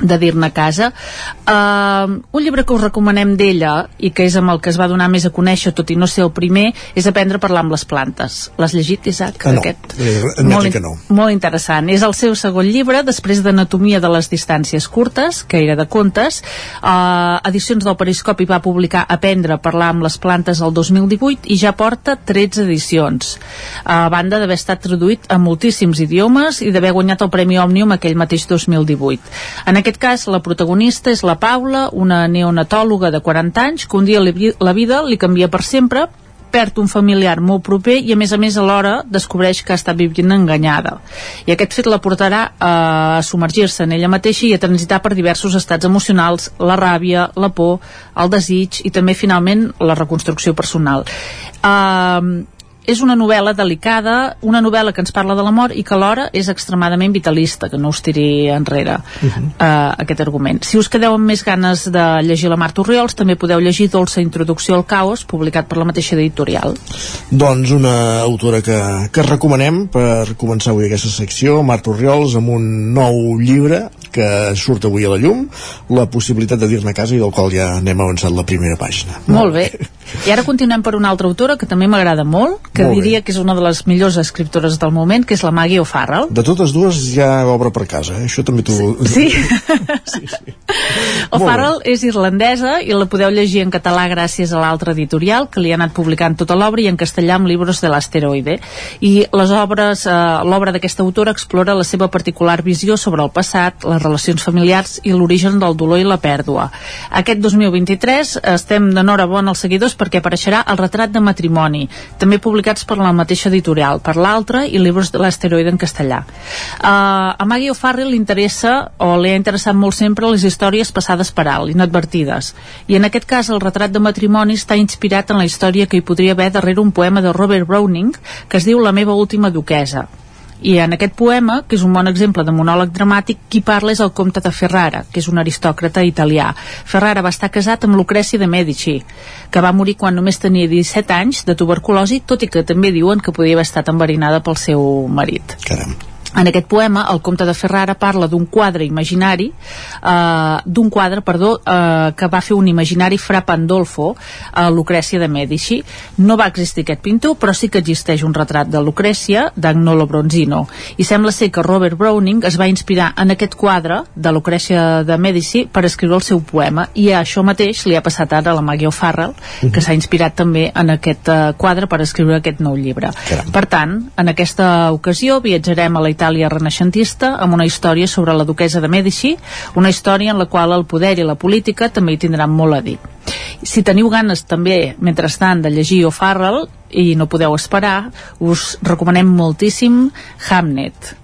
de dir-ne a casa uh, un llibre que us recomanem d'ella i que és amb el que es va donar més a conèixer tot i no ser el primer és Aprendre a parlar amb les plantes l'has llegit, Isaac? Ah, no, Aquest? eh, molt, que no. molt interessant, és el seu segon llibre després d'Anatomia de les distàncies curtes que era de contes uh, Edicions del Periscopi va publicar Aprendre a parlar amb les plantes el 2018 i ja porta 13 edicions a banda d'haver estat traduït a moltíssims idiomes i d'haver guanyat el Premi Òmnium aquell mateix 2018 en aquest cas la protagonista és la Paula una neonatòloga de 40 anys que un dia la vida li canvia per sempre perd un familiar molt proper i a més a més alhora descobreix que està vivint enganyada. I aquest fet la portarà a submergir-se en ella mateixa i a transitar per diversos estats emocionals la ràbia, la por, el desig i també finalment la reconstrucció personal. Uh, és una novel·la delicada, una novel·la que ens parla de l'amor i que alhora és extremadament vitalista, que no us tiri enrere uh -huh. uh, aquest argument. Si us quedeu amb més ganes de llegir la Marta Oriols, també podeu llegir Dolça Introducció al Caos, publicat per la mateixa editorial. Doncs una autora que, que recomanem per començar avui aquesta secció, Marta Oriols, amb un nou llibre que surt avui a la llum, la possibilitat de dir-ne a casa i del qual ja n'hem avançat la primera pàgina. Molt bé. [laughs] I ara continuem per una altra autora que també m'agrada molt, que Molt bé. diria que és una de les millors escriptores del moment, que és la Maggie O'Farrell. De totes dues ja obra per casa, eh? això també t'ho... Sí. [laughs] O'Farrell és irlandesa i la podeu llegir en català gràcies a l'altra editorial que li ha anat publicant tota l'obra i en castellà amb llibres de l'asteroide i les obres, eh, l'obra d'aquesta autora explora la seva particular visió sobre el passat, les relacions familiars i l'origen del dolor i la pèrdua. Aquest 2023 estem d'enhorabona als seguidors perquè apareixerà el retrat de matrimoni, també publicats per la mateixa editorial, per l'altra i llibres de l'asteroide en castellà. Uh, a Maggie O'Farrell li interessa o li ha interessat molt sempre les històries passades per alt, inadvertides. I en aquest cas el retrat de matrimoni està inspirat en la història que hi podria haver darrere un poema de Robert Browning que es diu La meva última duquesa. I en aquest poema, que és un bon exemple de monòleg dramàtic, qui parla és el comte de Ferrara, que és un aristòcrata italià. Ferrara va estar casat amb Lucrècia de Medici, que va morir quan només tenia 17 anys de tuberculosi, tot i que també diuen que podia haver estat enverinada pel seu marit. Caram. En aquest poema, el comte de Ferrara parla d'un quadre imaginari, eh, d'un quadre, perdó, eh, que va fer un imaginari fra Pandolfo a Lucrècia de Medici. No va existir aquest pintor, però sí que existeix un retrat de Lucrècia d'Agnolo Bronzino. I sembla ser que Robert Browning es va inspirar en aquest quadre de Lucrècia de Medici per escriure el seu poema, i això mateix li ha passat ara a la Maggie O'Farrell, que s'ha inspirat també en aquest eh, quadre per escriure aquest nou llibre. Per tant, en aquesta ocasió viatjarem a la Itàlia renaixentista amb una història sobre la duquesa de Medici, una història en la qual el poder i la política també hi tindran molt a dir. Si teniu ganes també, mentrestant, de llegir O'Farrell i no podeu esperar, us recomanem moltíssim Hamnet,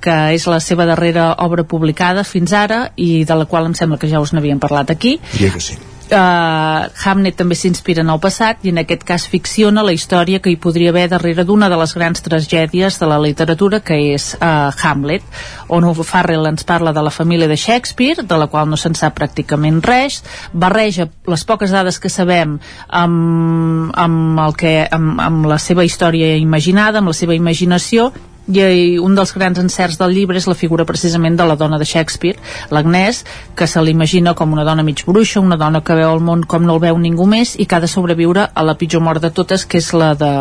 que és la seva darrera obra publicada fins ara i de la qual em sembla que ja us n'havíem parlat aquí Diria que sí. Uh, Hamnet també s'inspira en el passat i en aquest cas ficciona la història que hi podria haver darrere d'una de les grans tragèdies de la literatura que és uh, Hamlet, on Farrell ens parla de la família de Shakespeare, de la qual no se'n sap pràcticament res, barreja les poques dades que sabem amb, amb, el que, amb, amb la seva història imaginada, amb la seva imaginació i un dels grans encerts del llibre és la figura precisament de la dona de Shakespeare, l'Agnès, que se l'imagina com una dona mig bruixa, una dona que veu el món com no el veu ningú més i que ha de sobreviure a la pitjor mort de totes, que és la de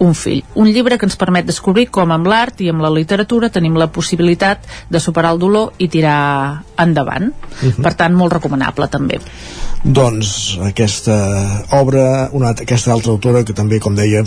un fill. Un llibre que ens permet descobrir com amb l'art i amb la literatura tenim la possibilitat de superar el dolor i tirar endavant. Uh -huh. Per tant, molt recomanable també. Doncs aquesta obra, una, aquesta altra autora que també, com dèiem,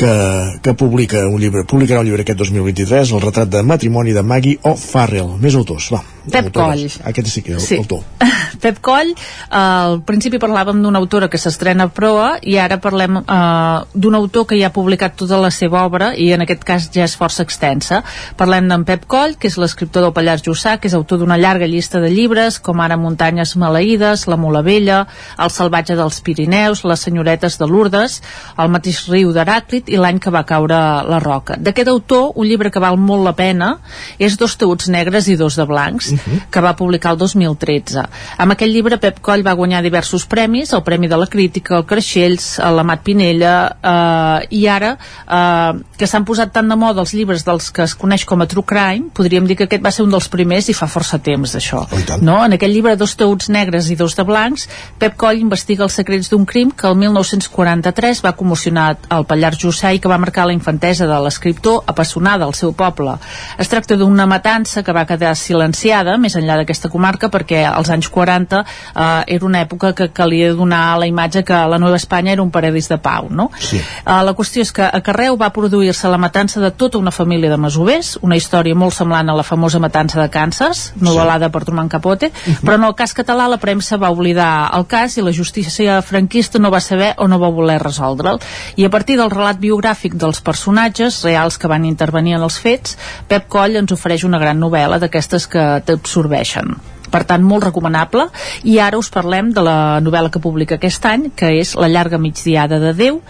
que, que publica un llibre, publicarà un llibre aquest 2023, el retrat de matrimoni de Maggie O'Farrell. Més autors, va. Pep Coll. Aquest sí que és sí. autor. [laughs] Pep Coll, eh, al principi parlàvem d'una autora que s'estrena a proa i ara parlem eh, d'un autor que ja ha publicat tota la seva obra i en aquest cas ja és força extensa. Parlem d'en Pep Coll, que és l'escriptor del Pallars Jussà, que és autor d'una llarga llista de llibres, com ara Muntanyes Maleïdes, La Mula Vella, El salvatge dels Pirineus, Les senyoretes de Lourdes, El mateix riu d'Heràclit i L'any que va caure la roca. D'aquest autor, un llibre que val molt la pena és Dos teuts negres i dos de blancs, uh -huh. que va publicar el 2013. Amb aquest llibre Pep Coll va guanyar diversos premis, el Premi de la Crítica, el Creixells, l'Amat Pinella, eh, i ara eh, que s'han posat tant de moda els llibres dels que es coneix com a True Crime, podríem dir que aquest va ser un dels primers i fa força temps d'això. No? En aquest llibre Dos teuts negres i dos de blancs, Pep Coll investiga els secrets d'un crim que el 1943 va commocionar el Pallars Jussà i que va marcar la infantesa de l'escriptor apassionada al seu poble. Es tracta d'una matança que va quedar silenciada més enllà d'aquesta comarca perquè als anys 40 eh, era una època que calia donar la imatge que la Nova Espanya era un paradís de pau. No? Sí. Eh, la qüestió és que a Carreu va produir-se la matança de tota una família de masovers, una història molt semblant a la famosa matança de Kansas, novel·lada sí. per Truman Capote, uh -huh. però en el cas català la premsa va oblidar el cas i la justícia franquista no va saber o no va voler resoldre'l. I a partir del relat biogràfic dels personatges reals que van intervenir en els fets, Pep Coll ens ofereix una gran novel·la d'aquestes que t'absorbeixen per tant molt recomanable i ara us parlem de la novel·la que publica aquest any que és La llarga migdiada de Déu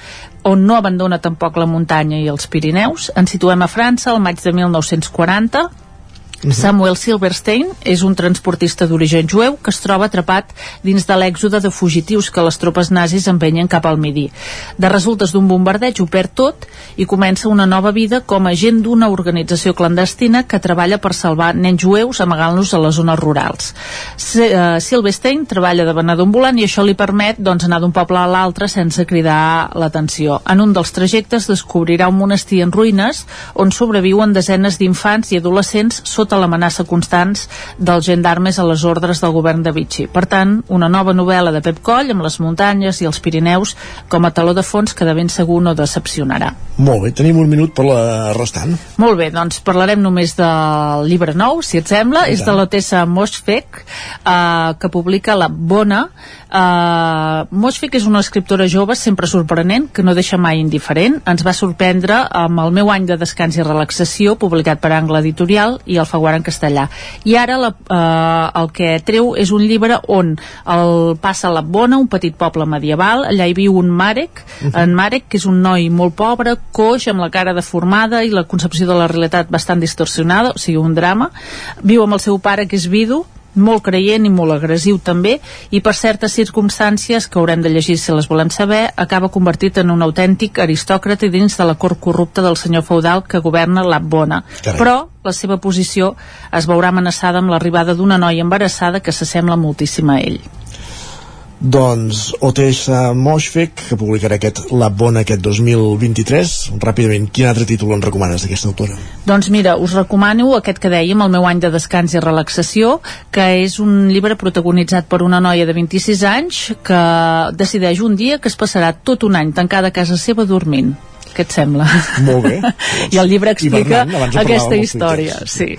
on no abandona tampoc la muntanya i els Pirineus. Ens situem a França al maig de 1940 -huh. Samuel Silverstein és un transportista d'origen jueu que es troba atrapat dins de l'èxode de fugitius que les tropes nazis empenyen cap al midi. De resultes d'un bombardeig ho perd tot i comença una nova vida com a agent d'una organització clandestina que treballa per salvar nens jueus amagant-los a les zones rurals. Uh, Silverstein treballa de venedor ambulant i això li permet doncs, anar d'un poble a l'altre sense cridar l'atenció. En un dels trajectes descobrirà un monestir en ruïnes on sobreviuen desenes d'infants i adolescents sota sota l'amenaça constants dels gendarmes a les ordres del govern de Vichy. Per tant, una nova novel·la de Pep Coll amb les muntanyes i els Pirineus com a taló de fons que de ben segur no decepcionarà. Molt bé, tenim un minut per la restant. Molt bé, doncs parlarem només del llibre nou, si et sembla, és de l'Otessa Moschfek, eh, que publica La Bona, Uh, Moschfik és una escriptora jove sempre sorprenent, que no deixa mai indiferent. Ens va sorprendre amb el meu any de descans i relaxació, publicat per Angle Editorial i el Faguar en castellà. I ara la, uh, el que treu és un llibre on el passa la Bona, un petit poble medieval, allà hi viu un Marek, uh -huh. en Marek, que és un noi molt pobre, coix, amb la cara deformada i la concepció de la realitat bastant distorsionada, o sigui, un drama. Viu amb el seu pare, que és vidu, molt creient i molt agressiu també i per certes circumstàncies que haurem de llegir si les volem saber acaba convertit en un autèntic aristòcrata dins de la cort corrupta del senyor feudal que governa l'Abbona però la seva posició es veurà amenaçada amb l'arribada d'una noia embarassada que s'assembla moltíssim a ell doncs Otessa Moshfek, que publicarà aquest La Bona aquest 2023. Ràpidament, quin altre títol en recomanes d'aquesta autora? Doncs mira, us recomano aquest que dèiem, El meu any de descans i relaxació, que és un llibre protagonitzat per una noia de 26 anys que decideix un dia que es passarà tot un any tancada a casa seva dormint. Què et sembla? Molt bé. [laughs] I el llibre explica aquesta història, sí.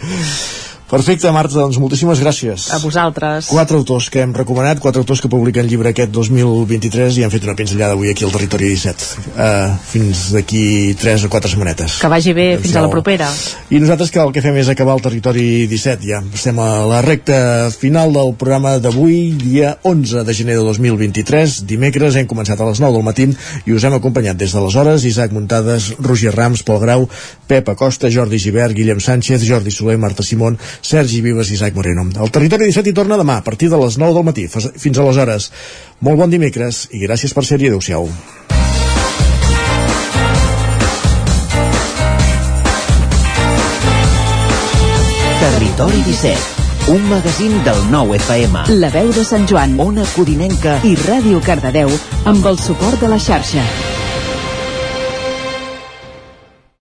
Perfecte, Marta, doncs moltíssimes gràcies. A vosaltres. Quatre autors que hem recomanat, quatre autors que publiquen llibre aquest 2023 i han fet una pinzellada avui aquí al Territori 17. Uh, fins d'aquí 3 o 4 setmanetes. Que vagi bé fins a la propera. I nosaltres que el que fem és acabar el Territori 17, ja estem a la recta final del programa d'avui, dia 11 de gener de 2023, dimecres, hem començat a les 9 del matí i us hem acompanyat des d'aleshores Isaac Muntades, Roger Rams, Pol Grau, Pep Acosta, Jordi Givert, Guillem Sánchez, Jordi Soler, Marta Simón, Sergi Vives i Isaac Moreno. El Territori 17 hi torna demà a partir de les 9 del matí. Fins aleshores, molt bon dimecres i gràcies per ser-hi. Adéu-siau. Territori 17, un magazín del nou FM. La veu de Sant Joan, Ona Codinenca i Ràdio Cardedeu amb el suport de la xarxa.